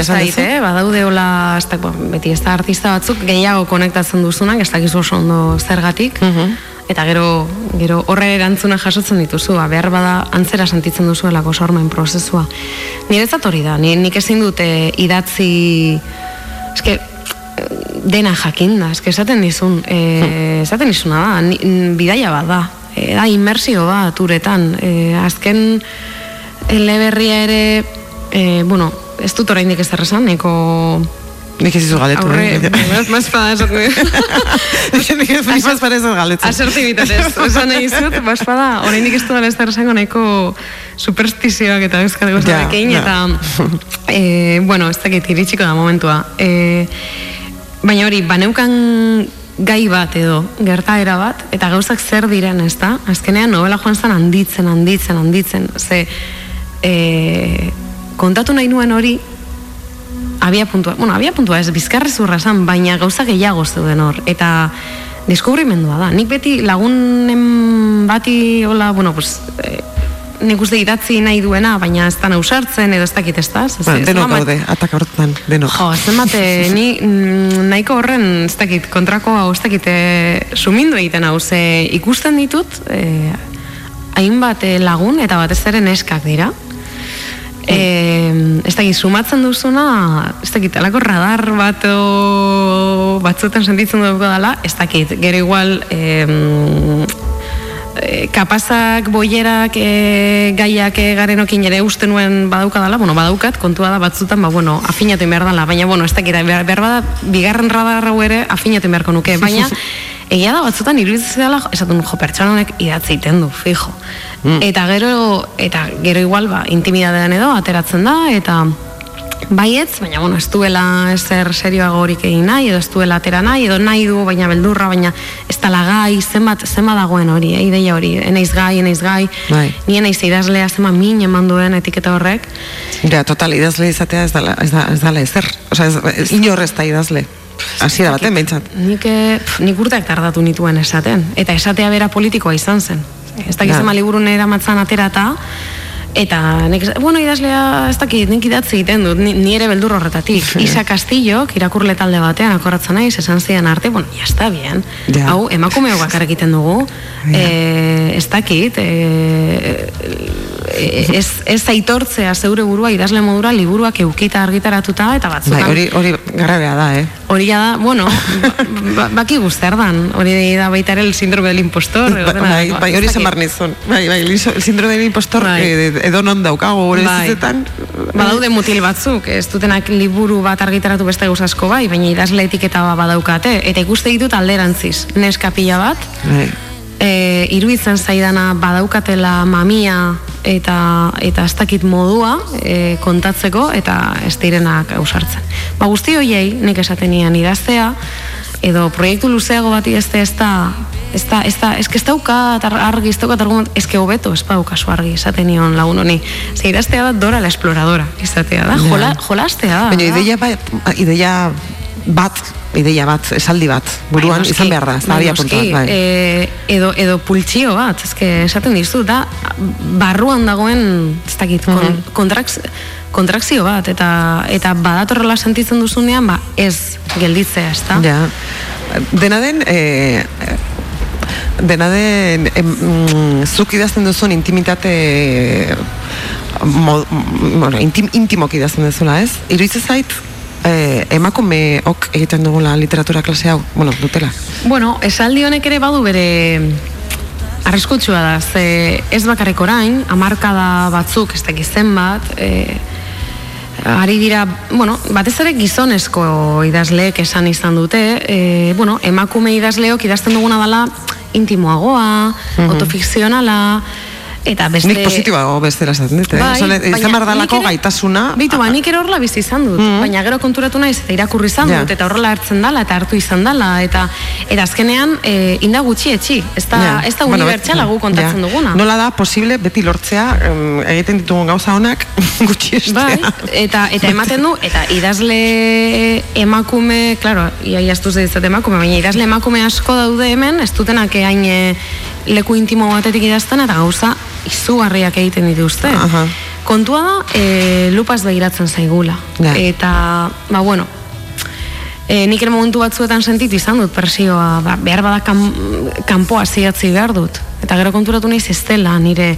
[SPEAKER 2] esan
[SPEAKER 14] zait,
[SPEAKER 2] duzu.
[SPEAKER 14] eh? badaude hola, ez beti ez da artista batzuk, gehiago konektatzen duzunak, ez dakizu oso ondo zergatik, eta gero, gero horre erantzuna jasotzen dituzu, behar bada antzera sentitzen duzuelako sormen prozesua. Niretzat hori da, ni, nik ezin dute idatzi, eske, dena jakin da, eske esaten dizun, e, esaten dizuna da, ni, bidaia bat da, e, da inmersio bat uretan, e, azken eleberria ere, e, bueno, ez dut oraindik ez erresan, neko
[SPEAKER 2] Nik ez izu galetu.
[SPEAKER 14] aurre,
[SPEAKER 2] eh?
[SPEAKER 14] para eso
[SPEAKER 2] Nik ez más para eso galetzen.
[SPEAKER 14] Asertibitatez, esan nahi zut, baspada, oraindik ez dudala ez da esango nahiko superstizioak eta euskal
[SPEAKER 2] Ja,
[SPEAKER 14] gozarekin,
[SPEAKER 2] ja.
[SPEAKER 14] eta, e, bueno, ez dakit iritsiko da momentua. E, baina hori, baneukan gai bat edo gertaera bat eta gauzak zer diren, ez da? Azkenean novela joan zen handitzen, handitzen, handitzen. Ze e, kontatu nahi nuen hori abia puntua, bueno, abia puntua ez, bizkarre zurra zan, baina gauza gehiago zeuden hor. Eta deskubrimendua da. Nik beti lagunen bati, hola, bueno, pues, eh, nik uste idatzi nahi duena, baina ez da nausartzen edo ez dakit ez da.
[SPEAKER 2] Ba, denok
[SPEAKER 14] zenbat-
[SPEAKER 2] gaude, atak hortan, denok.
[SPEAKER 14] Jo, zenbate, ni mm, nahiko horren, ez dakit, kontrako hau, ez dakit, e, sumindu egiten hau, ze ikusten ditut, e, hainbat eh, lagun, eta batez ere neskak dira, E, ez dakit, sumatzen duzuna, ez dakit, alako radar bat o, batzuetan sentitzen dugu dela, ez dakit, gero igual, em, e, kapazak, boierak, e, gaiak e, garenokin ere uste nuen badauka dela, bueno, badaukat, kontua da batzutan, ba, bueno, afinatu behar dela, baina, bueno, ez dakit, behar, behar bada, bigarren radar hau ere afinatu beharko nuke, baina, egia da batzutan iruditzen dela, esaten jo, pertsona honek idatzi egiten du, fijo. Eta gero, eta gero igual, ba, intimidadean edo, ateratzen da, eta baietz, baina bueno, ez duela ezer serioago horik egin nahi, edo ez duela atera nahi, edo nahi du, baina beldurra, baina ez dala gai, zenbat, zenbat dagoen hori, eh, ideia hori, enaiz gai, enaiz gai,
[SPEAKER 2] Bai.
[SPEAKER 14] ni enaiz idazlea zenbat min eman duen etiketa horrek,
[SPEAKER 2] Ja, total, idazle izatea ez dala, ez da, ez dala ezer. Osa, ez, inor ez da idazle. Hasi da baten, behintzat.
[SPEAKER 14] nik, eh, pf, nik urteak tardatu nituen esaten, eta esatea bera politikoa izan zen. Ez dakit
[SPEAKER 2] Ja.
[SPEAKER 14] zema liburun eramatzan aterata, Eta, es- bueno, idazlea, ez dakit, nik idatzi egiten dut, ni, ere beldur horretatik. Isa Castillo, irakurle talde batean, akorratzen naiz, esan zidan arte, bueno, ya está bien.
[SPEAKER 2] Ja.
[SPEAKER 14] Hau, emakumeo bakar egiten dugu, e, ez dakit, e, e, ez, ez aitortzea zeure burua idazle modura liburuak eukita argitaratuta, eta
[SPEAKER 2] Bai,
[SPEAKER 14] batzutan...
[SPEAKER 2] hori, hori garabea da, eh?
[SPEAKER 14] Hori da, bueno, ba, ba, baki guztar dan, hori da baita ere el síndrome del impostor. edo
[SPEAKER 2] Ba-
[SPEAKER 14] dena
[SPEAKER 2] bai, bai, hori zen
[SPEAKER 14] dakit.
[SPEAKER 2] barnizun. Bai, bai, el síndrome del impostor
[SPEAKER 14] Bai.
[SPEAKER 2] eh, edo non daukago gure
[SPEAKER 14] Bai.
[SPEAKER 2] bizitzetan.
[SPEAKER 14] Badaude mutil batzuk, ez dutenak liburu bat argitaratu beste gauz asko bai, baina idazle etiketa bat badaukate. Eta ikuste ditut alderantziz, neska pila bat,
[SPEAKER 2] Bai.
[SPEAKER 14] e, iruditzen zaidana badaukatela mamia eta eta ez dakit modua e, kontatzeko eta ez direnak ausartzen. Ba guzti hoiei nik esaten nian idaztea edo proiektu luzeago bat idaztea ez da ez da, ez da, que ez dauka eta argi, ez dauka eta argument, que hobeto ez daukazu argi esaten nion lagun honi. Ze idaztea da Dora la exploradora, izatea da, jola, jolastea da.
[SPEAKER 2] Baina ideia, bat, ideia bat, ideia bat, esaldi bat, buruan
[SPEAKER 14] Bai,
[SPEAKER 2] izan behar da,
[SPEAKER 14] bai,
[SPEAKER 2] abia puntua, bai.
[SPEAKER 14] e, edo, edo pultsio bat, ezke esaten dizu, da barruan dagoen, ez dakit, kon,
[SPEAKER 2] Mhm.
[SPEAKER 14] Kontrakz, kontrakzio bat, eta eta badatorrela sentitzen duzunean, ba, ez gelditzea, ez da?
[SPEAKER 2] Ja. Dena den, e, dena den, em, mm, zuk idazten duzun intimitate mod, bueno, intim, intimok idazten duzula, ez? Iruitze zait, e, emakumeok egiten dugula literatura klase hau, bueno, dutela.
[SPEAKER 14] Bueno, esaldi honek ere badu bere arriskutsua da, ze ez bakarrik orain, hamarkada batzuk, ez dakit zenbat, e, ari dira, bueno, batez ere gizonezko idazleek esan izan dute, e, bueno, emakume idazleok idazten duguna dela intimoagoa,
[SPEAKER 2] Mhm.
[SPEAKER 14] autofikzionala, eta beste...
[SPEAKER 2] Nik positibago bestera esaten dut, eh?
[SPEAKER 14] Bai,
[SPEAKER 2] izan behar dalako gaitasuna,
[SPEAKER 14] Bitu, ba, nik ere horrela bizi izan dut, baina gero konturatu naiz eta irakurri izan dut, eta horrela hartzen dala, eta hartu izan dala, eta eta azkenean e, inda gutxi etxi, ez da,
[SPEAKER 2] Ja.
[SPEAKER 14] ez da
[SPEAKER 2] Bueno,
[SPEAKER 14] unibertsala gu kontatzen
[SPEAKER 2] ja.
[SPEAKER 14] duguna.
[SPEAKER 2] Nola da posible beti lortzea em, egiten ditugun gauza honak gutxi estea.
[SPEAKER 14] Bai, eta, eta ematen du, eta idazle emakume, claro, ia iaztuz ditzat emakume, baina idazle emakume asko daude hemen, ez dutenak hain e, leku intimo batetik idazten, eta gauza izugarriak egiten dituzte.
[SPEAKER 2] Aha.
[SPEAKER 14] Kontua da, e, lupaz begiratzen zaigula.
[SPEAKER 2] Ja.
[SPEAKER 14] Eta, ba, bueno, E, nik ere momentu batzuetan sentitu izan dut presioa, ba, behar bada kan, kanpoa zidatzi behar dut. Eta gero konturatu naiz ez dela nire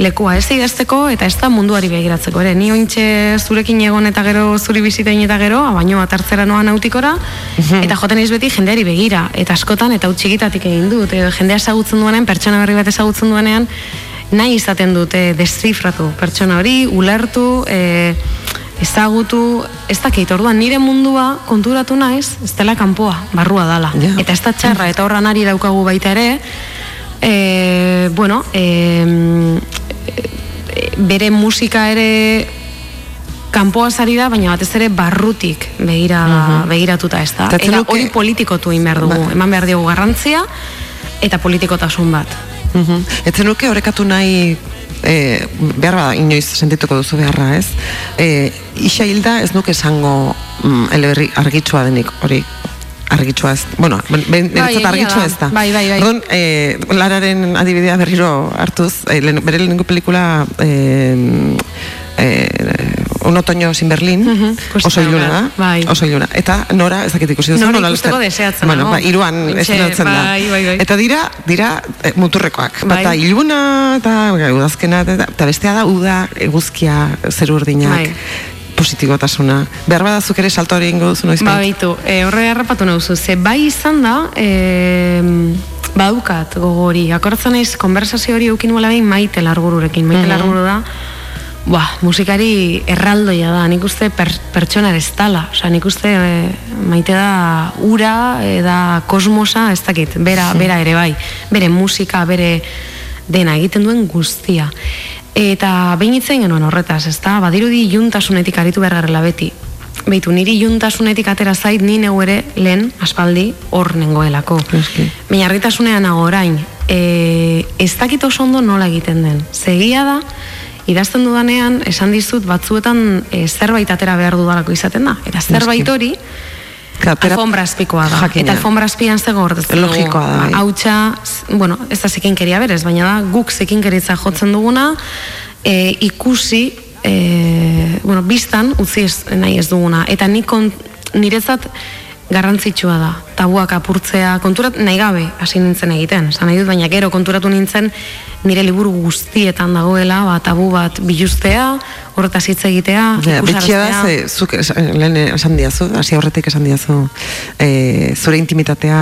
[SPEAKER 14] lekua ez idazteko eta ez da munduari begiratzeko ere. Ni ointxe zurekin egon eta gero zuri bizitain eta gero, baino bat hartzera noa nautikora, eta joten naiz beti jendeari begira. Eta askotan eta utxikitatik egin dut. Edo jendea ezagutzen duenean, pertsona berri bat ezagutzen duenean, nahi izaten dute descifratu pertsona hori, ulertu, e, ezagutu, ez dakit, orduan nire mundua konturatu naiz, ez dela kanpoa, barrua dala. Eta ez da txarra, eta horra nari daukagu baita ere, e, bueno, e, bere musika ere kanpoaz ari da, baina batez ere barrutik begira,
[SPEAKER 2] Mhm.
[SPEAKER 14] begiratuta ez da.
[SPEAKER 2] Eta
[SPEAKER 14] hori politikotu egin behar dugu,
[SPEAKER 2] Ba.
[SPEAKER 14] eman behar diogu garrantzia, eta politikotasun bat.
[SPEAKER 2] Mhm. Ez zenuke orekatu nahi e, behar bada inoiz sentituko duzu beharra, ez? E, isa hilda ez nuke esango mm, eleberri argitsua denik, hori argitsua ez, bueno, ben,
[SPEAKER 14] Bai,
[SPEAKER 2] argitsua ez da.
[SPEAKER 14] Bai, bai, bai.
[SPEAKER 2] Orduan, e, lararen adibidea berriro hartuz, e, bere lehenengo pelikula e, e, Un otoño sin Berlin,
[SPEAKER 14] ikusten
[SPEAKER 2] oso iluna da,
[SPEAKER 14] Bai.
[SPEAKER 2] oso iluna. Eta nora, ez dakit ikusi duzu,
[SPEAKER 14] Nora
[SPEAKER 2] nola
[SPEAKER 14] ikusteko
[SPEAKER 2] uste-
[SPEAKER 14] deseatzen
[SPEAKER 2] Bueno, ba, iruan estrenatzen da.
[SPEAKER 14] bai, bai, bai.
[SPEAKER 2] Eta dira, dira e, muturrekoak.
[SPEAKER 14] Bai.
[SPEAKER 2] Bata iluna eta bai, udazkena eta, bestea da uda eguzkia zeru urdinak.
[SPEAKER 14] Bai.
[SPEAKER 2] positibotasuna. Behar badazuk ere salto hori ingo duzu noiz
[SPEAKER 14] Ba, beitu, e, horre harrapatu nauzu, ze bai izan da, e, badukat gogori, akortzen naiz, konversazio hori eukin nuela behin maite largururekin, maite
[SPEAKER 2] Mhm.
[SPEAKER 14] larguru da, Ba, musikari erraldoia da, nik uste per, pertsona ez dala, Osa, nik uste e, maite da ura, e, da kosmosa, ez dakit, bera, bera ere bai, bere musika, bere dena egiten duen guztia. Eta behin itzen genuen horretaz, ez da, badirudi juntasunetik aritu behar garela beti. Beitu, niri juntasunetik atera zait ni neu ere lehen aspaldi hor nengoelako. Baina argitasunean orain, e, ez dakit oso ondo nola egiten den. Segia da, idazten dudanean, esan dizut batzuetan e, zerbait atera behar dudalako izaten da. Eta zerbait hori, alfombra azpikoa da.
[SPEAKER 2] Jakina.
[SPEAKER 14] Eta alfombra azpian zego hor
[SPEAKER 2] Logikoa da, bai.
[SPEAKER 14] Hautsa, bueno, ez da zikinkeria berez, baina da guk zikinkeritza jotzen duguna, e, ikusi, e, bueno, biztan utzi ez, nahi ez duguna. Eta nik niretzat garrantzitsua da. Tabuak apurtzea, konturat nahi gabe hasi nintzen egiten. Esan nahi dut, baina gero konturatu nintzen nire liburu guztietan dagoela, ba, tabu bat biluztea, horretaz hitz egitea,
[SPEAKER 2] Ja, betxia da, ze, zuk lehen esan diazu, hasi horretik esan diazu, e, zure intimitatea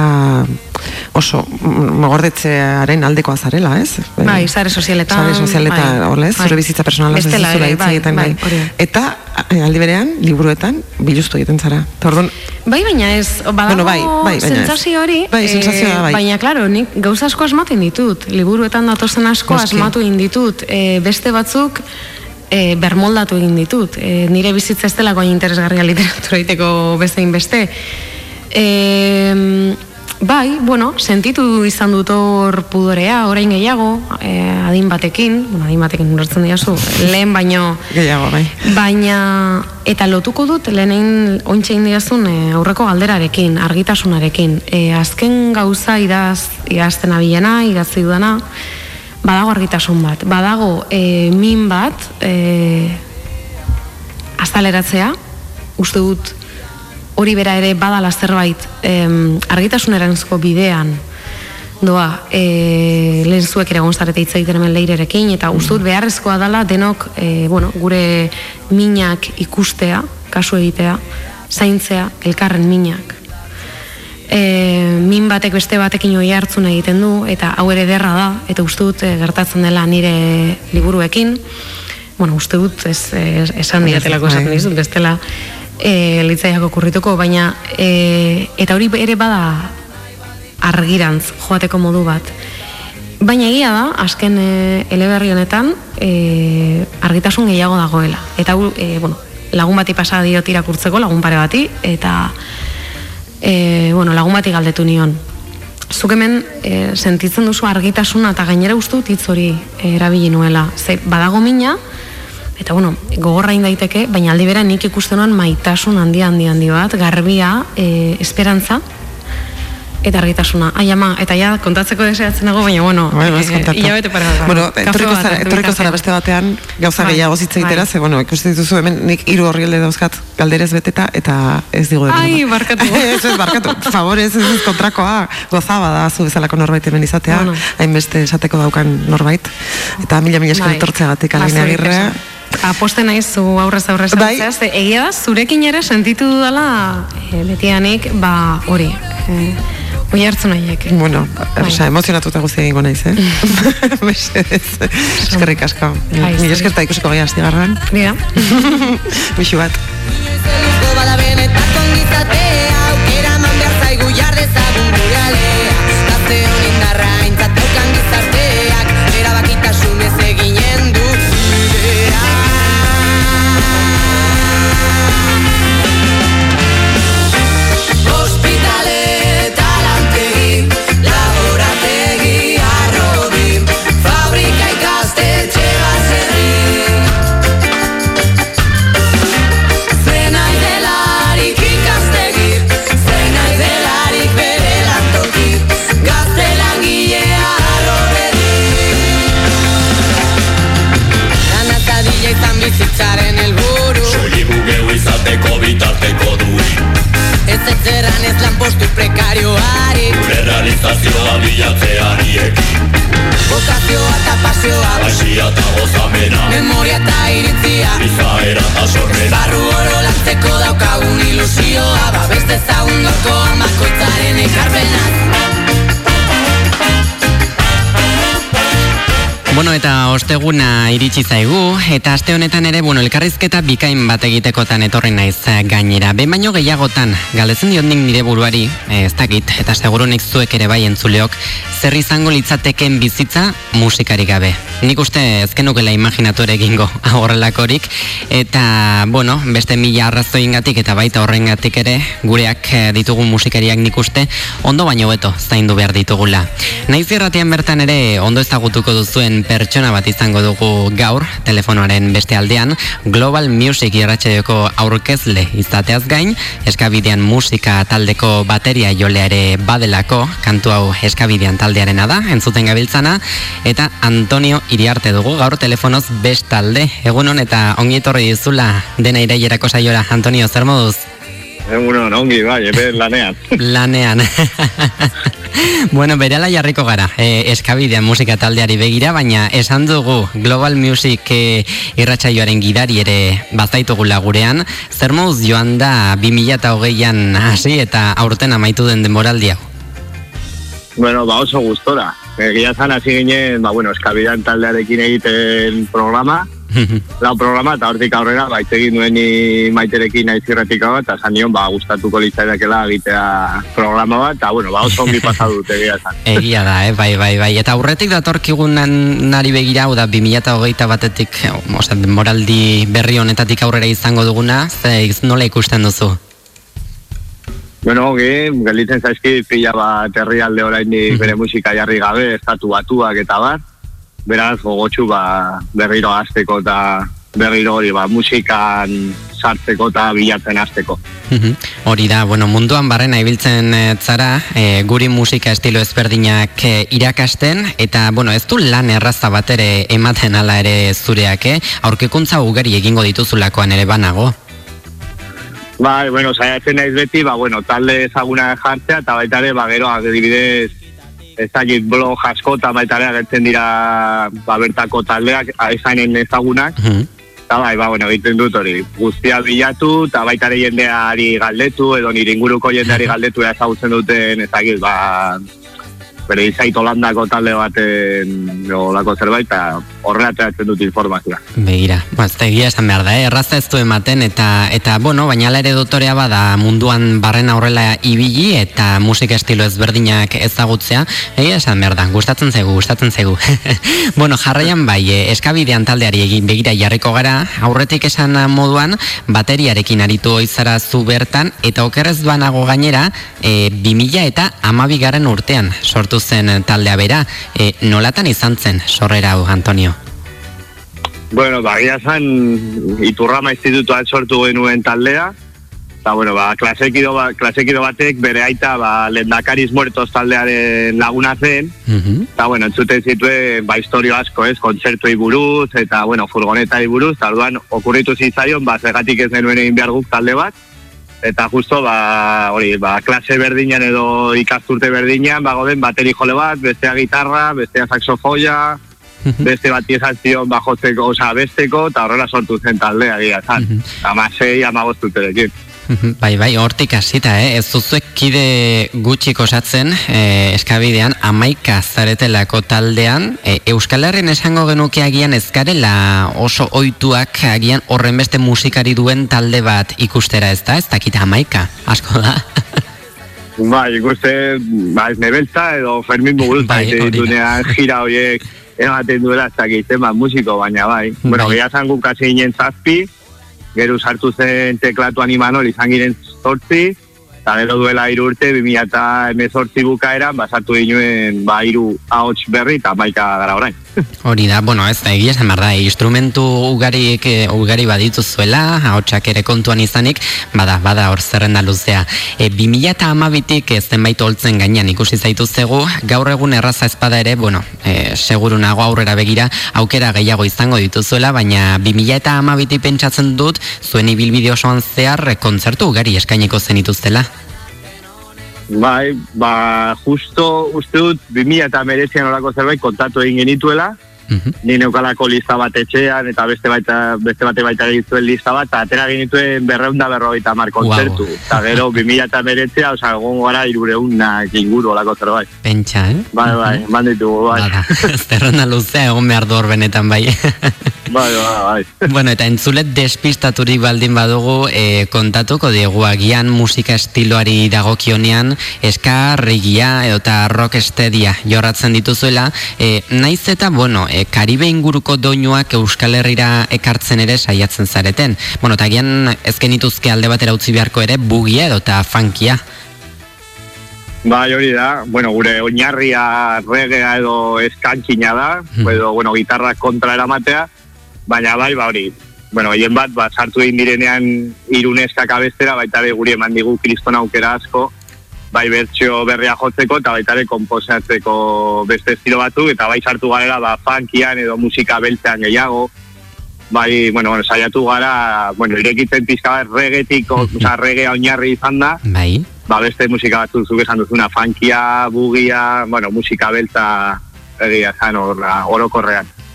[SPEAKER 2] oso mm, gordetzearen aldekoa zarela, ez?
[SPEAKER 14] Bai, sare sozialetan,
[SPEAKER 2] Sare sozialetan,
[SPEAKER 14] bai,
[SPEAKER 2] hola, ez?
[SPEAKER 14] bai.
[SPEAKER 2] Zure bizitza personala ez
[SPEAKER 14] ere,
[SPEAKER 2] hitz
[SPEAKER 14] bai,
[SPEAKER 2] egiten,
[SPEAKER 14] bai, da.
[SPEAKER 2] Eta e, aldi berean, liburuetan, biluztu egiten zara. Eta orduan,
[SPEAKER 14] Bai, baina ez, badago
[SPEAKER 2] Bueno, bai, bai,
[SPEAKER 14] sentsazio hori,
[SPEAKER 2] Bai,
[SPEAKER 14] eh,
[SPEAKER 2] sentsazioa, bai.
[SPEAKER 14] baina claro, nik gauza asko asmatu ditut, liburuetan datozen asko
[SPEAKER 2] Noski.
[SPEAKER 14] asmatu egin ditut, eh, beste batzuk eh, bermoldatu egin ditut. Eh, nire bizitza ez delako interesgarria literatura egiteko beste. Eh, bai, bueno, sentitu izan dut hor pudorea, orain gehiago, eh, adin batekin, bueno, adin batekin ulertzen diazu, lehen baino
[SPEAKER 2] gehiago, bai.
[SPEAKER 14] Baina, eta lotuko dut, lehenein ointxe indiazun e, aurreko galderarekin, argitasunarekin. E, azken gauza idaz, idazten abilena, idatzi dudana, badago argitasun bat. Badago e, min bat, e, azaleratzea, uste dut hori bera ere badala zerbait em, argitasuneranzko bidean. Doa e, lehen zuek ere gonzarete hitz egiten hemen leirerekin eta uste dut beharrezkoa dela denok e, bueno, gure minak ikustea, kasu egitea zaintzea elkarren minak. E, min batek beste batekin oi hartzun egiten du eta hau ere derra da eta uste dut e, gertatzen dela nire liburuekin. Bueno, uste dut ez, ez, esan didatelako esaten
[SPEAKER 2] Bai.
[SPEAKER 14] dizut bestela e, litzaiako kurrituko baina e, eta hori ere bada argirantz joateko modu bat Baina egia da, azken e, eleberri honetan e, argitasun gehiago dagoela. Eta e, bueno, lagun bati pasa diot irakurtzeko, lagun pare bati, eta e, bueno, lagun bati galdetu nion. Zuk hemen e, sentitzen duzu argitasuna eta gainera uste dut hitz hori e, erabili nuela. Ze badago mina, eta bueno, gogorra egin daiteke, baina aldi bera nik ikusten nuen maitasun handi handi handi bat, garbia, e, esperantza, eta argitasuna. Ai ama, eta ja kontatzeko deseatzen dago, baina bueno,
[SPEAKER 2] Bueno, ez
[SPEAKER 14] eh,
[SPEAKER 2] kontatu.
[SPEAKER 14] hilabete para bat.
[SPEAKER 2] Bueno, etorriko zara, etorriko zara beste batean gauza
[SPEAKER 14] Bai,
[SPEAKER 2] gehiago zitza egitera,
[SPEAKER 14] bai.
[SPEAKER 2] ze, bueno, ikusten dituzu hemen nik hiru horrialde dauzkat galderez beteta eta ez digu denbora.
[SPEAKER 14] Ai, barkatu.
[SPEAKER 2] ez, ez, barkatu. Favorez, ez, ez kontrakoa. Gozaba da zu bezalako norbait hemen izatea,
[SPEAKER 14] Bueno.
[SPEAKER 2] hainbeste esateko daukan norbait. Eta mila mila esker
[SPEAKER 14] Bai.
[SPEAKER 2] etortzeagatik
[SPEAKER 14] Ba,
[SPEAKER 2] aline
[SPEAKER 14] zurik
[SPEAKER 2] agirre.
[SPEAKER 14] Esan. Aposten naiz zu aurrez aurrez
[SPEAKER 2] Bai.
[SPEAKER 14] bai. ze egia da, zurekin ere sentitu dudala e, betianik, ba, hori, e, oi hartzen nahiek.
[SPEAKER 2] Bueno,
[SPEAKER 14] Bai.
[SPEAKER 2] osea, emozionatuta guzti egingo naiz, eh? Mesedez. Eskerrik asko.
[SPEAKER 14] Bai,
[SPEAKER 2] Mila esker eta ikusiko gehiaz digarran.
[SPEAKER 14] Bida.
[SPEAKER 2] Bixu bat.
[SPEAKER 15] Aukera eman behar zaigu jar dezagun gure alea Gazte honin darra Ferrarioari Ferrarizazioa bilatzeari ekin Bokazioa eta pasioa.
[SPEAKER 16] Aixia eta gozamena.
[SPEAKER 15] Memoria eta iritzia.
[SPEAKER 16] Izaera eta sorrena
[SPEAKER 15] Barru oro lantzeko daukagun ilusioa. Ba beste zaun gaurkoan bakoitzaren ekarpenaz.
[SPEAKER 7] Bueno, eta osteguna iritsi zaigu, eta aste honetan ere, bueno, elkarrizketa bikain bat egitekotan etorri naiz eh, gainera. Ben baino gehiagotan, galdetzen diot nik nire buruari, eh, ez dakit, eta segurunik zuek ere bai entzuleok, zer izango litzateken bizitza musikari gabe. Nik uste ezkenukela imaginatu ere egingo horrelakorik, eta, bueno, beste mila arrazoingatik eta baita horrengatik ere, gureak eh, ditugun musikariak nik uste, ondo baino beto zaindu behar ditugula. Naiz irratian bertan ere, ondo ezagutuko duzuen pertsona bat izango dugu gaur, telefonoaren beste aldean, Global Music irratxeoko aurkezle izateaz gain, eskabidean musika taldeko bateria jolea ere badelako, kantu hau eskabidean taldearena da, entzuten gabiltzana, eta Antonio Iriarte dugu gaur telefonoz bestalde. Egunon eta ongi etorri dizula dena irailerako saiora, Antonio, zer moduz?
[SPEAKER 17] Egunon, ongi, bai, ebe lanean.
[SPEAKER 7] Lanean. bueno, berala jarriko gara, e, eskabidean musika taldeari begira, baina esan dugu Global Music e, irratsaioaren gidari ere bazaitugula gurean, zer moduz joan da 2008an hasi eta aurten amaitu den denboraldi hau?
[SPEAKER 17] Bueno, ba oso gustora. Egia zan hasi ginen, ba bueno, eskabidean taldearekin egiten programa, lau programa, eta hortik aurrera, ba, hitz egin duen ni maiterekin naiz irratiko bat, eta zan nion, ba, gustatuko litzaidakela egitea programa bat, eta bueno, ba, oso ongi pasa dut egia zan.
[SPEAKER 7] Egia da, eh? bai, bai, bai. Eta aurretik datorkigun nari begira, hau da, 2008 batetik, oza, moraldi berri honetatik aurrera izango duguna, ze nola ikusten duzu?
[SPEAKER 17] Bueno, oge, gelditzen zaizki pila bat herrialde orainik bere musika jarri gabe, estatu batuak eta bat, beraz gogotsu ba, berriro hasteko eta berriro hori ba, musikan sartzeko eta bilatzen hasteko.
[SPEAKER 7] Mhm. Hori da, bueno, munduan barrena ibiltzen e, zara, e, guri musika estilo ezberdinak e, irakasten, eta, bueno, ez du lan erraza bat ere ematen ala ere zureak, eh? aurkekuntza ugari egingo dituzulakoan ere banago.
[SPEAKER 17] Bai, bueno, saiatzen naiz beti, ba, bueno, talde ezaguna jartzea, eta baita ere, ba, gero, adibidez, ez dakit blog asko eta baita ere agertzen dira ba, bertako taldeak aizainen ezagunak. Eta bai, ba, bueno, egiten dut hori, guztia bilatu, eta baita ere jendeari galdetu, edo nire inguruko jendeari galdetu ezagutzen duten, ez dakit, ba, bere izait holandako talde baten olako zerbait, eta horreatzen dut informazioa.
[SPEAKER 7] Begira, ba, ez da egia esan behar da, eh? errazta ez du ematen, eta, eta bueno, baina ere dotorea bada munduan barren aurrela ibili, eta musika estilo ezberdinak ezagutzea, egia esan behar da, gustatzen zegu, gustatzen zegu. bueno, jarraian bai, eh, eskabidean taldeari egin begira jarriko gara, aurretik esan moduan, bateriarekin aritu oizara zu bertan, eta okerrez banago gainera, e, 2000 eta amabigaren urtean sortu zen taldea bera, e, nolatan izan zen sorrera hau, Antonio?
[SPEAKER 17] Bueno, ba, gira zan, iturrama institutuan sortu genuen taldea, eta, bueno, ba, klasekido, ba, klasekido batek bere aita, ba, lendakariz muertos taldearen laguna zen, eta, bueno, entzuten zituen, ba, historio asko, ez, kontzertuei buruz, eta, bueno, furgonetai buruz, eta, orduan, okurritu zitzaion, ba, zegatik ez genuen egin behar guk talde bat, eta justo, ba, hori, ba, klase berdinan edo ikasturte berdinan, ba, goden, bateri jole bat, bestea gitarra, bestea saxofoia, beste bat izan zion bajotzeko, oza, besteko, eta horrela sortu zen taldea gira, zan. Amasei, amagoztuterekin.
[SPEAKER 7] Bai, bai, hortik hasita, eh? ez duzuek kide gutxik osatzen eh, eskabidean, amaika zaretelako taldean, eh, Euskal Herren esango genuke agian ezkarela oso oituak agian horren beste musikari duen talde bat ikustera ez da, ez dakita amaika, asko da.
[SPEAKER 17] Bai, ikuste, ba, ez nebeltza edo Fermin Mugulta, bai, ditunean gira horiek ematen duela ez dakit, musiko, baina bai. Bueno, gira zangu kasi inen zazpi, gero sartu zen teklatuan imanol izan giren zortzi, eta gero duela iru urte, 2000 eta emezortzi bukaeran, basatu dinuen ba, iru ahots berri eta maika gara orain.
[SPEAKER 7] Hori da, bueno, ez da, egia esan behar da, instrumentu ugari, ugari baditu zuela, ahotsak ere kontuan izanik, bada, bada hor zerrenda luzea. E, 2000 eta amabitik ez zenbait holtzen gainean ikusi zaitu zegu, gaur egun erraza espada ere, bueno, e, seguru nago aurrera begira, aukera gehiago izango dituzuela, baina 2000 eta amabitik pentsatzen dut, zuen ibilbide osoan zehar, kontzertu ugari eskainiko zenituztela.
[SPEAKER 17] Bai, ba, justo uste dut 2000 eta merezian orako zerbait kontatu egin genituela, ni neukalako lista bat etxean, eta beste baita, beste bate baita egin lista bat, eta atera genituen berreunda berrogeita mar kontzertu. Eta gero, 2000 eta beretzea, oza, egon gara irureunak inguru olako zerbait.
[SPEAKER 9] Pentsa, eh?
[SPEAKER 17] Bai, bai, eman ditugu, bai.
[SPEAKER 9] Zerrenda luzea egon behar du benetan bai.
[SPEAKER 17] Bai, bai, bai.
[SPEAKER 9] bueno, eta entzulet despistaturik baldin badugu e, kontatuko diegu agian musika estiloari dagokionean eska regia eta rock estedia jorratzen dituzuela e, naiz eta, bueno, e, Karibe inguruko doinuak Euskal Herrira ekartzen ere saiatzen zareten. Bueno, eta agian ez genituzke alde batera utzi beharko ere bugia edo eta funkia.
[SPEAKER 17] Bai, hori da, bueno, gure oinarria regea edo eskantzina da, edo, bueno, gitarra kontra eramatea, baina bai, ba hori, bueno, hien bat, ba, sartu egin direnean iruneskak abestera, baita ere guri eman digu kriston aukera asko, bai bertxio berria jotzeko, eta baita ere komposatzeko beste estilo batzuk, eta bai sartu garela, ba, funkian edo musika beltzean gehiago, bai, bueno, bueno, saiatu gara, bueno, irekitzen pizka bat regetik, oza, regea oinarri izan da,
[SPEAKER 9] Bai.
[SPEAKER 17] ba, beste musika batzuk zuk esan duzuna, funkia, bugia, bueno, musika beltza egia zan orokorrean.
[SPEAKER 9] Mhm.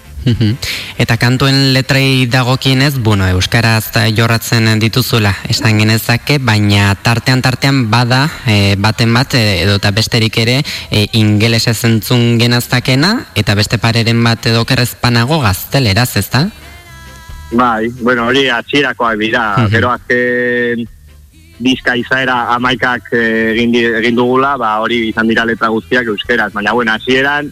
[SPEAKER 9] Eta kantuen letrei dagokienez, bueno, euskaraz jorratzen dituzuela, esan genezake, baina tartean tartean bada, e, baten bat, e, edo eta besterik ere, e, ingelesez entzun genaztakena, eta beste pareren bat edo kerrezpanago gazteleraz, ezta?
[SPEAKER 17] Bai, bueno, hori atxirakoak dira,
[SPEAKER 9] Mhm.
[SPEAKER 17] gero azken diska izaera amaikak eh, egin, egin dugula, ba, hori izan dira letra guztiak euskeraz, baina bueno, hasieran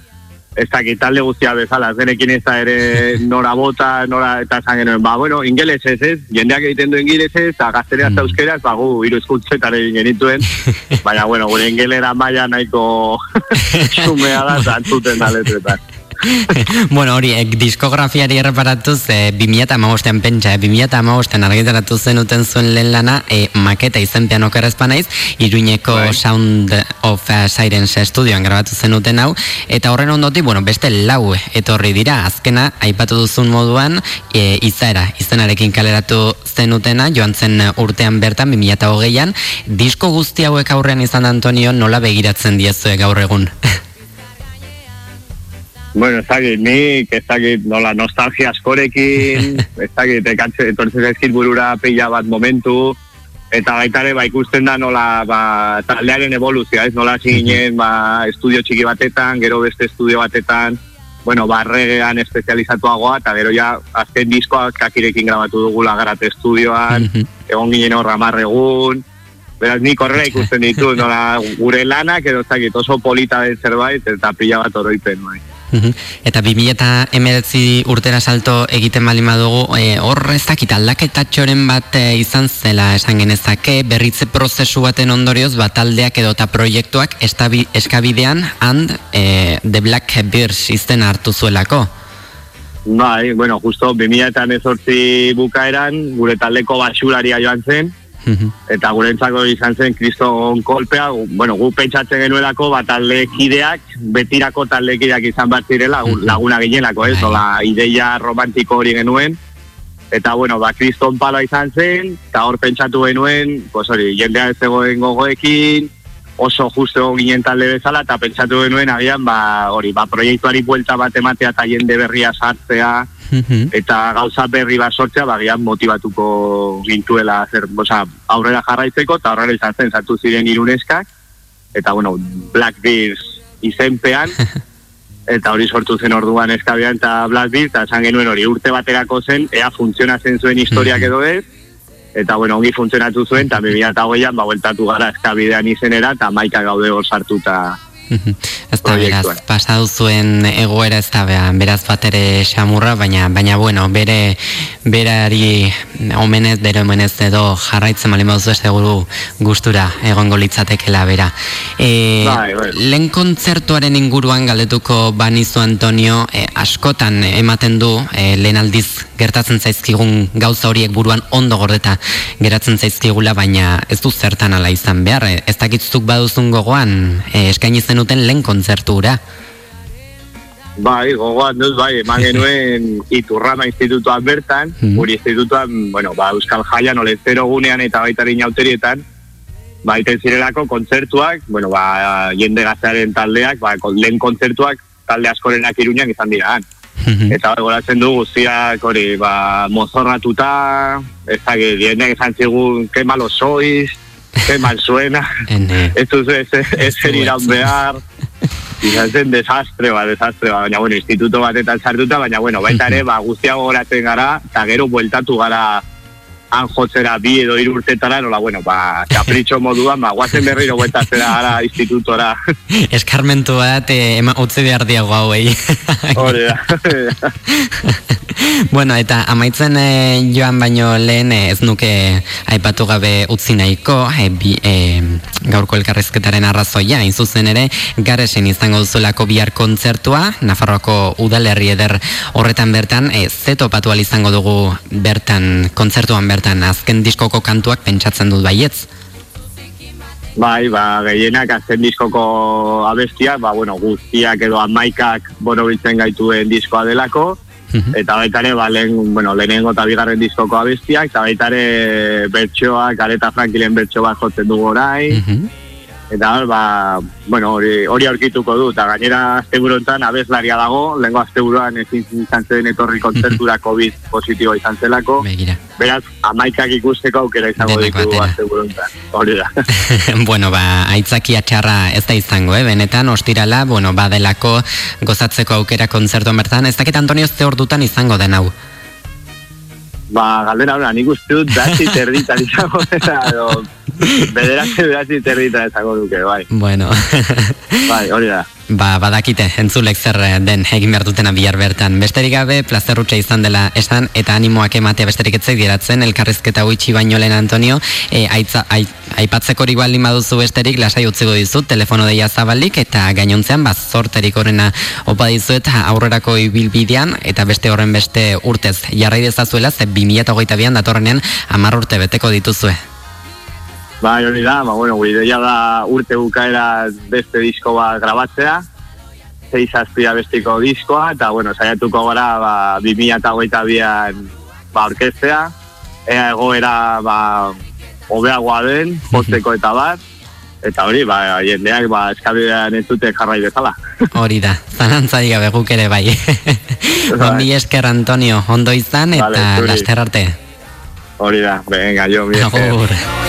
[SPEAKER 17] ez dakit talde guztia bezala, ez genekin ez da ere nora bota, nora eta esan genuen, ba, bueno, ingeles ez ez, jendeak egiten du ingeles ez, eta gazterea eta euskeraz, ba, gu, egin genituen, baina, bueno, gure ingelera maila nahiko sumea da, eta antzuten da letretan.
[SPEAKER 9] bueno, hori, ek, diskografiari erreparatuz, e, 2008an pentsa, e, 2008an argitaratu zenuten zuen lehen lana, e, maketa izenpean okerrezpa naiz, iruñeko Sound of uh, Sirens estudioan grabatu zenuten hau, eta horren ondoti, bueno, beste lau etorri dira, azkena, aipatu duzun moduan, e, izaera, izenarekin kaleratu zenutena, joan zen urtean bertan, 2008an, disko guzti hauek aurrean izan Antonio, nola begiratzen diezue gaur egun?
[SPEAKER 17] Bueno, ez dakit, nik, ez dakit, nola, nostalgia askorekin, ez dakit, ekatze, etortzen zaizkit burura pila bat momentu, eta baita ere, ba, ikusten da nola, ba, taldearen evoluzioa, ez, nola ginen, ba, estudio txiki batetan, gero beste estudio batetan, bueno, ba, regean espezializatuagoa, eta gero ja, azken diskoak kakirekin grabatu dugula garate estudioan, egon ginen horra egun, beraz, nik horrela ikusten ditu, nola, gure lanak, edo ez dakit, oso polita den zerbait, eta pila bat oroipen, bai.
[SPEAKER 9] Mhm. Eta 2000 eta emeretzi urtera salto egiten bali badugu, e, hor ez dakit aldaketatxoren bat e, izan zela esan genezake, berritze prozesu baten ondorioz, bat taldeak edo eta proiektuak estabi, eskabidean, and e, The Black Bears izten hartu zuelako.
[SPEAKER 17] Bai, bueno, justo 2000 eta emezortzi bukaeran, gure taldeko basularia joan zen, eta gurentzako izan zen kriston kolpea, bueno, gu pentsatzen genuelako, bat taldekideak, betirako taldekideak izan bat zirela, gu- laguna ginelako, ez, hola, ideia romantiko hori genuen, eta bueno, ba, kriston paloa izan zen, eta hor pentsatu genuen, pues hori, jendea ez zegoen gogoekin, oso justo egon ginen talde bezala, eta pentsatu genuen, agian, ba, hori, ba, proiektuari buelta bat ematea eta jende berria sartzea, eta gauza berri bat sortzea, bagian motivatuko gintuela zer, oza, aurrera jarraitzeko, eta aurrera izan zen, sartu ziren iruneskak, eta bueno, Black Bears izenpean, eta hori sortu zen orduan eskabian eta Black Bears, eta esan genuen hori urte baterako zen, ea funtzionatzen zuen historiak edo ez, eta bueno, ongi funtzionatu zuen, eta 2008an, ba, bueltatu gara eskabidean izenera, eta maika gaude hor sartuta
[SPEAKER 9] Ez da beraz, pasatu zuen egoera ez da beraz bat ere xamurra, baina, baina bueno, bere, berari omenez, bere omenez edo jarraitzen bali maduzu seguru gustura egongo litzatekela bera. E,
[SPEAKER 17] Bai, bai.
[SPEAKER 9] Lehen kontzertuaren inguruan galdetuko banizu Antonio, e, askotan ematen du e, lehen aldiz gertatzen zaizkigun gauza horiek buruan ondo gordeta geratzen zaizkigula, baina ez du zertan ala izan behar. E, Ez dakitzuk baduzun gogoan, e, eskaini zenuten lehen kontzertura.
[SPEAKER 17] Bai, gogoan duz, bai, eman genuen iturrama institutuan bertan, guri institutuan, bueno, ba, Euskal Jaian, olezero gunean eta baita inauterietan, ba, iten zirelako kontzertuak, bueno, ba, jende gaztearen taldeak, ba, lehen kontzertuak talde askorenak iruñan izan dira. han. Eta bai, goratzen du guztiak hori, ba, mozorratuta, ez da, dienek esan zigun, ke malo sois, ke mal suena, ez duzu ez, ez zer iraun behar, izan zen desastre, ba, desastre, ba, baina, bueno, instituto batetan sartuta, baina, bueno, baita ere, ba, guztiago goratzen gara, eta gero bueltatu gara han jotzera bi edo hiru urtetara, nola, bueno, ba, kapritxo moduan, ba, guazen berriro bueltatzera gara institutora.
[SPEAKER 9] Eskarmentu bat, eh, ema, utzi behar diago hauei.
[SPEAKER 17] Hori da.
[SPEAKER 9] bueno, eta amaitzen eh, joan baino lehen eh, ez nuke aipatu gabe utzi nahiko eh, bi, eh, gaurko elkarrezketaren arrazoia, hain zuzen ere garesen izango duzulako bihar kontzertua Nafarroako udalerri eder horretan bertan eh, ze topatu izango dugu bertan kontzertuan bertan azken diskoko kantuak pentsatzen dut baietz.
[SPEAKER 17] Bai, ba, gehienak azken diskoko abestiak, ba, bueno, guztiak edo amaikak borobiltzen gaituen diskoa delako, eta baita ere, ba, lehen, bueno, lehenengo eta bigarren diskoko abestiak, eta baita ere bertsoak, Areta Frankilen bertso bat jotzen dugu orain, eta hor, ba, bueno, hori, hori aurkituko du, eta gainera asteburontan abeslaria dago, lehenko asteburoan ezin izan zen etorri kontzertura COVID positiboa izan zelako, beraz, amaikak ikusteko aukera izango
[SPEAKER 9] batera.
[SPEAKER 17] asteburontan, hori da.
[SPEAKER 9] bueno, ba, aitzakia txarra ez da izango, eh? benetan, ostirala, bueno, badelako gozatzeko aukera kontzertuan bertan, ez dakit Antonio ze ordutan izango den hau.
[SPEAKER 17] Ba, galdera hona, nik uste dut datzi terditan izango dela, edo bederatzi bederatzi terditan izango duke, bai.
[SPEAKER 9] Bueno,
[SPEAKER 17] Bai, hori da.
[SPEAKER 9] Ba, badakite, entzulek zer eh, den egin behar dutena bihar bertan. Besterik gabe, plazerrutxa izan dela esan, eta animoak ematea besterik etzek geratzen, elkarrizketa huitsi baino lehen Antonio, e, aitza, ai, aipatzeko hori baldin baduzu besterik, lasai utziko dizut, telefono deia zabalik, eta gainontzean, ba, zorterik horrena opa dizuet aurrerako ibilbidean, eta beste horren beste urtez jarrai dezazuela, ze 2008an datorrenean amar urte beteko dituzue.
[SPEAKER 17] Bai, hori da, ba, bueno, gure ideia da urte bukaera beste disko bat grabatzea, zeiz azpia bestiko diskoa, eta, bueno, saiatuko gara, ba, 2008an ba, orkestea, ea egoera, ba, hobeagoa den, jotzeko eta bat, eta hori, ba, jendeak, ba, eskabidean ez dute jarrai bezala.
[SPEAKER 9] Hori da, zalantzari gabe guk ere bai. Ongi esker Antonio, ondo izan eta
[SPEAKER 17] Vale,
[SPEAKER 9] laster arte.
[SPEAKER 17] Hori da, venga, jo, mi esker.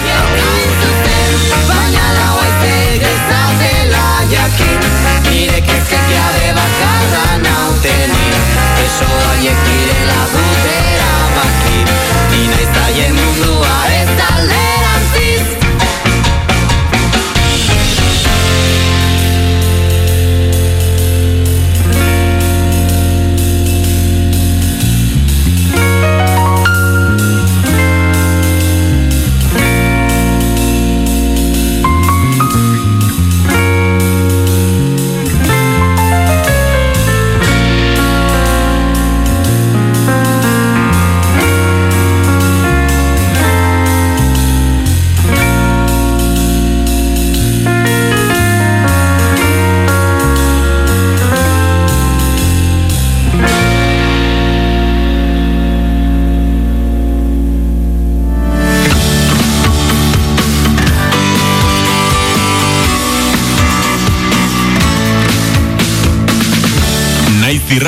[SPEAKER 15] Eso haiek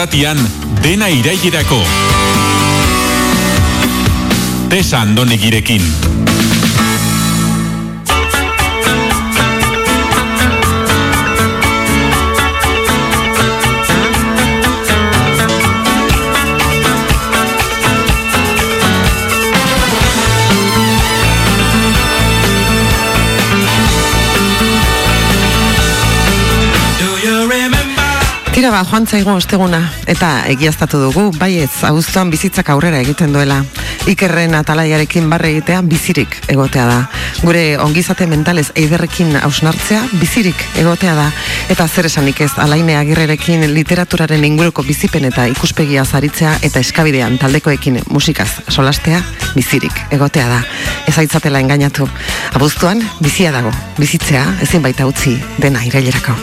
[SPEAKER 1] irratian dena irailerako. Tesa Andonegirekin.
[SPEAKER 2] Tira ba, joan zaigu osteguna, eta egiaztatu dugu, baietz, abuztuan bizitzak aurrera egiten duela. Ikerren atalaiarekin barre egitea bizirik egotea da. Gure ongizate mentalez eiderrekin hausnartzea bizirik egotea da. Eta zer esanik ez, alaine agirrerekin literaturaren inguruko bizipen eta ikuspegia zaritzea eta eskabidean taldekoekin musikaz solastea bizirik egotea da. Ez aitzatela engainatu. Abuztuan bizia dago, bizitzea ezin baita utzi dena irailerako.